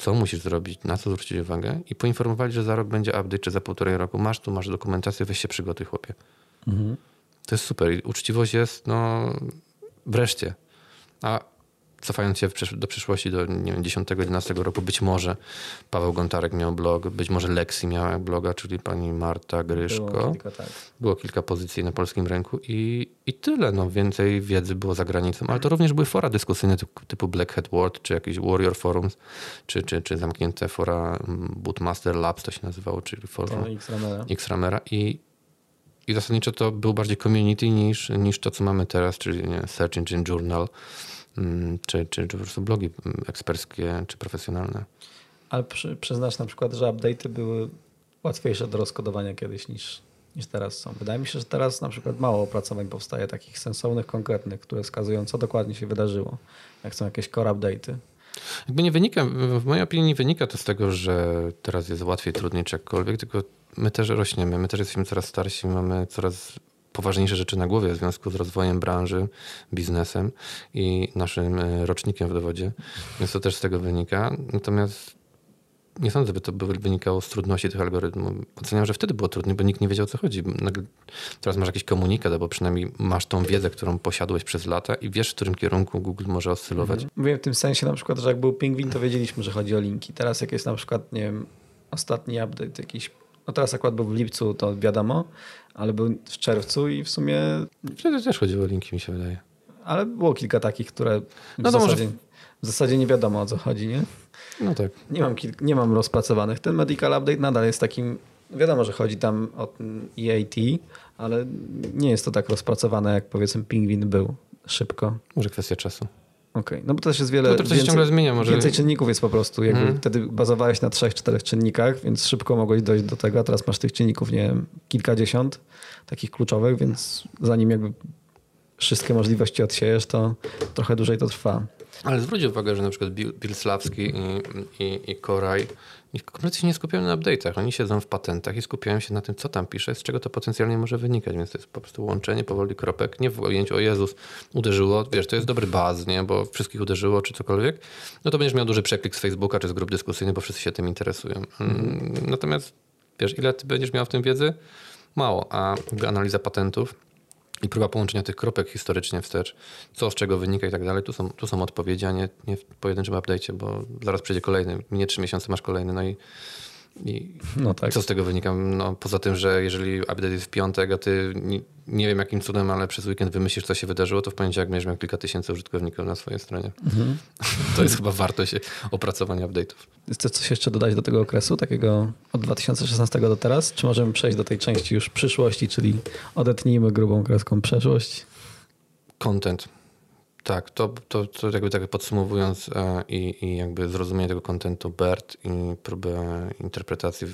co musisz zrobić, na co zwrócić uwagę i poinformowali, że za rok będzie update, czy za półtorej roku masz tu, masz dokumentację, weź się przygotuj, chłopie. Mhm. To jest super. I uczciwość jest, no, wreszcie. A cofając się do przyszłości, do nie wiem, 10-11 roku, być może Paweł Gontarek miał blog, być może Lexi miała bloga, czyli pani Marta Gryszko. Było kilka, tak. było kilka pozycji na polskim rynku i, i tyle. No, więcej wiedzy było za granicą, ale to również były fora dyskusyjne typu, Black Hat World, czy jakieś Warrior Forums, czy, czy, czy zamknięte fora Bootmaster Labs to się nazywało, czyli forum X-Ramera. I, I zasadniczo to był bardziej community niż, niż to, co mamy teraz, czyli nie, Search Engine Journal, czy, czy, czy po prostu blogi mm, eksperckie czy profesjonalne. Ale przy, przyznasz na przykład, że update'y były łatwiejsze do rozkodowania kiedyś niż, niż teraz są. Wydaje mi się, że teraz na przykład mało opracowań powstaje takich sensownych, konkretnych, które wskazują, co dokładnie się wydarzyło, jak są jakieś core update'y. Jakby nie wynika, w mojej opinii nie wynika to z tego, że teraz jest łatwiej, trudniej czy jakkolwiek, tylko my też rośniemy, my też jesteśmy coraz starsi, mamy coraz poważniejsze rzeczy na głowie w związku z rozwojem branży, biznesem i naszym e, rocznikiem w dowodzie, więc to też z tego wynika. Natomiast nie sądzę, by to wynikało z trudności tych algorytmów. Oceniam, że wtedy było trudniej, bo nikt nie wiedział, o co chodzi. Teraz masz jakiś komunikat, albo przynajmniej masz tą wiedzę, którą posiadłeś przez lata i wiesz, w którym kierunku Google może oscylować. Mhm. Mówię w tym sensie na przykład, że jak był pingwin, to wiedzieliśmy, że chodzi o linki. Teraz jak jest na przykład, nie wiem, ostatni update jakiś, no teraz akurat był w lipcu, to wiadomo, ale był w czerwcu i w sumie... Wtedy też chodziło o linki, mi się wydaje. Ale było kilka takich, które w, no zasadzie, może... w zasadzie nie wiadomo o co chodzi, nie? No tak. Nie mam, nie mam rozpracowanych. Ten Medical Update nadal jest takim... Wiadomo, że chodzi tam o EAT, ale nie jest to tak rozpracowane, jak powiedzmy Pingwin był szybko. Może kwestia czasu. Okej, okay. no bo też jest wiele. No to, to więcej, ciągle zmienia. Może... Więcej czynników jest po prostu. Jakby hmm. Wtedy bazowałeś na trzech, czterech czynnikach, więc szybko mogłeś dojść do tego, a teraz masz tych czynników, nie wiem, kilkadziesiąt takich kluczowych, więc zanim jakby wszystkie możliwości odsiejesz, to trochę dłużej to trwa. Ale zwróć uwagę, że na przykład Bill, i, i, i Koraj kompletnie się nie skupiają na update'ach. Oni siedzą w patentach i skupiają się na tym, co tam pisze, z czego to potencjalnie może wynikać. Więc to jest po prostu łączenie powoli kropek. Nie w ujęciu, o Jezus, uderzyło. Wiesz, to jest dobry baz, nie? bo wszystkich uderzyło, czy cokolwiek. No to będziesz miał duży przeklik z Facebooka, czy z grup dyskusyjnych, bo wszyscy się tym interesują. Mm. Natomiast wiesz, ile ty będziesz miał w tym wiedzy? Mało. A analiza patentów i próba połączenia tych kropek historycznie wstecz, co z czego wynika i tak dalej. Tu są, tu są odpowiedzi, a nie, nie w pojedynczym update'cie, bo zaraz przyjdzie kolejny, minie trzy miesiące, masz kolejny, no i, i no tak. co z tego wynika? No, poza tym, że jeżeli update jest w piątek, a ty nie, wiem jakim cudem, ale przez weekend wymyślisz, co się wydarzyło, to w poniedziałek będziesz miał kilka tysięcy użytkowników na swojej stronie. Mhm. To jest chyba wartość opracowania update'ów. Chcesz coś jeszcze dodać do tego okresu, takiego od 2016 do teraz? Czy możemy przejść do tej części już przyszłości, czyli odetnijmy grubą kreską przeszłość? Content tak, to, to, to jakby tak podsumowując e, i, i jakby zrozumienie tego kontentu BERT i próbę interpretacji,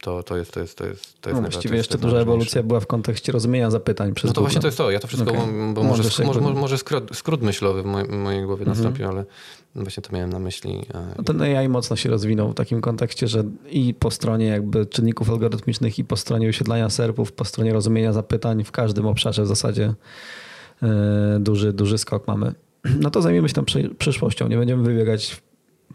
to, to jest to jest to jest to jest no, Właściwie jeszcze duża ewolucja była w kontekście rozumienia zapytań przez No to właśnie to jest to. Ja to wszystko, okay. bo, może, może, może, może skrót, skrót myślowy w mojej, mojej głowie mhm. nastąpił, ale właśnie to miałem na myśli. E, no ten AI mocno się rozwinął w takim kontekście, że i po stronie jakby czynników algorytmicznych, i po stronie wysiedlania serpów, po stronie rozumienia zapytań w każdym obszarze w zasadzie duży, duży skok mamy. No to zajmiemy się tą przyszłością. Nie będziemy wybiegać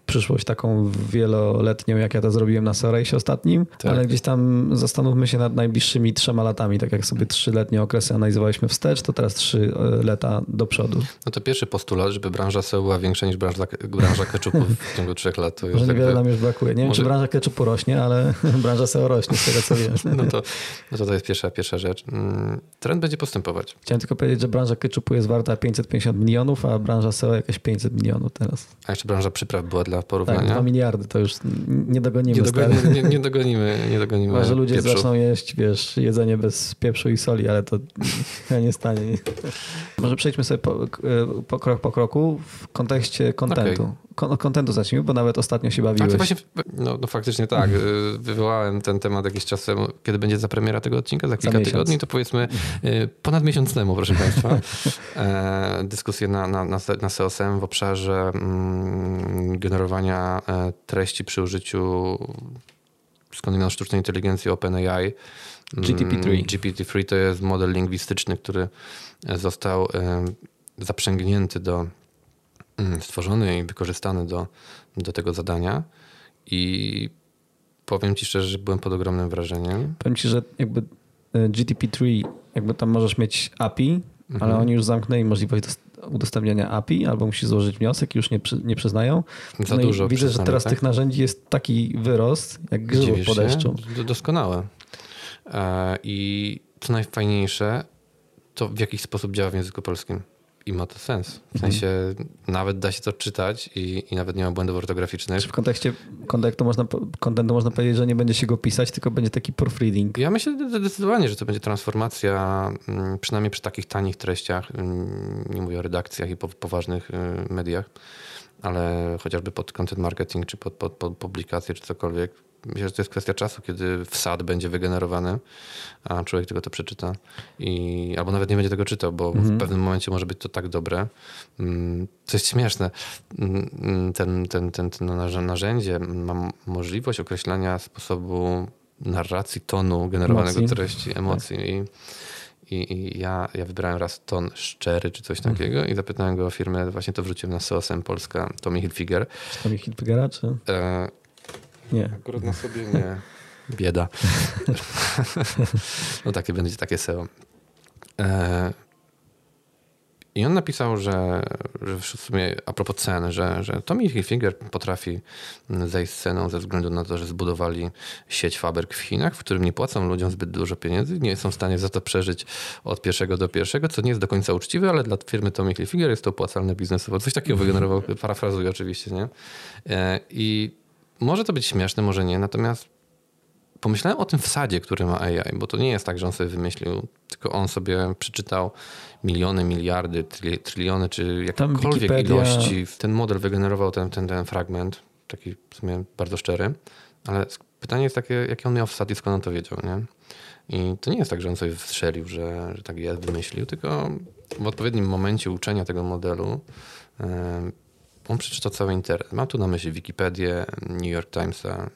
przyszłość taką wieloletnią, jak ja to zrobiłem na Sorejsie ostatnim, tak. ale gdzieś tam zastanówmy się nad najbliższymi trzema latami. Tak jak sobie trzyletnie okresy analizowaliśmy wstecz, to teraz trzy e, lata do przodu. No to pierwszy postulat, żeby branża SEO była większa niż branża, branża ketchupu w ciągu trzech lat. To już Może niewiele nam już brakuje. Nie wiem, czy branża ketchupu rośnie, ale branża SEO rośnie, z tego co wiem. No to, no to, to jest pierwsza, pierwsza rzecz. Mm, trend będzie postępować. Chciałem tylko powiedzieć, że branża ketchupu jest warta 550 milionów, a branża SEO jakieś 500 milionów teraz. A jeszcze branża przypraw była dla porównania. Tak, 2 miliardy to już nie dogonimy. Nie, dogonimy, nie, nie dogonimy, nie dogonimy Może ludzie pieprzu. zaczną jeść, wiesz, jedzenie bez pieprzu i soli, ale to nie stanie. Może przejdźmy sobie po, po krok po kroku w kontekście kontentu. Okay. Kontentu zacznijmy, bo nawet ostatnio się bawiłeś. Właśnie, no, no, faktycznie tak. Mhm. Wywołałem ten temat jakiś czas temu. Kiedy będzie za premiera tego odcinka? Za kilka za tygodni? To powiedzmy y, ponad miesiąc temu, proszę Państwa. E, dyskusje na, na, na, na SEOSM w obszarze mm, generowania e, treści przy użyciu skądinąd sztucznej inteligencji OpenAI. GPT-3. GPT-3 to jest model lingwistyczny, który został e, zaprzęgnięty do, mm, stworzony i wykorzystany do, do tego zadania. I powiem ci szczerze, że byłem pod ogromnym wrażeniem. Powiem ci, że jakby GTP3, jakby tam możesz mieć API, mhm. ale oni już zamknęli możliwość udostępniania API, albo musisz złożyć wniosek i już nie, przy, nie przyznają. Za no dużo. Widzę, że teraz tak? tych narzędzi jest taki wyrost, jak grzybów po deszczu. Doskonałe. E, I co najfajniejsze, to w jakiś sposób działa w języku polskim. I ma to sens. W mhm. sensie mhm. nawet da się to czytać i, i nawet nie ma błędów ortograficznych. Czy w kontekście kontentu można, kontentu można powiedzieć, że nie będzie się go pisać, tylko będzie taki proofreading? Ja myślę zdecydowanie, że to będzie transformacja, mm, przynajmniej przy takich tanich treściach. Mm, nie mówię o redakcjach i poważnych y, mediach, ale chociażby pod content marketing, czy pod, pod, pod publikację, czy cokolwiek Myślę, że to jest kwestia czasu, kiedy wsad będzie wygenerowany, a człowiek tylko to przeczyta. I, albo nawet nie będzie tego czytał, bo mhm. w pewnym momencie może być to tak dobre. Mm, to jest śmieszne. Mm, ten, ten, ten, ten narzędzie ma możliwość określania sposobu narracji, tonu generowanego emocji. treści, emocji. Tak. I, i, I, ja, ja wybrałem raz ton szczery czy coś mhm. takiego i zapytałem go o firmę, właśnie to wrzuciłem na SOSM Polska, Tommy Hilfiger. Tommy Hilfigera czy? E, nie. Akurat na sobie nie. Bieda. no takie będzie takie SEO. E, I on napisał, że, że w sumie a propos cen, że, że Tommy Hilfiger potrafi zejść z ceną ze względu na to, że zbudowali sieć fabryk w Chinach, w którym nie płacą ludziom zbyt dużo pieniędzy, nie są w stanie za to przeżyć od pierwszego do pierwszego, co nie jest do końca uczciwe, ale dla firmy Tommy Hilfiger jest to opłacalne biznesowo. Coś takiego wygenerował, parafrazuję oczywiście, nie? E, I może to być śmieszne, może nie, natomiast pomyślałem o tym wsadzie, który ma AI, bo to nie jest tak, że on sobie wymyślił, tylko on sobie przeczytał miliony, miliardy, tryliony, czy jakiekolwiek ilości. Ten model wygenerował ten, ten, ten fragment, taki w sumie bardzo szczery, ale pytanie jest takie, jaki on miał wsad i skąd on to wiedział, nie? I to nie jest tak, że on sobie wstrzelił, że, że tak jest, wymyślił, tylko w odpowiednim momencie uczenia tego modelu on przeczytał cały internet. Mam tu na myśli Wikipedię, New York Timesa.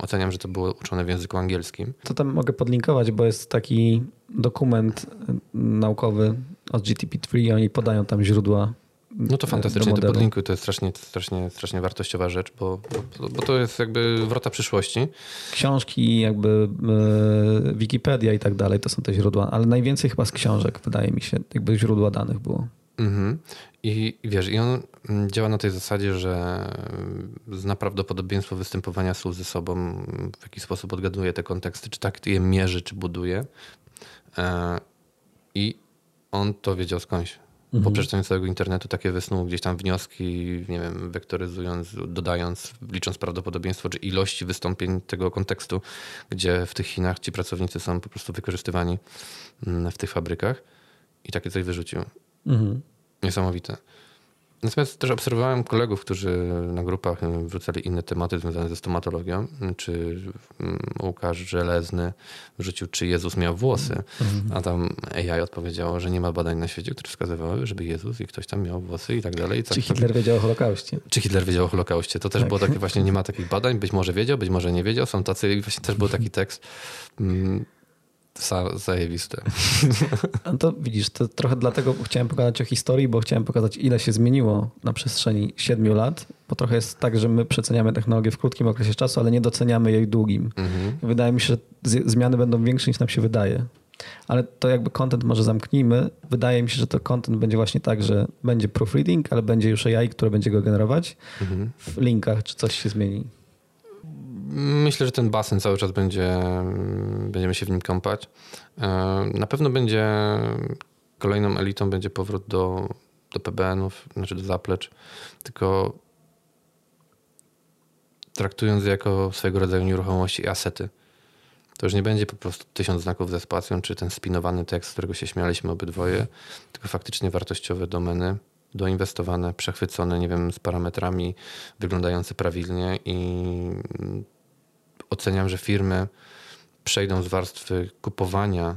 Oceniam, że to było uczone w języku angielskim. To tam mogę podlinkować, bo jest taki dokument naukowy od GTP3 i oni podają tam źródła no to fantastycznie, to podlinkuj, to jest strasznie, strasznie, strasznie wartościowa rzecz, bo, bo, bo to jest jakby wrota przyszłości. Książki, jakby e, Wikipedia i tak dalej, to są te źródła, ale najwięcej chyba z książek, wydaje mi się, jakby źródła danych było. Mhm. I, I wiesz, i on mm, działa na tej zasadzie, że zna prawdopodobieństwo występowania słów ze sobą, w jaki sposób odgaduje te konteksty, czy tak je mierzy, czy buduje. E, I on to wiedział skądś. Po przeczytaniu całego internetu takie wysnuł gdzieś tam wnioski, nie wiem, wektoryzując, dodając, licząc prawdopodobieństwo czy ilości wystąpień tego kontekstu, gdzie w tych Chinach ci pracownicy są po prostu wykorzystywani mm, w tych fabrykach i takie coś wyrzucił. Mhm. Niesamowite. Natomiast też obserwowałem kolegów, którzy na grupach wrzucali inne tematy związane ze stomatologią. Czy mm, Łukasz Żelezny wrzucił, czy Jezus miał włosy, a tam AI odpowiedziało, że nie ma badań na świecie, które wskazywały, żeby Jezus i ktoś tam miał włosy i tak dalej. I tak Czy Hitler wiedział o Holokauście? czy Hitler wiedział o Holokauście? To też Tak. było takie właśnie, nie ma takich badań, być może wiedział, być może nie wiedział. Są tacy, i właśnie też był taki tekst mm, za, zajebiste. A to widzisz, to trochę dlatego chciałem pokazać o historii, bo chciałem pokazać, ile się zmieniło na przestrzeni siedmiu lat, bo trochę jest tak, że my przeceniamy technologię w krótkim okresie czasu, ale nie doceniamy jej długim. Mhm. Wydaje mi się, że zmiany będą większe niż nam się wydaje. Ale to jakby content może zamknijmy. Wydaje mi się, że to content będzie właśnie tak, że będzie proofreading, ale będzie już AI, które będzie go generować Mhm. w linkach, czy coś się zmieni. Myślę, że ten basen cały czas będzie, będziemy się w nim kąpać. E, Na pewno będzie kolejną elitą będzie powrót do, do PBN-ów, znaczy do zaplecz, tylko traktując je jako swojego rodzaju nieruchomości i asety. To już nie będzie po prostu tysiąc znaków ze spacją, czy ten spinowany tekst, z którego się śmialiśmy obydwoje, tylko faktycznie wartościowe domeny, doinwestowane, przechwycone, nie wiem, z parametrami wyglądające prawidłnie i oceniam, że firmy przejdą z warstwy kupowania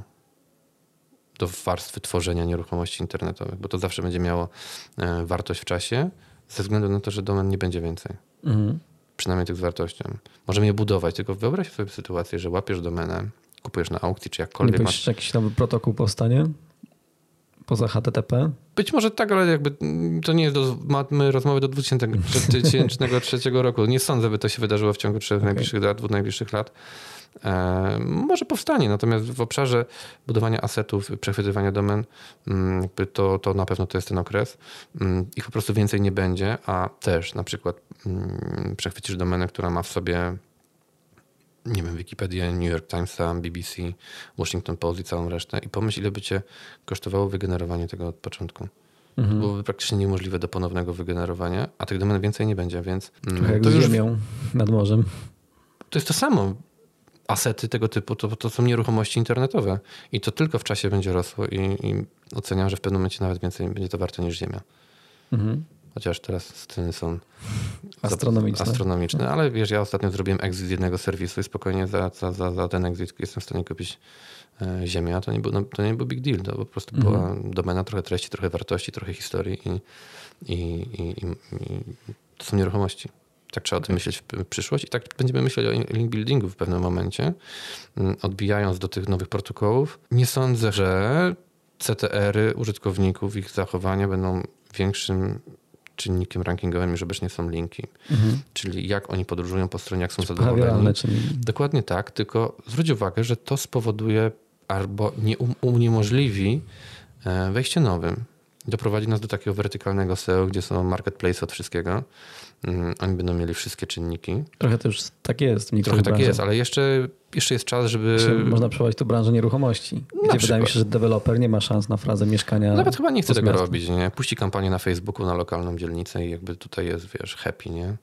do warstwy tworzenia nieruchomości internetowych, bo to zawsze będzie miało e, wartość w czasie, ze względu na to, że domen nie będzie więcej. Mhm. Przynajmniej tych z wartością. Możemy je budować, tylko wyobraź sobie sytuację, że łapiesz domenę, kupujesz na aukcji, czy Nie jakkolwiek boisz masz. jakiś nowy protokół powstanie? Poza HTTP? Być może tak, ale jakby to nie jest do, mamy rozmowy do 2003 roku. Nie sądzę, by to się wydarzyło w ciągu trzech najbliższych lat, dwóch najbliższych lat. E, może powstanie, natomiast w obszarze budowania asetów, przechwytywania domen, mm, jakby to, to na pewno to jest ten okres. Mm, Ich po prostu więcej nie będzie, a też na przykład mm, przechwycisz domenę, która ma w sobie nie wiem, Wikipedię, New York Timesa, BBC, Washington Post i całą resztę i pomyśl, ile by cię kosztowało wygenerowanie tego od początku. To byłoby praktycznie niemożliwe do ponownego wygenerowania, a tych domen więcej nie będzie, więc mm, Trochę jak to z już ziemią nad morzem. to jest to samo. Asety tego typu to, to są nieruchomości internetowe i to tylko w czasie będzie rosło i, i oceniam, że w pewnym momencie nawet więcej będzie to warte niż Ziemia. Mhm. Chociaż teraz ceny są Astronomiczne. astronomiczne. Ale wiesz, ja ostatnio zrobiłem exit z jednego serwisu i spokojnie za, za, za, za ten exit jestem w stanie kupić e, ziemię, a to nie, był, no, to nie był big deal. To po prostu Mhm. była domena, trochę treści, trochę wartości, trochę historii i, i, i, i, to są nieruchomości. Tak trzeba o tym myśleć w przyszłość i tak będziemy myśleć o link buildingu w pewnym momencie, odbijając do tych nowych protokołów. Nie sądzę, że CTR-y użytkowników, ich zachowania będą większym czynnikiem rankingowym niż obecnie są linki. Mhm. Czyli jak oni podróżują po stronie, jak są zadowoleni. Czyli Dokładnie tak, tylko zwróć uwagę, że to spowoduje albo nie um, uniemożliwi e, wejście nowym. Doprowadzi nas do takiego wertykalnego SEO, gdzie są marketplace od wszystkiego. Mm, Oni będą mieli wszystkie czynniki. trochę to już tak jest Trochę tak jest, ale jeszcze, jeszcze jest czas, żeby... Można przeprowadzić tu branżę nieruchomości, gdzie wydaje mi się, że deweloper nie ma szans na frazę mieszkania. Nawet chyba nie chce tego robić, nie? Puści kampanię na Facebooku na lokalną dzielnicę i jakby tutaj jest, wiesz, happy, nie?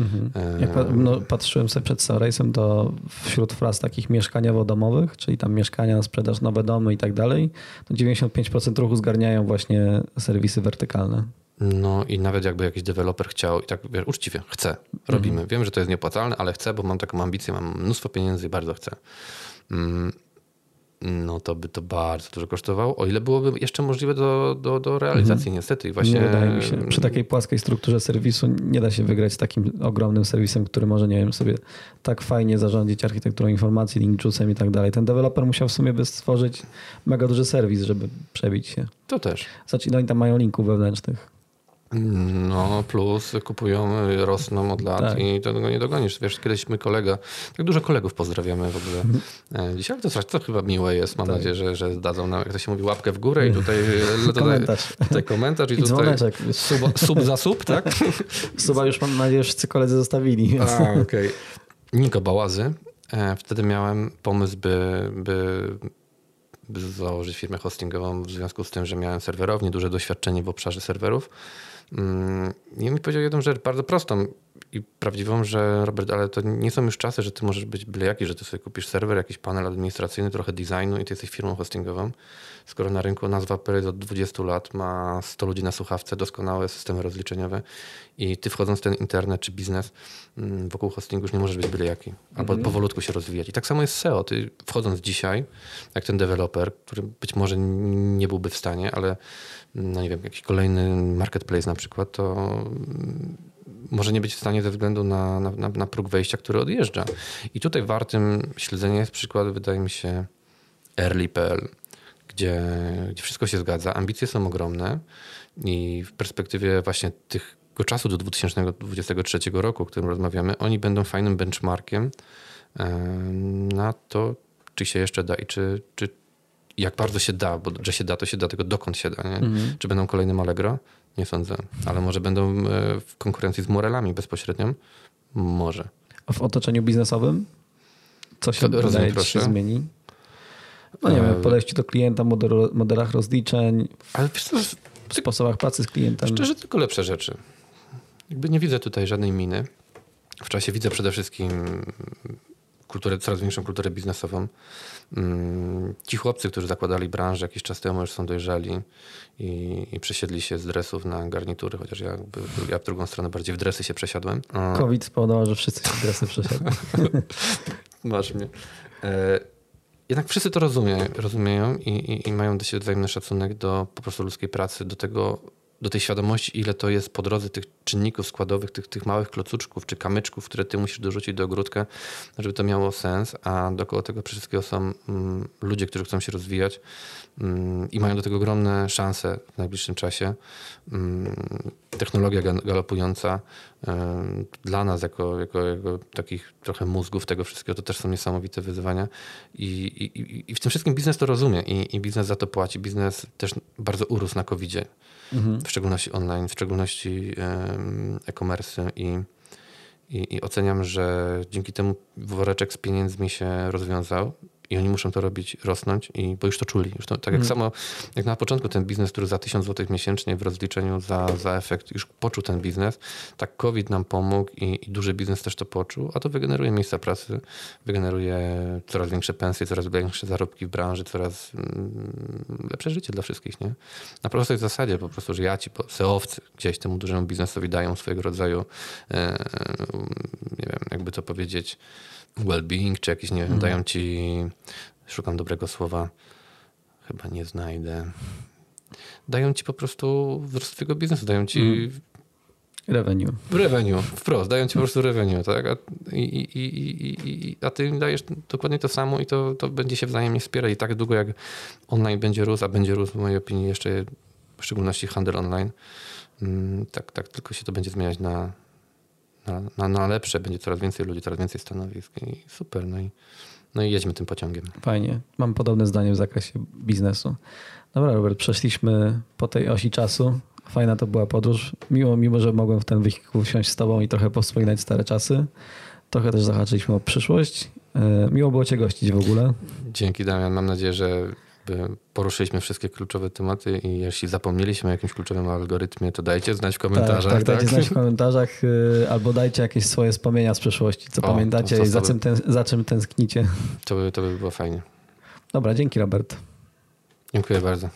Mhm. E, Jak pa- no, patrzyłem sobie przed Sunrace'em, to wśród fraz takich mieszkaniowo-domowych, czyli tam mieszkania, sprzedaż, nowe domy i tak dalej, to 95% ruchu zgarniają właśnie serwisy wertykalne. No i nawet jakby jakiś deweloper chciał i tak wiesz, uczciwie, chcę, robimy. Mhm. Wiem, że to jest nieopłacalne, ale chcę, bo mam taką ambicję, mam mnóstwo pieniędzy i bardzo chcę. Mm, No to by to bardzo dużo kosztowało, o ile byłoby jeszcze możliwe do, do, do realizacji niestety. I właśnie Nie wydaje mi się. Przy takiej płaskiej strukturze serwisu nie da się wygrać z takim ogromnym serwisem, który może, nie wiem, sobie tak fajnie zarządzić architekturą informacji, link juice'em i tak dalej. Ten deweloper musiał w sumie by stworzyć mega duży serwis, żeby przebić się. To też. Znaczy, no i tam mają linków wewnętrznych. No plus kupują, rosną od lat Tak. i tego nie dogonisz. Wiesz, kiedyś my kolega, tak dużo kolegów pozdrawiamy w ogóle e, dzisiaj, ale to, to chyba miłe jest. Mam Tak. nadzieję, że, że dadzą nam, jak to się mówi, łapkę w górę i tutaj, tutaj, Komentarz. tutaj komentarz i, I tutaj dzwoneczek. sub, sub za sub, tak? Suba już mam nadzieję, że wszyscy koledzy zostawili. Więc... A, okej. Niko Bałazy. E, Wtedy miałem pomysł, by, by założyć firmę hostingową w związku z tym, że miałem serwerownie, duże doświadczenie w obszarze serwerów. I on mi powiedział jedną rzecz bardzo prostą i prawdziwą, że Robert, ale to nie są już czasy, że ty możesz być byle jaki, że ty sobie kupisz serwer, jakiś panel administracyjny, trochę designu i ty jesteś firmą hostingową. Skoro na rynku nazwa Peryt od 20 lat ma 100 ludzi na słuchawce, doskonałe systemy rozliczeniowe i ty wchodząc w ten internet czy biznes mm, wokół hostingu już nie możesz być byle jaki. Albo Mhm. powolutku się rozwijać. I tak samo jest SEO. Ty wchodząc dzisiaj, jak ten deweloper, który być może nie byłby w stanie, ale no nie wiem, jakiś kolejny marketplace na przykład, to może nie być w stanie ze względu na, na, na, próg wejścia, który odjeżdża. I tutaj wartym śledzenia jest przykład, wydaje mi się, Early.pl, gdzie, gdzie wszystko się zgadza, ambicje są ogromne i w perspektywie właśnie tego czasu do 2023 roku, o którym rozmawiamy, oni będą fajnym benchmarkiem em, na to, czy się jeszcze da i czy, czy jak bardzo się da, bo że się da, to się da, tylko dokąd się da. Nie? Mhm. Czy będą kolejnym Allegro? Nie sądzę. Ale może będą e, w konkurencji z Morelami bezpośrednią? Może. A w otoczeniu biznesowym? Co się, To rozumiem, wydaje się zmieni? No nie wiem, E, w podejściu do klienta, model, modelach rozliczeń, Ale wiesz co, w sposobach pracy z klientem. szczerze tylko lepsze rzeczy. Jakby nie widzę tutaj żadnej miny. W czasie widzę przede wszystkim kulturę, coraz większą kulturę biznesową. Mm, Ci chłopcy, którzy zakładali branżę jakiś czas temu, już są dojrzali i, i przesiedli się z dresów na garnitury, chociaż ja, ja w drugą stronę bardziej w dresy się przesiadłem. COVID spowodował, że wszyscy się dresy przesiadli. Masz mnie. E, jednak wszyscy to rozumieją, rozumieją i, i, i mają do siebie wzajemny szacunek do po prostu ludzkiej pracy, do tego, do tej świadomości, ile to jest po drodze tych czynników składowych, tych, tych małych klocuczków czy kamyczków, które ty musisz dorzucić do ogródka, żeby to miało sens, a dookoła tego wszystkiego są mm, ludzie, którzy chcą się rozwijać mm, i mają do tego ogromne szanse w najbliższym czasie. Mm, technologia ga- galopująca em, dla nas jako, jako, jako takich trochę mózgów tego wszystkiego to też są niesamowite wyzwania I, i, i- w tym wszystkim biznes to rozumie i, i biznes za to płaci. Biznes też bardzo urósł na covid Mhm. w szczególności online, w szczególności e-commerce i, i, i oceniam, że dzięki temu woreczek z pieniędzmi się rozwiązał i oni muszą to robić, rosnąć, i, bo już to czuli. Już to, tak jak Mm. samo, jak na początku ten biznes, który za 1000 zł miesięcznie w rozliczeniu za, za efekt już poczuł ten biznes, tak COVID nam pomógł i, i duży biznes też to poczuł, a to wygeneruje miejsca pracy, wygeneruje coraz większe pensje, coraz większe zarobki w branży, coraz mm, lepsze życie dla wszystkich, nie? Na prostej zasadzie po prostu, że ja ci, seowcy gdzieś temu dużemu biznesowi dają swojego rodzaju, e, nie wiem, jakby to powiedzieć, well-being, czy jakieś, nie wiem, dają ci, szukam dobrego słowa, chyba nie znajdę, dają ci po prostu wzrost twojego biznesu, dają ci Revenue. revenue, wprost, dają ci po prostu revenue, tak? A, i, i, i, i, i, a ty im dajesz dokładnie to samo i to, to będzie się wzajemnie wspierać. I tak długo jak online będzie rósł, a będzie rósł w mojej opinii jeszcze w szczególności handel online, mm, tak, tak tylko się to będzie zmieniać na, na, na, na lepsze. Będzie coraz więcej ludzi, coraz więcej stanowisk i super. No i, no i jedźmy tym pociągiem. Fajnie. Mam podobne zdanie w zakresie biznesu. Dobra, Robert, przeszliśmy po tej osi czasu. Fajna to była podróż. Miło, mimo że mogłem w ten wehikuł wsiąść z tobą i trochę powspominać stare czasy. Trochę też zahaczyliśmy o przyszłość. E, Miło było cię gościć w ogóle. Dzięki Damian. Mam nadzieję, że poruszyliśmy wszystkie kluczowe tematy i jeśli zapomnieliśmy o jakimś kluczowym algorytmie, to dajcie znać w komentarzach. Tak, tak, dajcie znać w komentarzach y, albo dajcie jakieś swoje wspomnienia z przeszłości, co O, pamiętacie i za, czym ten, za czym tęsknicie. To by, to by było fajnie. Dobra, dzięki Robert. Dziękuję bardzo.